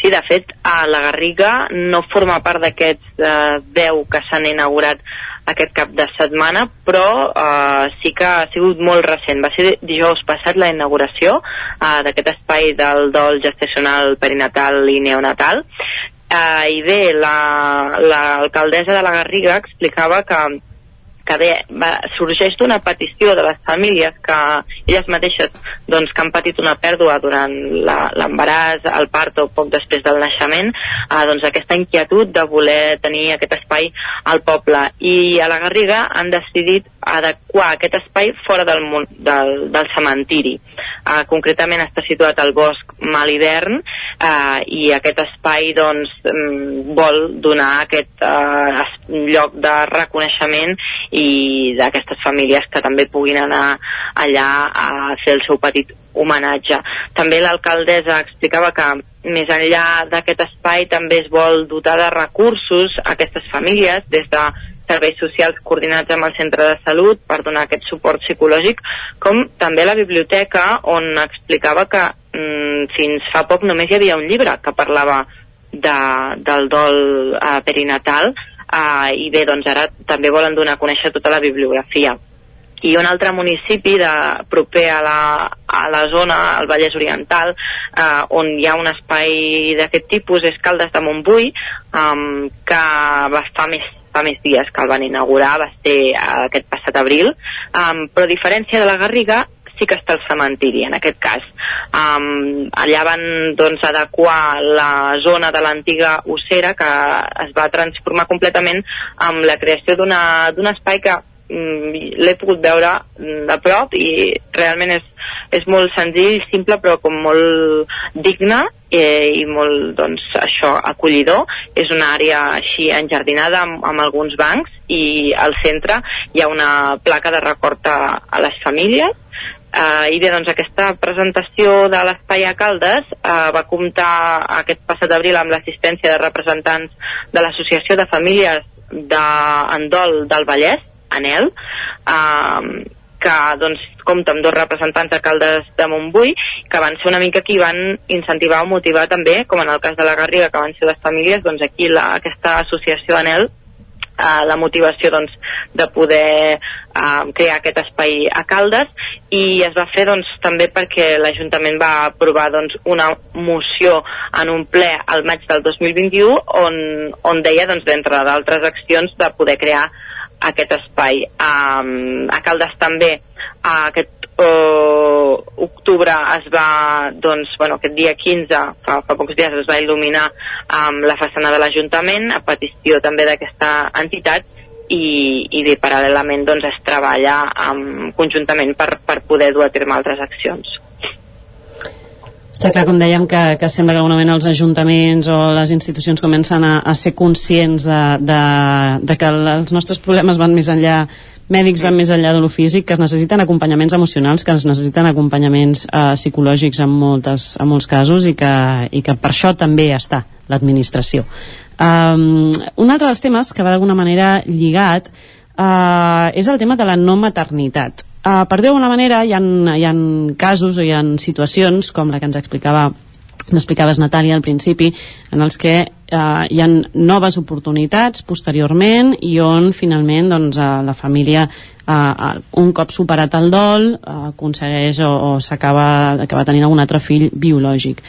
[SPEAKER 43] Sí, de fet, a la Garriga no forma part d'aquests eh, 10 que s'han inaugurat aquest cap de setmana, però eh, sí que ha sigut molt recent. Va ser dijous passat la inauguració eh, d'aquest espai del dol gestacional perinatal i neonatal. Eh, I bé, la- l'alcaldessa la, de la Garriga explicava que que bé, va, sorgeix d'una petició de les famílies que elles mateixes doncs, que han patit una pèrdua durant l'embaràs, el part o poc després del naixement, eh, doncs aquesta inquietud de voler tenir aquest espai al poble. I a la Garriga han decidit adequar aquest espai fora del, del, del cementiri. Eh, concretament està situat al bosc Malhivern eh, i aquest espai doncs, mm, vol donar aquest eh, lloc de reconeixement i d'aquestes famílies que també puguin anar allà a fer el seu petit homenatge. També l'alcaldessa explicava que més enllà d'aquest espai també es vol dotar de recursos a aquestes famílies des de serveis socials coordinats amb el centre de salut per donar aquest suport psicològic, com també la biblioteca on explicava que mm, fins fa poc només hi havia un llibre que parlava de, del dol eh, perinatal eh, i bé, doncs ara també volen donar a conèixer tota la bibliografia. I un altre municipi de, proper a la, a la zona, al Vallès Oriental, eh, on hi ha un espai d'aquest tipus, és Caldes de Montbui, eh, que va estar més fa més dies que el van inaugurar, va ser eh, aquest passat abril, um, però a diferència de la Garriga, sí que està el cementiri en aquest cas. Um, allà van doncs, adequar la zona de l'antiga ossera que es va transformar completament amb la creació d'un espai que um, l'he pogut veure de prop i realment és, és molt senzill, simple però com molt digne eh, i molt, doncs, això, acollidor. És una àrea així enjardinada amb, amb alguns bancs i al centre hi ha una placa de record a, les famílies Uh, I bé, doncs aquesta presentació de l'Espai a Caldes uh, va comptar aquest passat d'abril amb l'assistència de representants de l'Associació de Famílies d'Andol del Vallès, ANEL, uh, que doncs, compta amb dos representants alcaldes de Montbui que van ser una mica qui van incentivar o motivar també, com en el cas de la Garriga que van ser les famílies, doncs aquí la, aquesta associació ANEL eh, la motivació doncs, de poder eh, crear aquest espai a Caldes. I es va fer doncs, també perquè l'Ajuntament va aprovar doncs, una moció en un ple al maig del 2021 on, on deia, doncs, d'entre d'altres accions, de poder crear aquest espai. Um, a Caldes també uh, aquest uh, octubre es va, doncs, bueno, aquest dia 15, fa, fa pocs dies, es va il·luminar um, la façana de l'Ajuntament a petició també d'aquesta entitat i, i bé, paral·lelament doncs, es treballa um, conjuntament per, per poder dur a terme altres accions.
[SPEAKER 38] Està clar, com dèiem, que, que sembla que alguna els ajuntaments o les institucions comencen a, a ser conscients de, de, de que els nostres problemes van més enllà mèdics van més enllà de lo físic, que es necessiten acompanyaments emocionals, que es necessiten acompanyaments eh, psicològics en, moltes, en molts casos i que, i que per això també està l'administració. Um, un altre dels temes que va d'alguna manera lligat uh, és el tema de la no maternitat. Uh, per dir d'alguna manera, hi ha, hi ha casos o hi ha situacions, com la que ens explicava n'explicaves Natàlia al principi, en els que eh, hi ha noves oportunitats posteriorment i on finalment doncs, eh, la família eh, un cop superat el dol eh, aconsegueix o, o s'acaba acaba tenint algun altre fill biològic.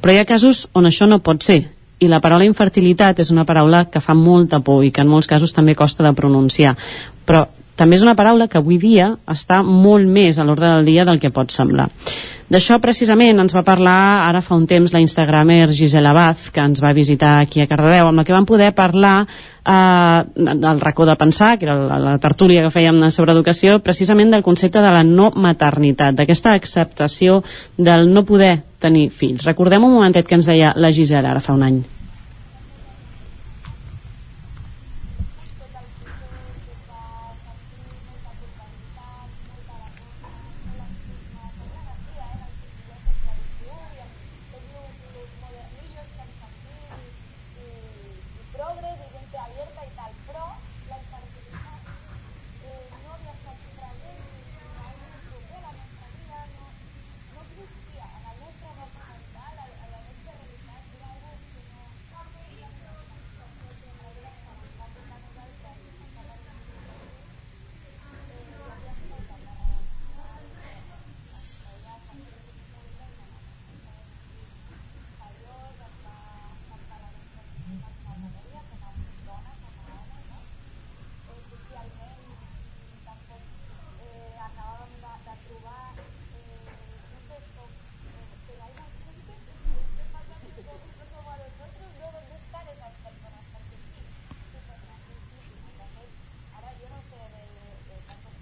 [SPEAKER 38] Però hi ha casos on això no pot ser i la paraula infertilitat és una paraula que fa molta por i que en molts casos també costa de pronunciar. Però també és una paraula que avui dia està molt més a l'ordre del dia del que pot semblar. D'això precisament ens va parlar ara fa un temps la instagramer Gisela Baz, que ens va visitar aquí a Cardedeu, amb la que vam poder parlar eh, del racó de pensar, que era la, la tertúlia que fèiem sobre educació, precisament del concepte de la no maternitat, d'aquesta acceptació del no poder tenir fills. Recordem un momentet que ens deia la Gisela ara fa un any.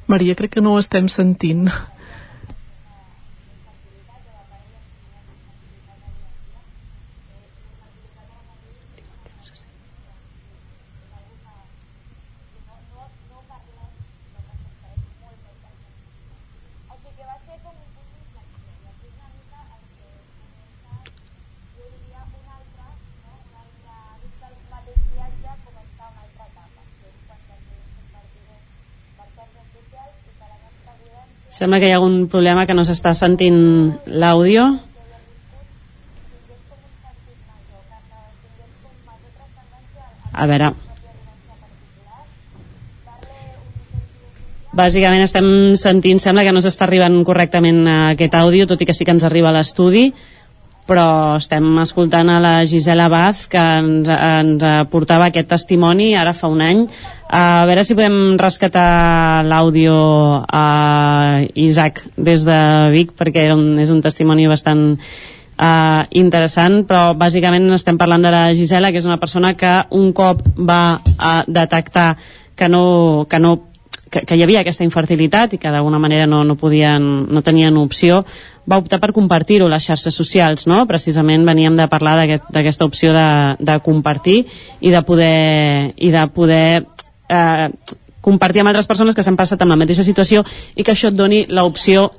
[SPEAKER 39] Maria, crec que no ho estem sentint.
[SPEAKER 38] Sembla que hi ha algun problema que no s'està sentint l'àudio. A veure... Bàsicament estem sentint, sembla que no s'està arribant correctament a aquest àudio, tot i que sí que ens arriba a l'estudi, però estem escoltant a la Gisela Baz que ens, ens portava aquest testimoni ara fa un any. A veure si podem rescatar l'àudio a Isaac des de Vic perquè un, és un testimoni bastant uh, interessant, però bàsicament estem parlant de la Gisela, que és una persona que un cop va uh, detectar que no, que no que, que hi havia aquesta infertilitat i que d'alguna manera no, no, podien, no tenien opció, va optar per compartir-ho a les xarxes socials, no? Precisament veníem de parlar d'aquesta aquest, opció de, de compartir i de poder, i de poder eh, compartir amb altres persones que s'han passat amb la mateixa situació i que això et doni l'opció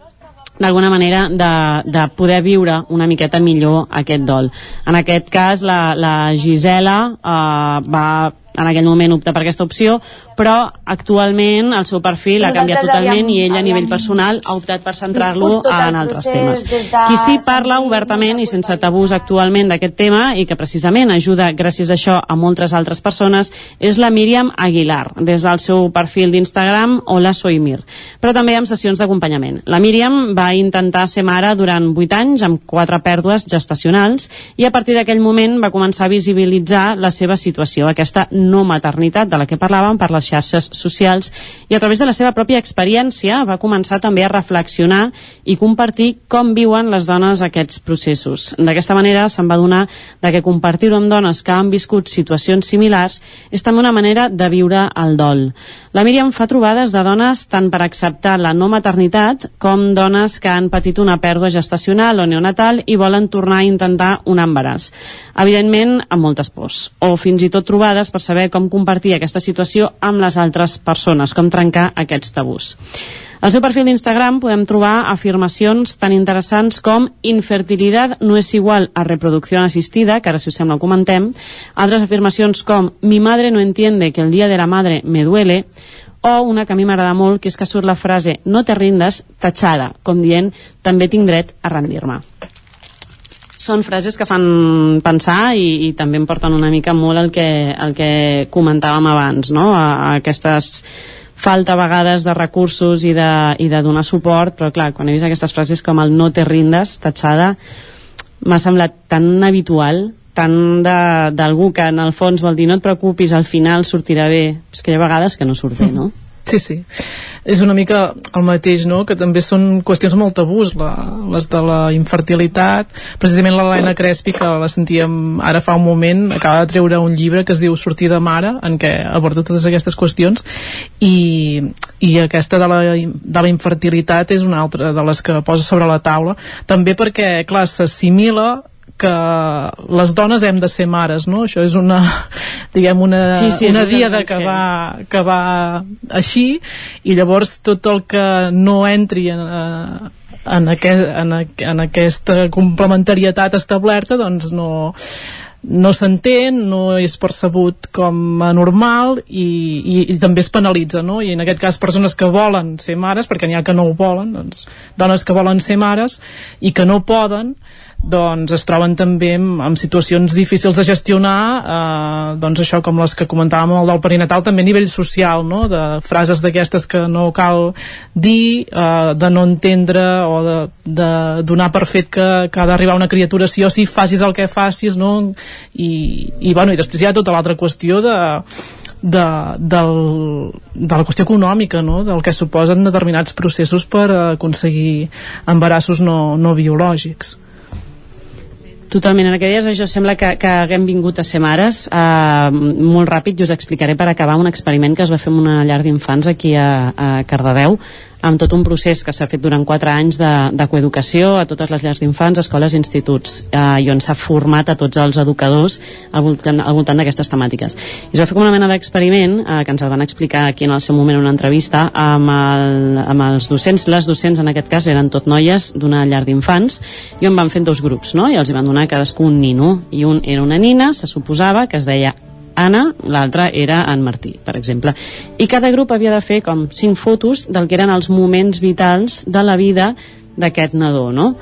[SPEAKER 38] d'alguna manera de, de poder viure una miqueta millor aquest dol. En aquest cas, la, la Gisela eh, va en aquell moment optar per aquesta opció, però actualment el seu perfil ha canviat totalment havíem, i ell a nivell personal ha optat per centrar-lo en altres temes. Qui sí parla obertament i sense tabús actualment d'aquest tema i que precisament ajuda gràcies a això a moltes altres persones és la Míriam Aguilar, des del seu perfil d'Instagram Hola Soy Mir, però també amb sessions d'acompanyament. La Míriam va intentar ser mare durant 8 anys amb quatre pèrdues gestacionals i a partir d'aquell moment va començar a visibilitzar la seva situació, aquesta no maternitat de la que parlàvem per les xarxes socials i a través de la seva pròpia experiència va començar també a reflexionar i compartir com viuen les dones aquests processos. D'aquesta manera se'n va donar de que compartir-ho amb dones que han viscut situacions similars és també una manera de viure el dol. La Míriam fa trobades de dones tant per acceptar la no maternitat com dones que han patit una pèrdua gestacional o neonatal i volen tornar a intentar un embaràs. Evidentment, amb moltes pors. O fins i tot trobades per saber com compartir aquesta situació amb les altres persones, com trencar aquests tabús. Al seu perfil d'Instagram podem trobar afirmacions tan interessants com infertilidad no és igual a reproducció assistida, que ara si us sembla ho comentem, altres afirmacions com mi madre no entiende que el dia de la madre me duele, o una que a mi m'agrada molt, que és que surt la frase no te rindes, tachada, com dient també tinc dret a rendir-me són frases que fan pensar i, i també em porten una mica molt el que, el que comentàvem abans, no? a, a aquestes falta a vegades de recursos i de, i de donar suport, però clar, quan he vist aquestes frases com el no te rindes, tatxada, m'ha semblat tan habitual, tan d'algú que en el fons vol dir no et preocupis, al final sortirà bé. És que hi ha vegades que no surt bé, no?
[SPEAKER 39] Sí, sí. És una mica el mateix, no?, que també són qüestions molt tabús, la, les de la infertilitat. Precisament l'Helena Crespi, que la sentíem ara fa un moment, acaba de treure un llibre que es diu Sortir de mare, en què aborda totes aquestes qüestions, i, i aquesta de la, de la infertilitat és una altra de les que posa sobre la taula, també perquè, clar, s'assimila que les dones hem de ser mares, no? Això és una, diguem, una, sí, sí, una diada que va, que va així i llavors tot el que no entri en, eh, en, aquest, en, en aquesta complementarietat establerta doncs no, no s'entén, no és percebut com a normal i, i, i també es penalitza, no? I en aquest cas persones que volen ser mares, perquè n'hi ha que no ho volen, doncs, dones que volen ser mares i que no poden, doncs es troben també en, en situacions difícils de gestionar eh, doncs això com les que comentàvem el del perinatal també a nivell social no? de frases d'aquestes que no cal dir eh, de no entendre o de, de donar per fet que, que ha d'arribar una criatura sí o sí facis el que facis no? I, i, bueno, i després hi ha tota l'altra qüestió de de, del, de la qüestió econòmica, no? del que suposen determinats processos per aconseguir embarassos no, no biològics.
[SPEAKER 38] Totalment, en aquests dies això sembla que, que haguem vingut a ser mares. Uh, molt ràpid i us explicaré per acabar un experiment que es va fer en una llar d'infants aquí a, a Cardedeu amb tot un procés que s'ha fet durant 4 anys de, de coeducació a totes les llars d'infants, escoles i instituts eh, i on s'ha format a tots els educadors al voltant, al voltant d'aquestes temàtiques. I es va fer com una mena d'experiment eh, que ens el van explicar aquí en el seu moment en una entrevista amb, el, amb els docents, les docents en aquest cas eren tot noies d'una llar d'infants i on van fer dos grups, no? I els hi van donar cadascú un nino i un era una nina, se suposava que es deia Anna, l'altra era en Martí, per exemple. I cada grup havia de fer com cinc fotos del que eren els moments vitals de la vida d'aquest nadó, no?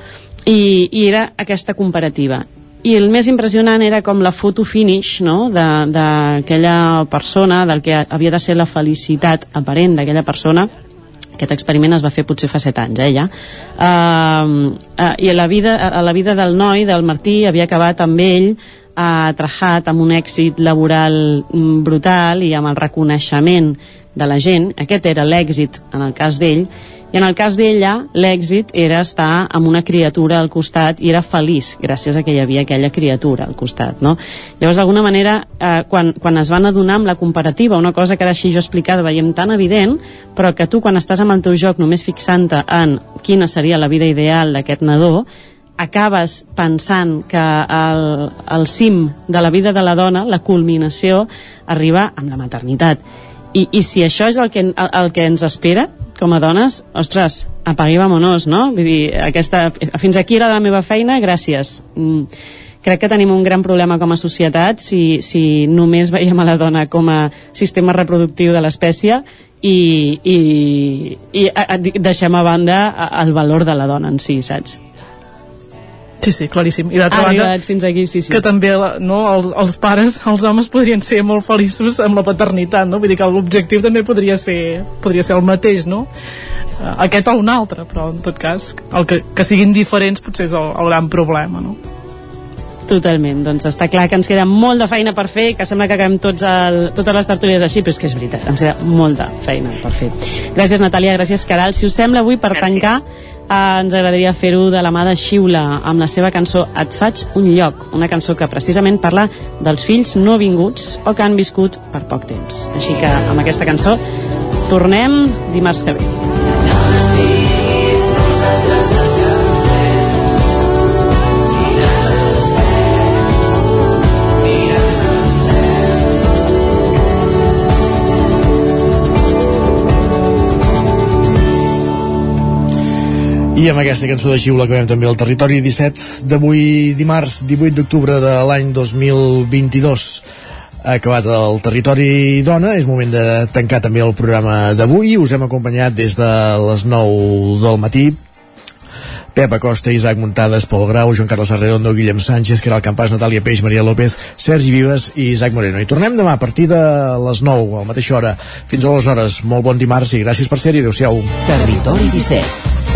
[SPEAKER 38] I, I era aquesta comparativa. I el més impressionant era com la foto finish no? d'aquella persona, del que havia de ser la felicitat aparent d'aquella persona, aquest experiment es va fer potser fa 7 anys, eh, ja. Uh, uh, I a la, vida, a la vida del noi, del Martí, havia acabat amb ell uh, trajat amb un èxit laboral mm, brutal i amb el reconeixement de la gent. Aquest era l'èxit en el cas d'ell i en el cas d'ella, l'èxit era estar amb una criatura al costat i era feliç gràcies a que hi havia aquella criatura al costat, no? Llavors, d'alguna manera, eh, quan, quan es van adonar amb la comparativa, una cosa que ara així jo explicada veiem tan evident, però que tu quan estàs amb el teu joc només fixant-te en quina seria la vida ideal d'aquest nadó, acabes pensant que el, el cim de la vida de la dona, la culminació, arriba amb la maternitat. I, i si això és el que, el, el que ens espera, com a dones, ostres, apagui vamonos, no? Vull dir, aquesta, fins aquí era la meva feina, gràcies. Mm, crec que tenim un gran problema com a societat si, si només veiem a la dona com a sistema reproductiu de l'espècie i, i, i a, a, deixem a banda el valor de la dona en si, saps?
[SPEAKER 39] Sí, sí, claríssim. I d'altra banda,
[SPEAKER 38] fins aquí, sí, sí.
[SPEAKER 39] que també no, els, els pares, els homes podrien ser molt feliços amb la paternitat, no? Vull dir que l'objectiu també podria ser, podria ser el mateix, no? Eh, aquest o un altre, però en tot cas, el que, que siguin diferents potser és el, el gran problema, no?
[SPEAKER 38] Totalment, doncs està clar que ens queda molta feina per fer, que sembla que acabem tots el, totes les tertúlies així, però és que és veritat, ens queda molta feina per fer. Gràcies Natàlia, gràcies Caral. Si us sembla avui per tancar, eh, ens agradaria fer-ho de la mà de Xiula amb la seva cançó Et faig un lloc, una cançó que precisament parla dels fills no vinguts o que han viscut per poc temps. Així que amb aquesta cançó tornem dimarts que ve.
[SPEAKER 1] I amb aquesta cançó de Xiula acabem també el territori 17 d'avui dimarts 18 d'octubre de l'any 2022 ha acabat el territori dona és moment de tancar també el programa d'avui us hem acompanyat des de les 9 del matí Pep Acosta, Isaac Muntades, Pol Grau, Joan Carles Arredondo, Guillem Sánchez, Caral Campàs, Natàlia Peix, Maria López, Sergi Vives i Isaac Moreno. I tornem demà a partir de les 9, a la mateixa hora. Fins a les hores. Molt bon dimarts i gràcies per ser-hi. Adéu-siau.
[SPEAKER 2] Territori 17